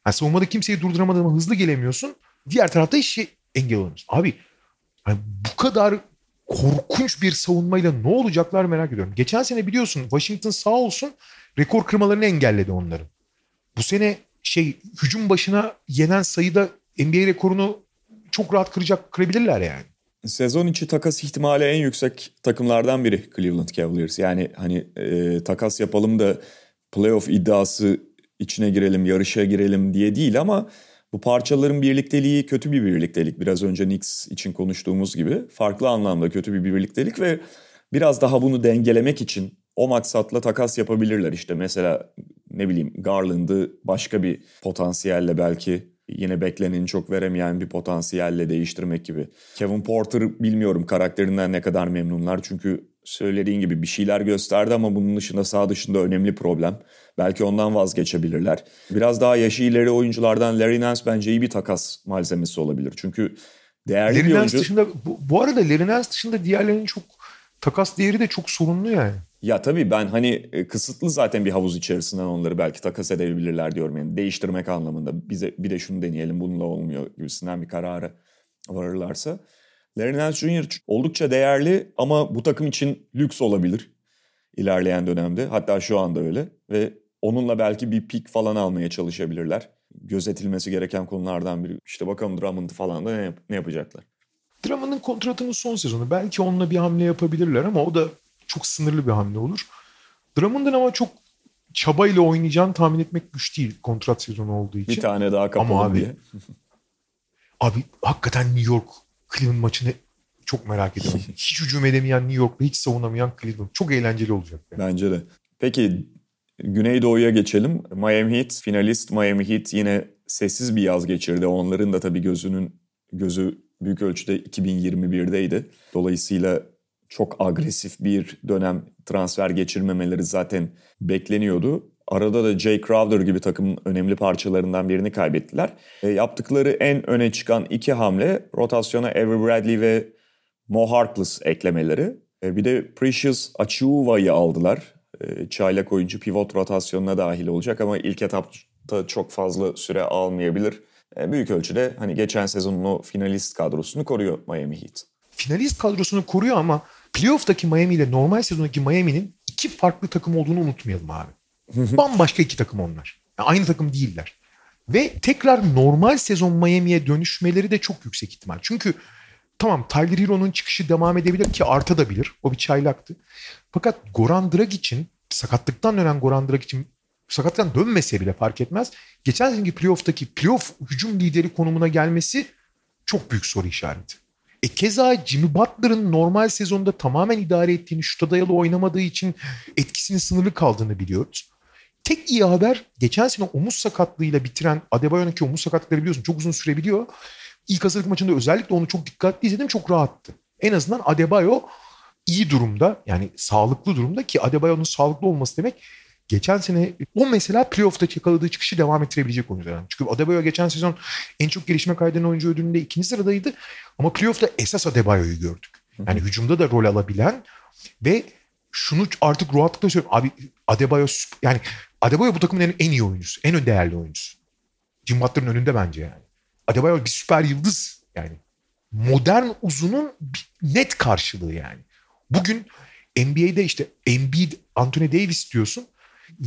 yani savunmada kimseyi durduramadığında hızlı gelemiyorsun. Diğer tarafta işi engel oluyorsun. Abi yani bu kadar korkunç bir savunmayla ne olacaklar merak ediyorum. Geçen sene biliyorsun Washington sağ olsun rekor kırmalarını engelledi onların. Bu sene şey hücum başına yenen sayıda NBA rekorunu çok rahat kıracak kırabilirler yani. Sezon içi takas ihtimali en yüksek takımlardan biri Cleveland Cavaliers. Yani hani e, takas yapalım da playoff iddiası içine girelim, yarışa girelim diye değil ama bu parçaların birlikteliği kötü bir birliktelik. Biraz önce Knicks için konuştuğumuz gibi farklı anlamda kötü bir birliktelik ve biraz daha bunu dengelemek için o maksatla takas yapabilirler. İşte mesela ne bileyim Garland'ı başka bir potansiyelle belki yine bekleneni çok veremeyen bir potansiyelle değiştirmek gibi. Kevin Porter bilmiyorum karakterinden ne kadar memnunlar. Çünkü söylediğin gibi bir şeyler gösterdi ama bunun dışında sağ dışında önemli problem. Belki ondan vazgeçebilirler. Biraz daha yaşı ileri oyunculardan Larry Nance bence iyi bir takas malzemesi olabilir. Çünkü değerli Larry bir oyuncu. dışında bu, bu arada Larry Nance dışında diğerlerinin çok takas değeri de çok sorunlu yani. Ya tabii ben hani e, kısıtlı zaten bir havuz içerisinden onları belki takas edebilirler diyorum. Yani değiştirmek anlamında bize bir de şunu deneyelim bununla olmuyor gibisinden bir karara varırlarsa. Larry Nance Jr. oldukça değerli ama bu takım için lüks olabilir ilerleyen dönemde. Hatta şu anda öyle ve onunla belki bir pik falan almaya çalışabilirler. Gözetilmesi gereken konulardan biri. İşte bakalım Drummond falan da ne, yap- ne yapacaklar. Drummond'un kontratının son sezonu. Belki onunla bir hamle yapabilirler ama o da çok sınırlı bir hamle olur. Drummond'un ama çok çabayla oynayacağını tahmin etmek güç değil kontrat sezonu olduğu için. Bir tane daha kapalım Ama abi- diye. Abi hakikaten New York Cleveland maçını çok merak ediyorum. hiç hücum edemeyen New York'la hiç savunamayan Cleveland. Çok eğlenceli olacak. Yani. Bence de. Peki Güneydoğu'ya geçelim. Miami Heat finalist Miami Heat yine sessiz bir yaz geçirdi. Onların da tabii gözünün gözü büyük ölçüde 2021'deydi. Dolayısıyla çok agresif bir dönem transfer geçirmemeleri zaten bekleniyordu. Arada da Jay Crowder gibi takımın önemli parçalarından birini kaybettiler. E, yaptıkları en öne çıkan iki hamle rotasyona Avery Bradley ve Mo Harkless eklemeleri. E, bir de Precious Achiuwa'yı aldılar. E, çaylak oyuncu pivot rotasyonuna dahil olacak ama ilk etapta çok fazla süre almayabilir. E, büyük ölçüde hani geçen sezonun o finalist kadrosunu koruyor Miami Heat. Finalist kadrosunu koruyor ama playoff'taki Miami ile normal sezondaki Miami'nin iki farklı takım olduğunu unutmayalım abi. Bambaşka iki takım onlar. Yani aynı takım değiller. Ve tekrar normal sezon Miami'ye dönüşmeleri de çok yüksek ihtimal. Çünkü tamam Tyler Hero'nun çıkışı devam edebilir ki artabilir. O bir çaylaktı. Fakat Goran Dragic'in sakatlıktan dönen Goran Dragic'in sakatlıktan dönmese bile fark etmez. Geçen seneki playoff'taki playoff hücum lideri konumuna gelmesi çok büyük soru işareti. E keza Jimmy Butler'ın normal sezonda tamamen idare ettiğini, şuta dayalı oynamadığı için etkisinin sınırlı kaldığını biliyoruz. Tek iyi haber geçen sene omuz sakatlığıyla bitiren Adebayo'nun ki omuz sakatlıkları biliyorsun çok uzun sürebiliyor. İlk hazırlık maçında özellikle onu çok dikkatli izledim çok rahattı. En azından Adebayo iyi durumda yani sağlıklı durumda ki Adebayo'nun sağlıklı olması demek geçen sene o mesela playoff'ta yakaladığı çıkışı devam ettirebilecek oyuncular. Çünkü Adebayo geçen sezon en çok gelişme kaydeden oyuncu ödülünde ikinci sıradaydı. Ama playoff'ta esas Adebayo'yu gördük. Yani hücumda da rol alabilen ve şunu artık rahatlıkla söylüyorum. Abi Adebayo yani Adebayo bu takımın en, iyi oyuncusu. En değerli oyuncusu. Jim Butler'ın önünde bence yani. Adebayo bir süper yıldız yani. Modern uzunun net karşılığı yani. Bugün NBA'de işte Embiid, Anthony Davis diyorsun.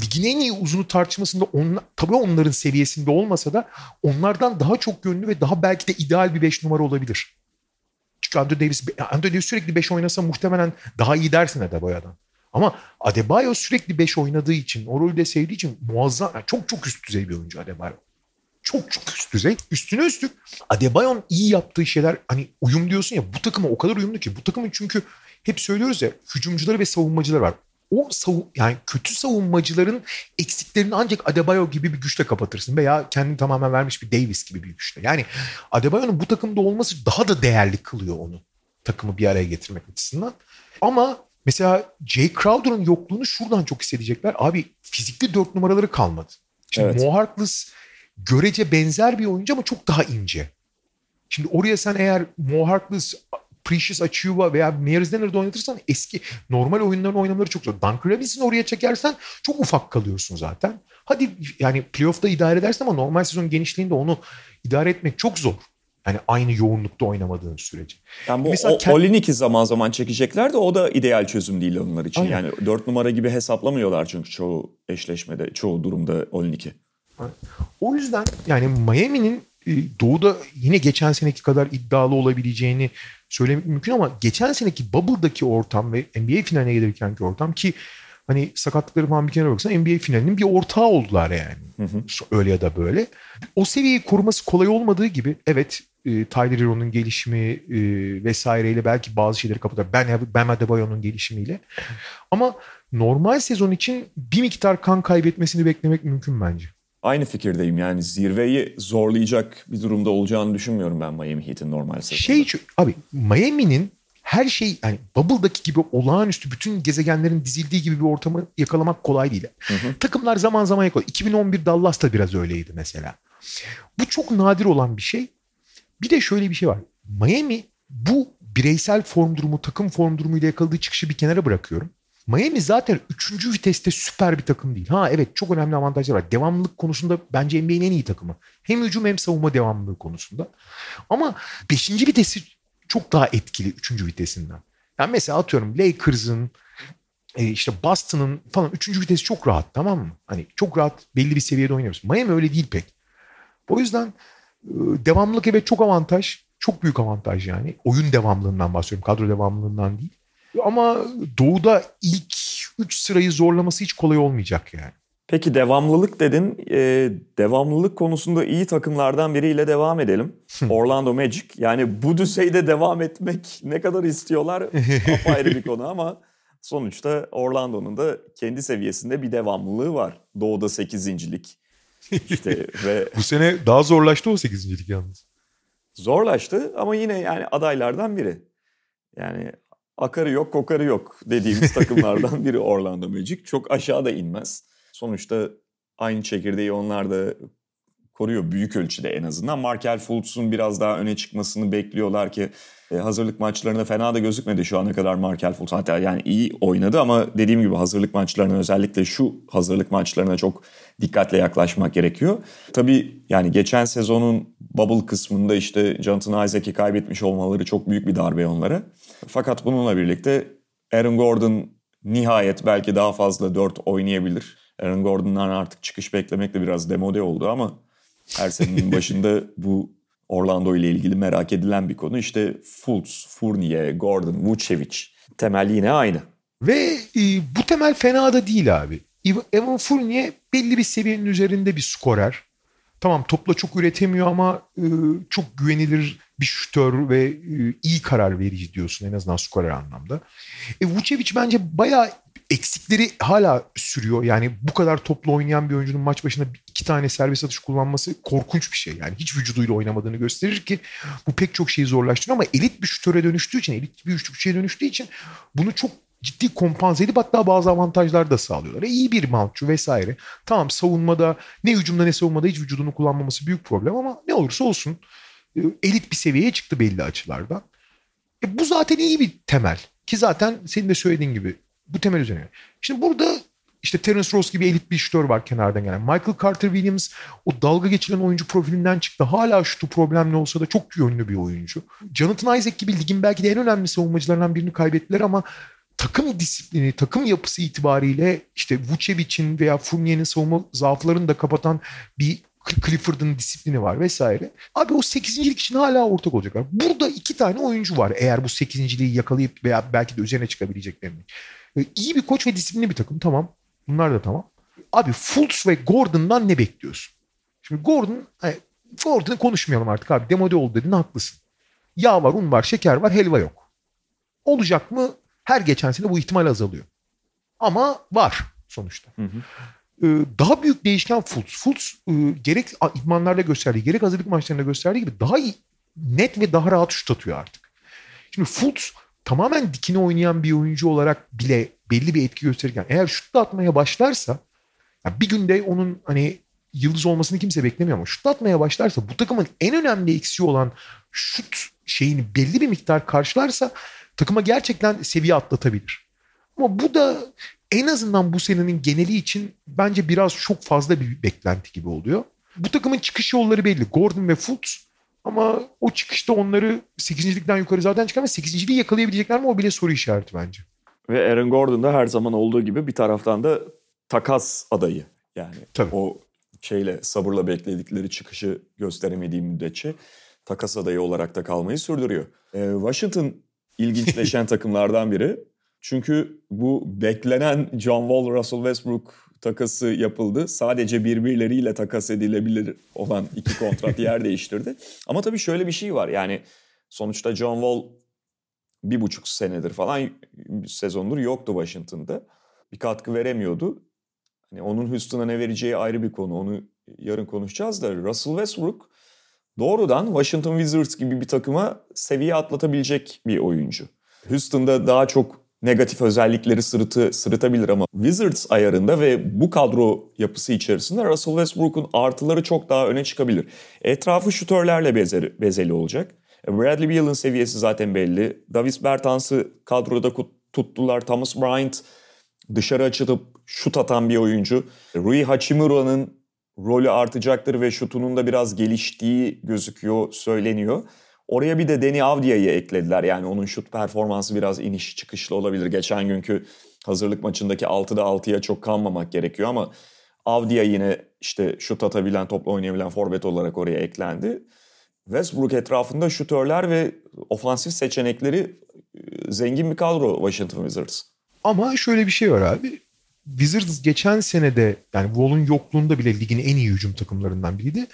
Ligin en iyi uzunu tartışmasında onlar, tabii onların seviyesinde olmasa da onlardan daha çok yönlü ve daha belki de ideal bir 5 numara olabilir. Çünkü Anthony Davis, Anthony Davis sürekli 5 oynasa muhtemelen daha iyi dersin Adebayo'dan. Ama Adebayo sürekli 5 oynadığı için, o rolü de sevdiği için muazzam, yani çok çok üst düzey bir oyuncu Adebayo. Çok çok üst düzey. Üstüne üstlük Adebayo'nun iyi yaptığı şeyler hani uyum diyorsun ya bu takıma o kadar uyumlu ki. Bu takımın çünkü hep söylüyoruz ya hücumcuları ve savunmacıları var. O savun, yani kötü savunmacıların eksiklerini ancak Adebayo gibi bir güçle kapatırsın veya kendini tamamen vermiş bir Davis gibi bir güçle. Yani Adebayo'nun bu takımda olması daha da değerli kılıyor onu takımı bir araya getirmek açısından. Ama mesela Jay Crowder'ın yokluğunu şuradan çok hissedecekler. Abi fizikli dört numaraları kalmadı. Şimdi Evet. Mo Harkless görece benzer bir oyuncu ama çok daha ince. Şimdi oraya sen eğer Mo Harkless, Precious Achiuwa veya Myers Leonard'ı oynatırsan eski normal oyunların oynamaları çok zor. Duncan Robinson'ı oraya çekersen çok ufak kalıyorsun zaten. Hadi yani playoff'ta idare edersin ama normal sezon genişliğinde onu idare etmek çok zor. Yani aynı yoğunlukta oynamadığın sürece. Yani bu Mesela o, kend- Olinik'i zaman zaman çekecekler de o da ideal çözüm değil onlar için. Aynen. Yani 4 numara gibi hesaplamıyorlar çünkü çoğu eşleşmede, çoğu durumda Olinik'i. O yüzden yani Miami'nin doğuda yine geçen seneki kadar iddialı olabileceğini söylemek mümkün ama geçen seneki Bubble'daki ortam ve NBA finaline gelirkenki ortam ki hani sakatlıkları falan bir kenara baksan NBA finalinin bir ortağı oldular yani. Öyle ya da böyle. O seviyeyi koruması kolay olmadığı gibi evet e, Tyler Hero'nun gelişimi e, vesaireyle belki bazı şeyleri kapatır. Ben, ben Adebayo'nun gelişimiyle. Ama normal sezon için bir miktar kan kaybetmesini beklemek mümkün bence. Aynı fikirdeyim yani zirveyi zorlayacak bir durumda olacağını düşünmüyorum ben Miami Heat'in normal sezonunda. Şey abi Miami'nin her şey yani Bubble'daki gibi olağanüstü bütün gezegenlerin dizildiği gibi bir ortamı yakalamak kolay değil. Hı hı. Takımlar zaman zaman yakalıyor. 2011 Dallas da biraz öyleydi mesela. Bu çok nadir olan bir şey. Bir de şöyle bir şey var. Miami bu bireysel form durumu, takım form durumuyla yakaladığı çıkışı bir kenara bırakıyorum. Miami zaten 3. viteste süper bir takım değil. Ha evet çok önemli avantajlar var. Devamlılık konusunda bence NBA'nin en iyi takımı. Hem hücum hem savunma devamlılığı konusunda. Ama 5. vitesi çok daha etkili 3. vitesinden. Yani mesela atıyorum Lakers'ın e, işte Boston'ın falan 3. vitesi çok rahat tamam mı? Hani çok rahat belli bir seviyede oynuyoruz. Miami öyle değil pek. O yüzden e, devamlılık evet çok avantaj. Çok büyük avantaj yani. Oyun devamlılığından bahsediyorum. Kadro devamlılığından değil. Ama Doğu'da ilk 3 sırayı zorlaması hiç kolay olmayacak yani. Peki devamlılık dedin. E, devamlılık konusunda iyi takımlardan biriyle devam edelim. Orlando Magic. Yani bu düzeyde devam etmek ne kadar istiyorlar apayrı bir konu ama sonuçta Orlando'nun da kendi seviyesinde bir devamlılığı var. Doğu'da 8.lik. İşte ve bu sene daha zorlaştı o 8.lik yalnız. Zorlaştı ama yine yani adaylardan biri. Yani akarı yok kokarı yok dediğimiz takımlardan biri Orlando Magic. Çok aşağıda inmez. Sonuçta aynı çekirdeği onlar da koruyor büyük ölçüde en azından. Markel Fultz'un biraz daha öne çıkmasını bekliyorlar ki e, hazırlık maçlarında fena da gözükmedi şu ana kadar Markel Fultz. Hatta yani iyi oynadı ama dediğim gibi hazırlık maçlarına özellikle şu hazırlık maçlarına çok dikkatle yaklaşmak gerekiyor. Tabii yani geçen sezonun bubble kısmında işte Jonathan Isaac'i kaybetmiş olmaları çok büyük bir darbe onlara. Fakat bununla birlikte Aaron Gordon nihayet belki daha fazla 4 oynayabilir. Aaron Gordon'dan artık çıkış beklemek de biraz demode oldu ama her senenin başında bu Orlando ile ilgili merak edilen bir konu. İşte Fultz, Fournier, Gordon, Vucevic temel yine aynı. Ve e, bu temel fena da değil abi. Evan Fournier belli bir seviyenin üzerinde bir skorer. Tamam topla çok üretemiyor ama e, çok güvenilir bir şütör ve e, iyi karar verici diyorsun en azından skorer anlamda. E, Vucevic bence bayağı eksikleri hala sürüyor. Yani bu kadar toplu oynayan bir oyuncunun maç başına iki tane servis atış kullanması korkunç bir şey. Yani hiç vücuduyla oynamadığını gösterir ki bu pek çok şeyi zorlaştırıyor ama elit bir şütöre dönüştüğü için, elit bir üçlükçüye dönüştüğü için bunu çok ciddi kompanse edip hatta bazı avantajlar da sağlıyorlar. E, iyi bir mountçu vesaire. Tamam savunmada ne hücumda ne savunmada hiç vücudunu kullanmaması büyük problem ama ne olursa olsun e, elit bir seviyeye çıktı belli açılardan. E, bu zaten iyi bir temel. Ki zaten senin de söylediğin gibi bu temel üzerine. Şimdi burada işte Terence Ross gibi elit bir şutör var kenardan gelen. Michael Carter Williams o dalga geçilen oyuncu profilinden çıktı. Hala şutu problemli olsa da çok yönlü bir oyuncu. Jonathan Isaac gibi ligin belki de en önemli savunmacılarından birini kaybettiler ama takım disiplini, takım yapısı itibariyle işte Vucevic'in veya Fournier'in savunma zaaflarını da kapatan bir Clifford'ın disiplini var vesaire. Abi o 8.lik için hala ortak olacaklar. Burada iki tane oyuncu var eğer bu 8.liği yakalayıp veya belki de üzerine çıkabileceklerini. Ee, iyi bir koç ve disiplinli bir takım tamam. Bunlar da tamam. Abi Fultz ve Gordon'dan ne bekliyorsun? Şimdi Gordon, hani Gordon'ı konuşmayalım artık abi. Demode oldu dedin haklısın. Yağ var, un var, şeker var, helva yok. Olacak mı? Her geçen sene bu ihtimal azalıyor. Ama var sonuçta. Hı hı. Ee, daha büyük değişken Fultz. Fultz e, gerek idmanlarda gösterdiği, gerek hazırlık maçlarında gösterdiği gibi daha iyi, net ve daha rahat şut atıyor artık. Şimdi Fultz tamamen dikine oynayan bir oyuncu olarak bile belli bir etki gösterirken eğer şut atmaya başlarsa yani bir günde onun hani yıldız olmasını kimse beklemiyor ama şut atmaya başlarsa bu takımın en önemli eksiği olan şut şeyini belli bir miktar karşılarsa takıma gerçekten seviye atlatabilir. Ama bu da en azından bu senenin geneli için bence biraz çok fazla bir beklenti gibi oluyor. Bu takımın çıkış yolları belli. Gordon ve Fultz ama o çıkışta onları 8.likten yukarı zaten çıkarmaz. 8.liği yakalayabilecekler mi o bile soru işareti bence. Ve Aaron Gordon da her zaman olduğu gibi bir taraftan da takas adayı. Yani Tabii. o şeyle sabırla bekledikleri çıkışı gösteremediği müddetçe takas adayı olarak da kalmayı sürdürüyor. Ee, Washington ilginçleşen takımlardan biri. Çünkü bu beklenen John Wall, Russell Westbrook takası yapıldı. Sadece birbirleriyle takas edilebilir olan iki kontrat yer değiştirdi. Ama tabii şöyle bir şey var. Yani sonuçta John Wall bir buçuk senedir falan sezondur yoktu Washington'da. Bir katkı veremiyordu. Hani onun Houston'a ne vereceği ayrı bir konu. Onu yarın konuşacağız da Russell Westbrook doğrudan Washington Wizards gibi bir takıma seviye atlatabilecek bir oyuncu. Houston'da daha çok negatif özellikleri sırıtı, sırıtabilir ama Wizards ayarında ve bu kadro yapısı içerisinde Russell Westbrook'un artıları çok daha öne çıkabilir. Etrafı şutörlerle bezeli, bezeli olacak. E, Bradley Beal'ın seviyesi zaten belli. Davis Bertans'ı kadroda tuttular. Thomas Bryant dışarı açılıp şut atan bir oyuncu. Rui Hachimura'nın rolü artacaktır ve şutunun da biraz geliştiği gözüküyor, söyleniyor. Oraya bir de Deni Avdia'yı eklediler. Yani onun şut performansı biraz iniş çıkışlı olabilir. Geçen günkü hazırlık maçındaki 6'da 6'ya çok kalmamak gerekiyor ama Avdia yine işte şut atabilen, topla oynayabilen forvet olarak oraya eklendi. Westbrook etrafında şutörler ve ofansif seçenekleri e, zengin bir kadro Washington Wizards. Ama şöyle bir şey var abi. Wizards geçen senede yani Wall'un yokluğunda bile ligin en iyi hücum takımlarından biriydi.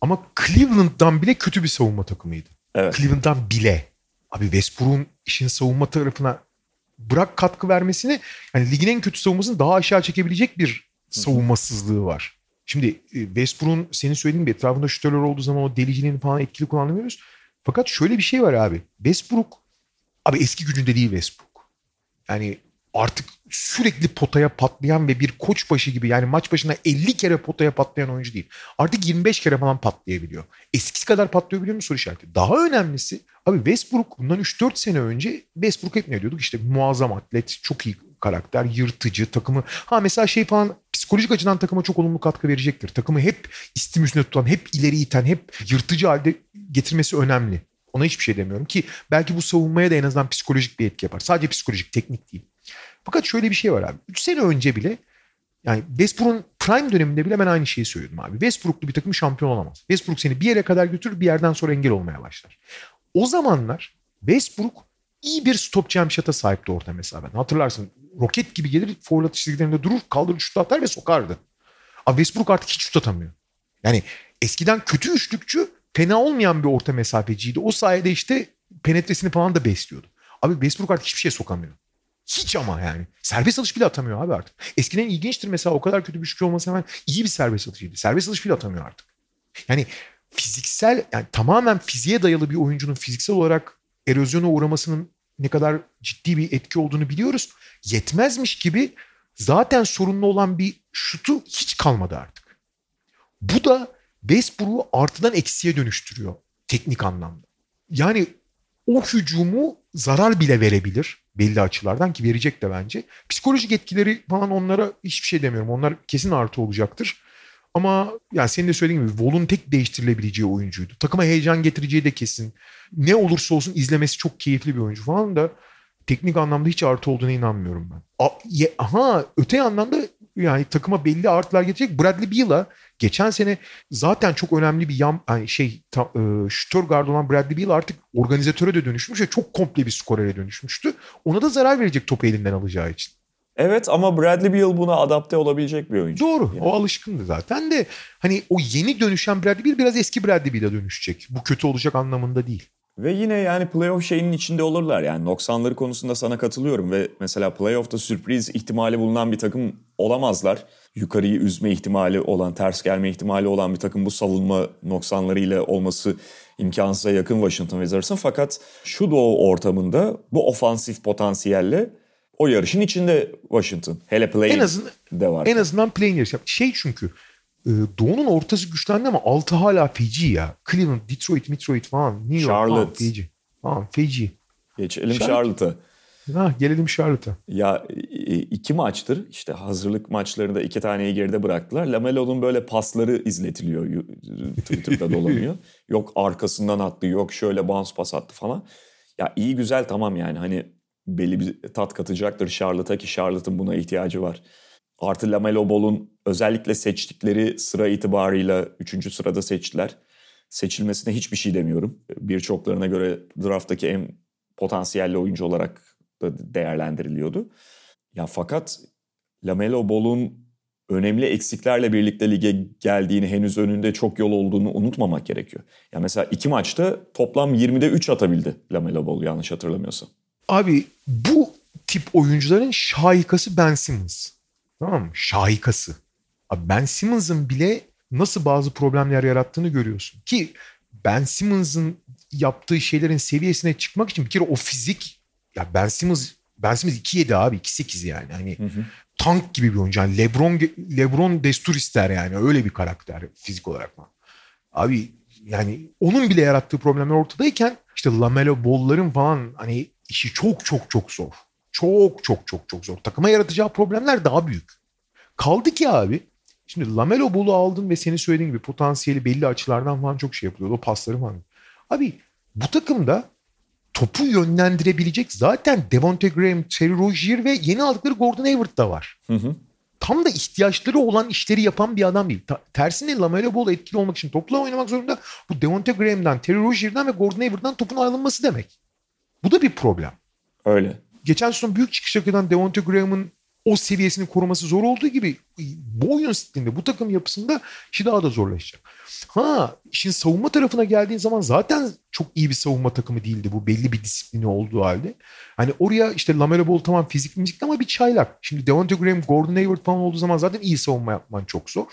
Ama Cleveland'dan bile kötü bir savunma takımıydı. Evet. Cleveland'dan bile. Abi Westbrook'un işin savunma tarafına bırak katkı vermesini yani ligin en kötü savunmasını daha aşağı çekebilecek bir savunmasızlığı var. Şimdi e, Westbrook'un senin söylediğin bir etrafında şütörler olduğu zaman o deliciliğini falan etkili kullanamıyoruz. Fakat şöyle bir şey var abi. Westbrook abi eski gücünde değil Westbrook. Yani artık sürekli potaya patlayan ve bir koç başı gibi yani maç başına 50 kere potaya patlayan oyuncu değil. Artık 25 kere falan patlayabiliyor. Eskisi kadar patlayabiliyor mu soru işareti. Daha önemlisi abi Westbrook bundan 3-4 sene önce Westbrook hep ne diyorduk işte muazzam atlet, çok iyi karakter, yırtıcı, takımı. Ha mesela şey falan psikolojik açıdan takıma çok olumlu katkı verecektir. Takımı hep istim üstünde tutan, hep ileri iten, hep yırtıcı halde getirmesi önemli. Ona hiçbir şey demiyorum ki belki bu savunmaya da en azından psikolojik bir etki yapar. Sadece psikolojik, teknik değil. Fakat şöyle bir şey var abi. 3 sene önce bile yani Westbrook'un prime döneminde bile ben aynı şeyi söyledim abi. Westbrook'lu bir takım şampiyon olamaz. Westbrook seni bir yere kadar götürür bir yerden sonra engel olmaya başlar. O zamanlar Westbrook iyi bir stop jump shot'a sahipti orta mesafen. Hatırlarsın roket gibi gelir foul atış çizgilerinde durur kaldırır şut atar ve sokardı. Abi Westbrook artık hiç şut atamıyor. Yani eskiden kötü üçlükçü fena olmayan bir orta mesafeciydi. O sayede işte penetresini falan da besliyordu. Abi Westbrook artık hiçbir şey sokamıyor. Hiç ama yani. Serbest atış bile atamıyor abi artık. Eskiden ilginçtir mesela o kadar kötü bir şut olmasa hemen iyi bir serbest atışıydı. Serbest atış bile atamıyor artık. Yani fiziksel yani tamamen fiziğe dayalı bir oyuncunun fiziksel olarak erozyona uğramasının ne kadar ciddi bir etki olduğunu biliyoruz. Yetmezmiş gibi zaten sorunlu olan bir şutu hiç kalmadı artık. Bu da Westbrook'u artıdan eksiye dönüştürüyor teknik anlamda. Yani o hücumu zarar bile verebilir belli açılardan ki verecek de bence. Psikolojik etkileri falan onlara hiçbir şey demiyorum. Onlar kesin artı olacaktır. Ama yani senin de söylediğin gibi Vol'un tek değiştirilebileceği oyuncuydu. Takıma heyecan getireceği de kesin. Ne olursa olsun izlemesi çok keyifli bir oyuncu falan da teknik anlamda hiç artı olduğuna inanmıyorum ben. Aha öte yandan da yani takıma belli artılar getirecek. Bradley Beal'a geçen sene zaten çok önemli bir yan yani şey ta, e, gardı olan Bradley Beal artık organizatöre de dönüşmüş ve çok komple bir skorere dönüşmüştü. Ona da zarar verecek topu elinden alacağı için. Evet ama Bradley Beal buna adapte olabilecek bir oyuncu. Doğru. Yani. O alışkındı zaten de hani o yeni dönüşen Bradley Beal biraz eski Bradley Beal'e dönüşecek. Bu kötü olacak anlamında değil. Ve yine yani playoff şeyinin içinde olurlar. Yani noksanları konusunda sana katılıyorum ve mesela playoff'ta sürpriz ihtimali bulunan bir takım olamazlar. Yukarıyı üzme ihtimali olan, ters gelme ihtimali olan bir takım bu savunma noksanlarıyla olması imkansıza yakın Washington Wizards'ın. Fakat şu doğu ortamında bu ofansif potansiyelle o yarışın içinde Washington. Hele play en azından, de var. En azından play yarışı. Şey çünkü e, Doğu'nun ortası güçlendi ama altı hala feci ya. Cleveland, Detroit, Detroit falan. New York Charlotte. falan feci. Falan feci. Geçelim Charlotte'a. Ha, gelelim Charlotte'a. Ya iki maçtır işte hazırlık maçlarında iki taneyi geride bıraktılar. Lamelo'nun böyle pasları izletiliyor. Twitter'da dolanıyor. yok arkasından attı, yok şöyle bounce pas attı falan. Ya iyi güzel tamam yani hani belli bir tat katacaktır Charlotte'a ki Charlotte'ın buna ihtiyacı var. Artı Lamelo Ball'un özellikle seçtikleri sıra itibarıyla 3. sırada seçtiler. Seçilmesine hiçbir şey demiyorum. Birçoklarına göre drafttaki en potansiyelli oyuncu olarak da değerlendiriliyordu. Ya fakat Lamelo Ball'un önemli eksiklerle birlikte lige geldiğini, henüz önünde çok yol olduğunu unutmamak gerekiyor. Ya mesela iki maçta toplam 20'de 3 atabildi Lamelo Ball yanlış hatırlamıyorsam. Abi bu tip oyuncuların şahikası Ben Simmons. Tamam mı? Şahikası. Abi Ben Simmons'ın bile nasıl bazı problemler yarattığını görüyorsun. Ki Ben Simmons'ın yaptığı şeylerin seviyesine çıkmak için bir kere o fizik ya Ben Simmons Ben Simmons 2.7 abi 2.8 yani. Hani hı hı. tank gibi bir oyuncu. Yani LeBron LeBron destur ister yani. Öyle bir karakter fizik olarak mı? Abi yani onun bile yarattığı problemler ortadayken işte Lamelo Ball'ların falan hani işi çok çok çok zor. Çok çok çok çok zor. Takıma yaratacağı problemler daha büyük. Kaldı ki abi şimdi Lamelo Ball'u aldın ve senin söylediğin gibi potansiyeli belli açılardan falan çok şey yapıyor. O pasları falan. Abi bu takımda topu yönlendirebilecek zaten Devonte Graham, Terry Rozier ve yeni aldıkları Gordon Hayward da var. Hı hı. Tam da ihtiyaçları olan işleri yapan bir adam değil. Ta- tersine Lamelo Ball etkili olmak için topla oynamak zorunda. Bu Devonte Graham'dan, Terry Rozier'dan ve Gordon Hayward'dan topun alınması demek. Bu da bir problem. Öyle. Geçen sezon büyük çıkış yapan Devonte Graham'ın o seviyesini koruması zor olduğu gibi bu oyun stilinde, bu takım yapısında işi daha da zorlaşacak. Ha işin savunma tarafına geldiğin zaman zaten çok iyi bir savunma takımı değildi bu belli bir disiplini olduğu halde. Hani oraya işte Lamelo Ball tamam fizik müzik ama bir çaylak. Şimdi Devonte Graham, Gordon Hayward falan olduğu zaman zaten iyi savunma yapman çok zor.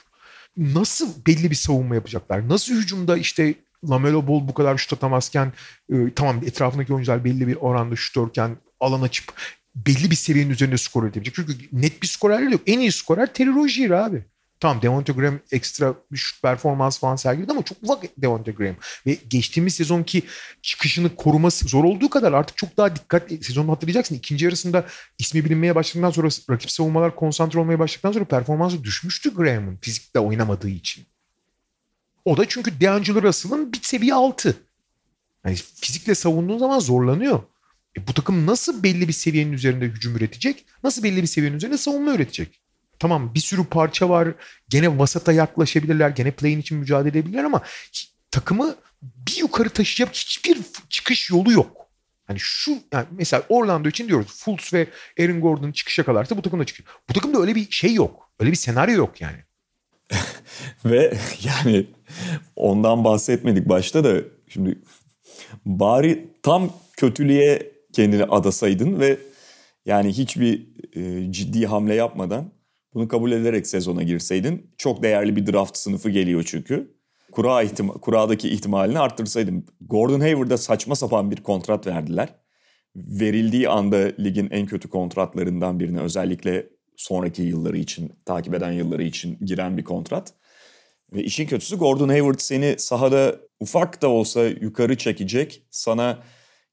Nasıl belli bir savunma yapacaklar? Nasıl hücumda işte Lamelo Ball bu kadar şut atamazken e, tamam etrafındaki oyuncular belli bir oranda şutörken alan açıp belli bir seviyenin üzerinde skor üretebilecek. Çünkü net bir skorer yok. En iyi skorer Terry Rozier abi. Tamam Devonte Graham ekstra bir performans falan sergiledi ama çok ufak Devonte Graham. Ve geçtiğimiz sezonki çıkışını koruması zor olduğu kadar artık çok daha dikkatli. Sezonu hatırlayacaksın ikinci yarısında ismi bilinmeye başladıktan sonra rakip savunmalar konsantre olmaya başladıktan sonra performansı düşmüştü Graham'ın fizikte oynamadığı için. O da çünkü D'Angelo Russell'ın bir seviye altı. Yani fizikle savunduğun zaman zorlanıyor. E bu takım nasıl belli bir seviyenin üzerinde hücum üretecek? Nasıl belli bir seviyenin üzerinde savunma üretecek? Tamam bir sürü parça var. Gene vasata yaklaşabilirler. Gene play'in için mücadele edebilirler ama takımı bir yukarı taşıyacak hiçbir çıkış yolu yok. Hani şu yani mesela Orlando için diyoruz Fultz ve Aaron Gordon çıkış yakalarsa bu takım da çıkıyor. Bu takımda öyle bir şey yok. Öyle bir senaryo yok yani. ve yani ondan bahsetmedik başta da şimdi bari tam kötülüğe kendini adasaydın ve yani hiçbir e, ciddi hamle yapmadan bunu kabul ederek sezona girseydin çok değerli bir draft sınıfı geliyor çünkü. Kura ihtima kuradaki ihtimalini arttırsaydın. Gordon Hayward'a saçma sapan bir kontrat verdiler. Verildiği anda ligin en kötü kontratlarından birine özellikle sonraki yılları için, takip eden yılları için giren bir kontrat. Ve işin kötüsü Gordon Hayward seni sahada ufak da olsa yukarı çekecek. Sana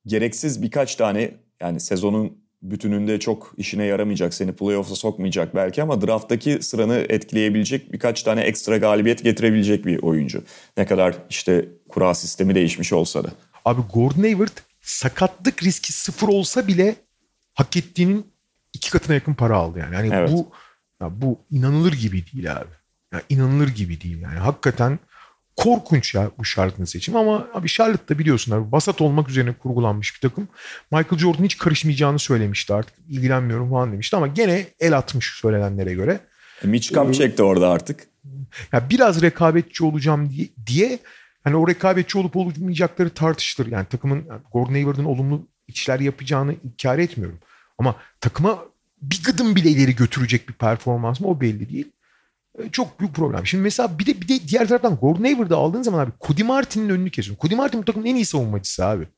gereksiz birkaç tane yani sezonun bütününde çok işine yaramayacak, seni playoff'a sokmayacak belki ama drafttaki sıranı etkileyebilecek birkaç tane ekstra galibiyet getirebilecek bir oyuncu. Ne kadar işte kura sistemi değişmiş olsa da. Abi Gordon Hayward sakatlık riski sıfır olsa bile hak ettiğinin iki katına yakın para aldı yani. Yani evet. bu ya bu inanılır gibi değil abi. Yani inanılır gibi değil yani. Hakikaten korkunç ya bu Charlotte'ın seçimi ama abi Charlotte da biliyorsun abi basat olmak üzerine kurgulanmış bir takım. Michael Jordan hiç karışmayacağını söylemişti artık ilgilenmiyorum falan demişti ama gene el atmış söylenenlere göre. E, Mitch Kupchak da orada artık. Ya biraz rekabetçi olacağım diye, diye hani o rekabetçi olup olmayacakları tartışılır. Yani takımın Gordon Hayward'ın olumlu işler yapacağını inkar etmiyorum. Ama takıma bir gıdım bile ileri götürecek bir performans mı o belli değil. Çok büyük problem. Şimdi mesela bir de bir de diğer taraftan Gordon Hayward'ı aldığın zaman abi Cody Martin'in önünü kesiyorsun. Cody Martin bu takımın en iyi savunmacısı abi.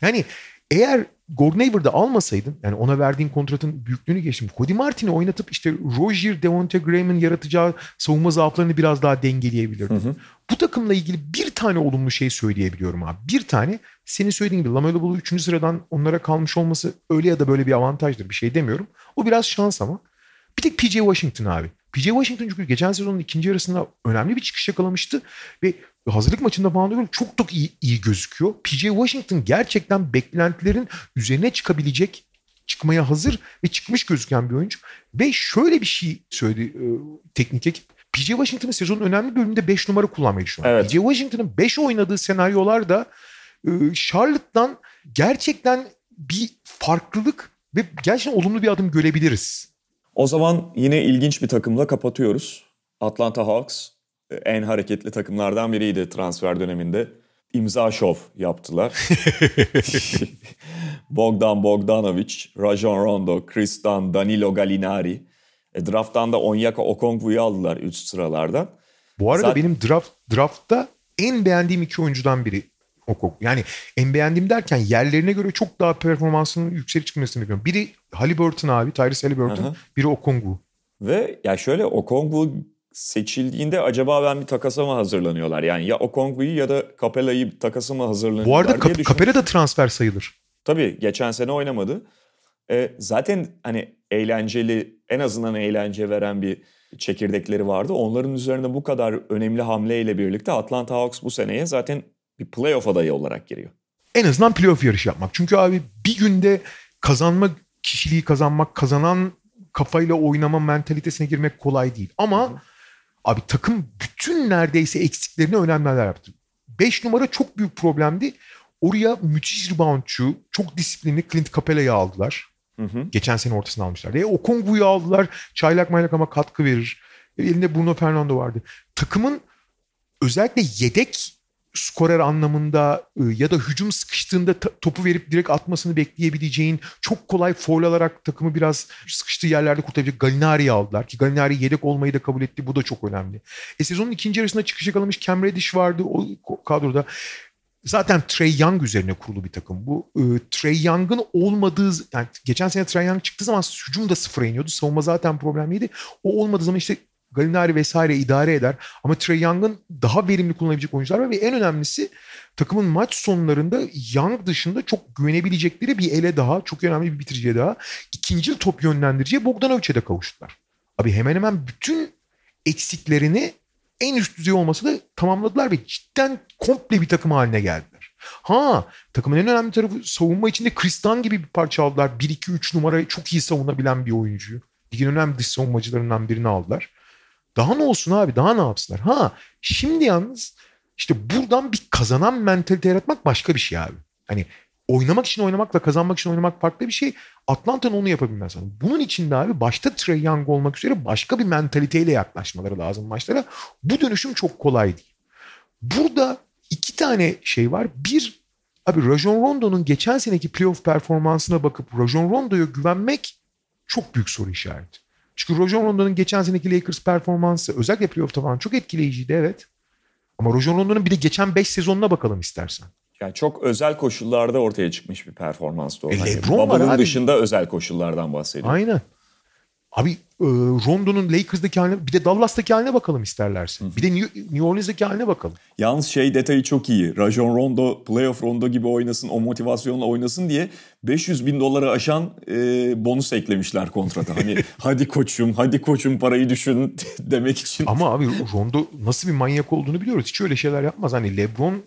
Yani eğer Gordon Hayward'ı almasaydın yani ona verdiğin kontratın büyüklüğünü geçtim. Cody Martin'i oynatıp işte Roger Devonte Graham'ın yaratacağı savunma zaaflarını biraz daha dengeleyebilirdin. Hı hı. Bu takımla ilgili bir tane olumlu şey söyleyebiliyorum abi. Bir tane senin söylediğin gibi Lamelo Ball'u 3. sıradan onlara kalmış olması öyle ya da böyle bir avantajdır. Bir şey demiyorum. O biraz şans ama. Bir tek PJ Washington abi. PJ Washington çünkü geçen sezonun ikinci yarısında önemli bir çıkış yakalamıştı ve hazırlık maçında falan da çok çok iyi, iyi gözüküyor. PJ Washington gerçekten beklentilerin üzerine çıkabilecek, çıkmaya hazır ve çıkmış gözüken bir oyuncu. Ve şöyle bir şey söyledi e, teknik ekip. PJ Washington'ın sezonun önemli bölümünde 5 numara kullanmayı düşünüyor. Evet. PJ Washington'ın 5 oynadığı senaryolarda e, Charlotte'dan gerçekten bir farklılık ve gerçekten olumlu bir adım görebiliriz. O zaman yine ilginç bir takımla kapatıyoruz. Atlanta Hawks en hareketli takımlardan biriydi transfer döneminde. İmza şov yaptılar. Bogdan Bogdanovic, Rajon Rondo, Dunn, Danilo Gallinari. E, drafttan da Onyeka Okongwu'yu aldılar üst sıralardan. Bu arada Zaten- benim draft draftta en beğendiğim iki oyuncudan biri Okong. Yani en beğendiğim derken yerlerine göre çok daha performansının yüksek çıkmasını bekliyorum. Biri Halliburton abi, Tyrese Halliburton. Aha. Biri Okongwu. Ve ya şöyle Okongwu seçildiğinde acaba ben bir takasa mı hazırlanıyorlar? Yani ya Okongwu'yu ya da Capella'yı takasa mı hazırlanıyorlar Bu arada Kap-. Capela da transfer sayılır. Tabii geçen sene oynamadı. E, zaten hani eğlenceli en azından eğlence veren bir çekirdekleri vardı. Onların üzerine bu kadar önemli hamleyle birlikte Atlanta Hawks bu seneye zaten bir playoff adayı olarak giriyor. En azından playoff yarışı yapmak. Çünkü abi bir günde kazanma kişiliği kazanmak, kazanan kafayla oynama mentalitesine girmek kolay değil. Ama abi takım bütün neredeyse eksiklerini önemliler yaptı. 5 numara çok büyük problemdi. Oraya müthiş reboundçu, çok disiplinli Clint Capela'yı aldılar. Hı hı. Geçen sene ortasını almışlardı. E, Okongwu'yu aldılar. Çaylak maylak ama katkı verir. E, elinde Bruno Fernando vardı. Takımın özellikle yedek skorer anlamında e, ya da hücum sıkıştığında topu verip direkt atmasını bekleyebileceğin çok kolay foul alarak takımı biraz sıkıştığı yerlerde kurtarabilecek Galinari'yi aldılar ki Galinari yedek olmayı da kabul etti. Bu da çok önemli. E sezonun ikinci yarısında çıkış yakalamış Cam Reddish vardı o kadroda. Zaten Trey Young üzerine kurulu bir takım. Bu e, Trey Young'ın olmadığı yani geçen sene Trey Young çıktığı zaman hücum da sıfıra iniyordu. Savunma zaten problemliydi. O olmadığı zaman işte Galinari vesaire idare eder. Ama Trey Young'ın daha verimli kullanabilecek oyuncular var ve en önemlisi takımın maç sonlarında Young dışında çok güvenebilecekleri bir ele daha, çok önemli bir bitiriciye daha, ikinci top yönlendiriciye Bogdanovic'e de kavuştular. Abi hemen hemen bütün eksiklerini en üst düzey olması da tamamladılar ve cidden komple bir takım haline geldiler. Ha takımın en önemli tarafı savunma içinde Kristan gibi bir parça aldılar. 1-2-3 numara çok iyi savunabilen bir oyuncuyu. Ligin önemli dış savunmacılarından birini aldılar. Daha ne olsun abi daha ne yapsınlar? Ha şimdi yalnız işte buradan bir kazanan mentalite yaratmak başka bir şey abi. Hani oynamak için oynamakla kazanmak için oynamak farklı bir şey. Atlanta'nın onu yapabilmez. Bunun için de abi başta Trey Young olmak üzere başka bir mentaliteyle yaklaşmaları lazım maçlara. Bu dönüşüm çok kolay değil. Burada iki tane şey var. Bir, abi Rajon Rondo'nun geçen seneki playoff performansına bakıp Rajon Rondo'ya güvenmek çok büyük soru işareti. Çünkü Rajon Rondo'nun geçen seneki Lakers performansı özellikle playoff'ta falan çok etkileyiciydi evet. Ama Rajon Rondo'nun bir de geçen 5 sezonuna bakalım istersen. Yani çok özel koşullarda ortaya çıkmış bir performanstı o. E, Hani LeBron var bubble'ın abi. dışında özel koşullardan bahsediyorum. Aynen. Abi e, Rondo'nun Lakers'daki haline bir de Dallas'taki haline bakalım isterlerse. Bir de New, New Orleans'daki haline bakalım. Yalnız şey detayı çok iyi. Rajon Rondo playoff Rondo gibi oynasın, o motivasyonla oynasın diye 500 bin doları aşan e, bonus eklemişler kontrata. Hani hadi koçum, hadi koçum parayı düşün demek için. Ama abi Rondo nasıl bir manyak olduğunu biliyoruz. Hiç öyle şeyler yapmaz. Hani LeBron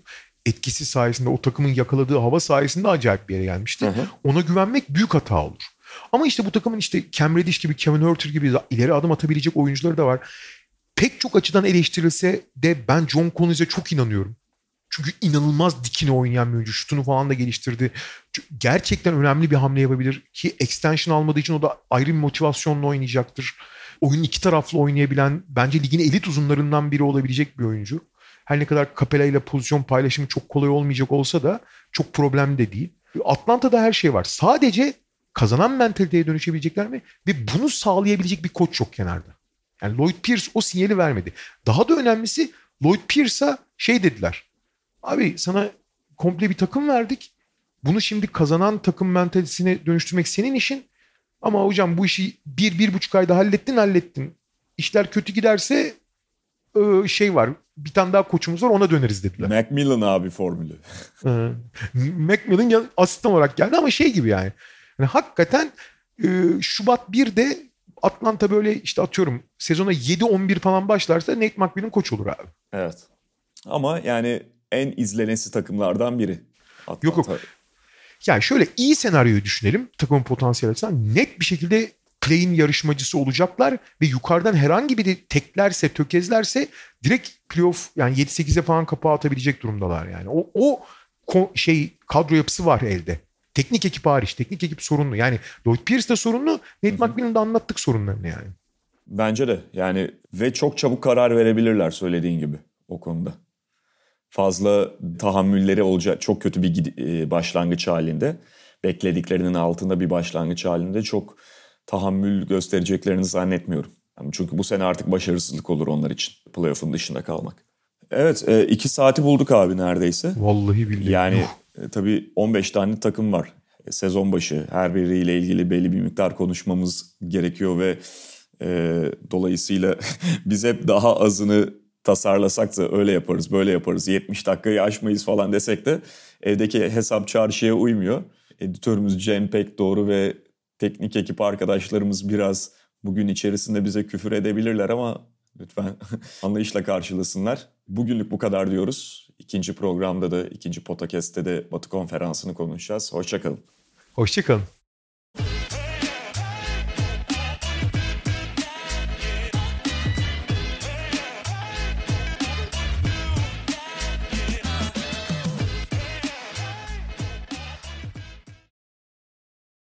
etkisi sayesinde o takımın yakaladığı hava sayesinde acayip bir yere gelmişti. Hı hı. Ona güvenmek büyük hata olur. Ama işte bu takımın işte Cam Reddish gibi, Kevin Huerter gibi ileri adım atabilecek oyuncuları da var. Pek çok açıdan eleştirilse de ben John Collins'e çok inanıyorum. Çünkü inanılmaz dikine oynayan bir oyuncu. Şutunu falan da geliştirdi. Gerçekten önemli bir hamle yapabilir. Ki extension almadığı için o da ayrı bir motivasyonla oynayacaktır. Oyun iki taraflı oynayabilen, bence ligin elit uzunlarından biri olabilecek bir oyuncu. Her ne kadar Capella ile pozisyon paylaşımı çok kolay olmayacak olsa da çok problem de değil. Atlanta'da her şey var. Sadece kazanan mentaliteye dönüşebilecekler mi? Ve bunu sağlayabilecek bir koç yok kenarda. Yani Lloyd Pierce o sinyali vermedi. Daha da önemlisi Lloyd Pierce'a şey dediler. Abi sana komple bir takım verdik. Bunu şimdi kazanan takım mentalitesine dönüştürmek senin işin. Ama hocam bu işi bir, bir buçuk ayda hallettin hallettin. İşler kötü giderse e, şey var. Bir tane daha koçumuz var ona döneriz dediler. Macmillan abi formülü. Macmillan asistan olarak geldi ama şey gibi yani. Yani hakikaten e, Şubat 1'de Atlanta böyle işte atıyorum sezona 7-11 falan başlarsa Nate McMillan koç olur abi. Evet. Ama yani en izlenesi takımlardan biri. Atlanta. Yok, yok. Yani şöyle iyi senaryoyu düşünelim takımın potansiyel açısından. Net bir şekilde play'in yarışmacısı olacaklar ve yukarıdan herhangi biri teklerse, tökezlerse direkt playoff yani 7-8'e falan kapağı atabilecek durumdalar yani. O, o şey kadro yapısı var elde. Teknik ekip hariç. Teknik ekip sorunlu. Yani Lloyd Pierce de sorunlu. Nate McMillan'da anlattık sorunlarını yani. Bence de yani ve çok çabuk karar verebilirler söylediğin gibi o konuda. Fazla tahammülleri olacak çok kötü bir e, başlangıç halinde beklediklerinin altında bir başlangıç halinde çok tahammül göstereceklerini zannetmiyorum. Çünkü bu sene artık başarısızlık olur onlar için playoff'un dışında kalmak. Evet e, iki saati bulduk abi neredeyse. Vallahi billahi. Yani e, tabii 15 tane takım var. E, sezon başı her biriyle ilgili belli bir miktar konuşmamız gerekiyor ve e, dolayısıyla biz hep daha azını tasarlasak da öyle yaparız böyle yaparız 70 dakikayı aşmayız falan desek de evdeki hesap çarşıya uymuyor. Editörümüz Cem Pek doğru ve teknik ekip arkadaşlarımız biraz bugün içerisinde bize küfür edebilirler ama lütfen anlayışla karşılasınlar. Bugünlük bu kadar diyoruz. İkinci programda da, ikinci podcast'te de Batı konferansını konuşacağız. Hoşçakalın. Hoşçakalın.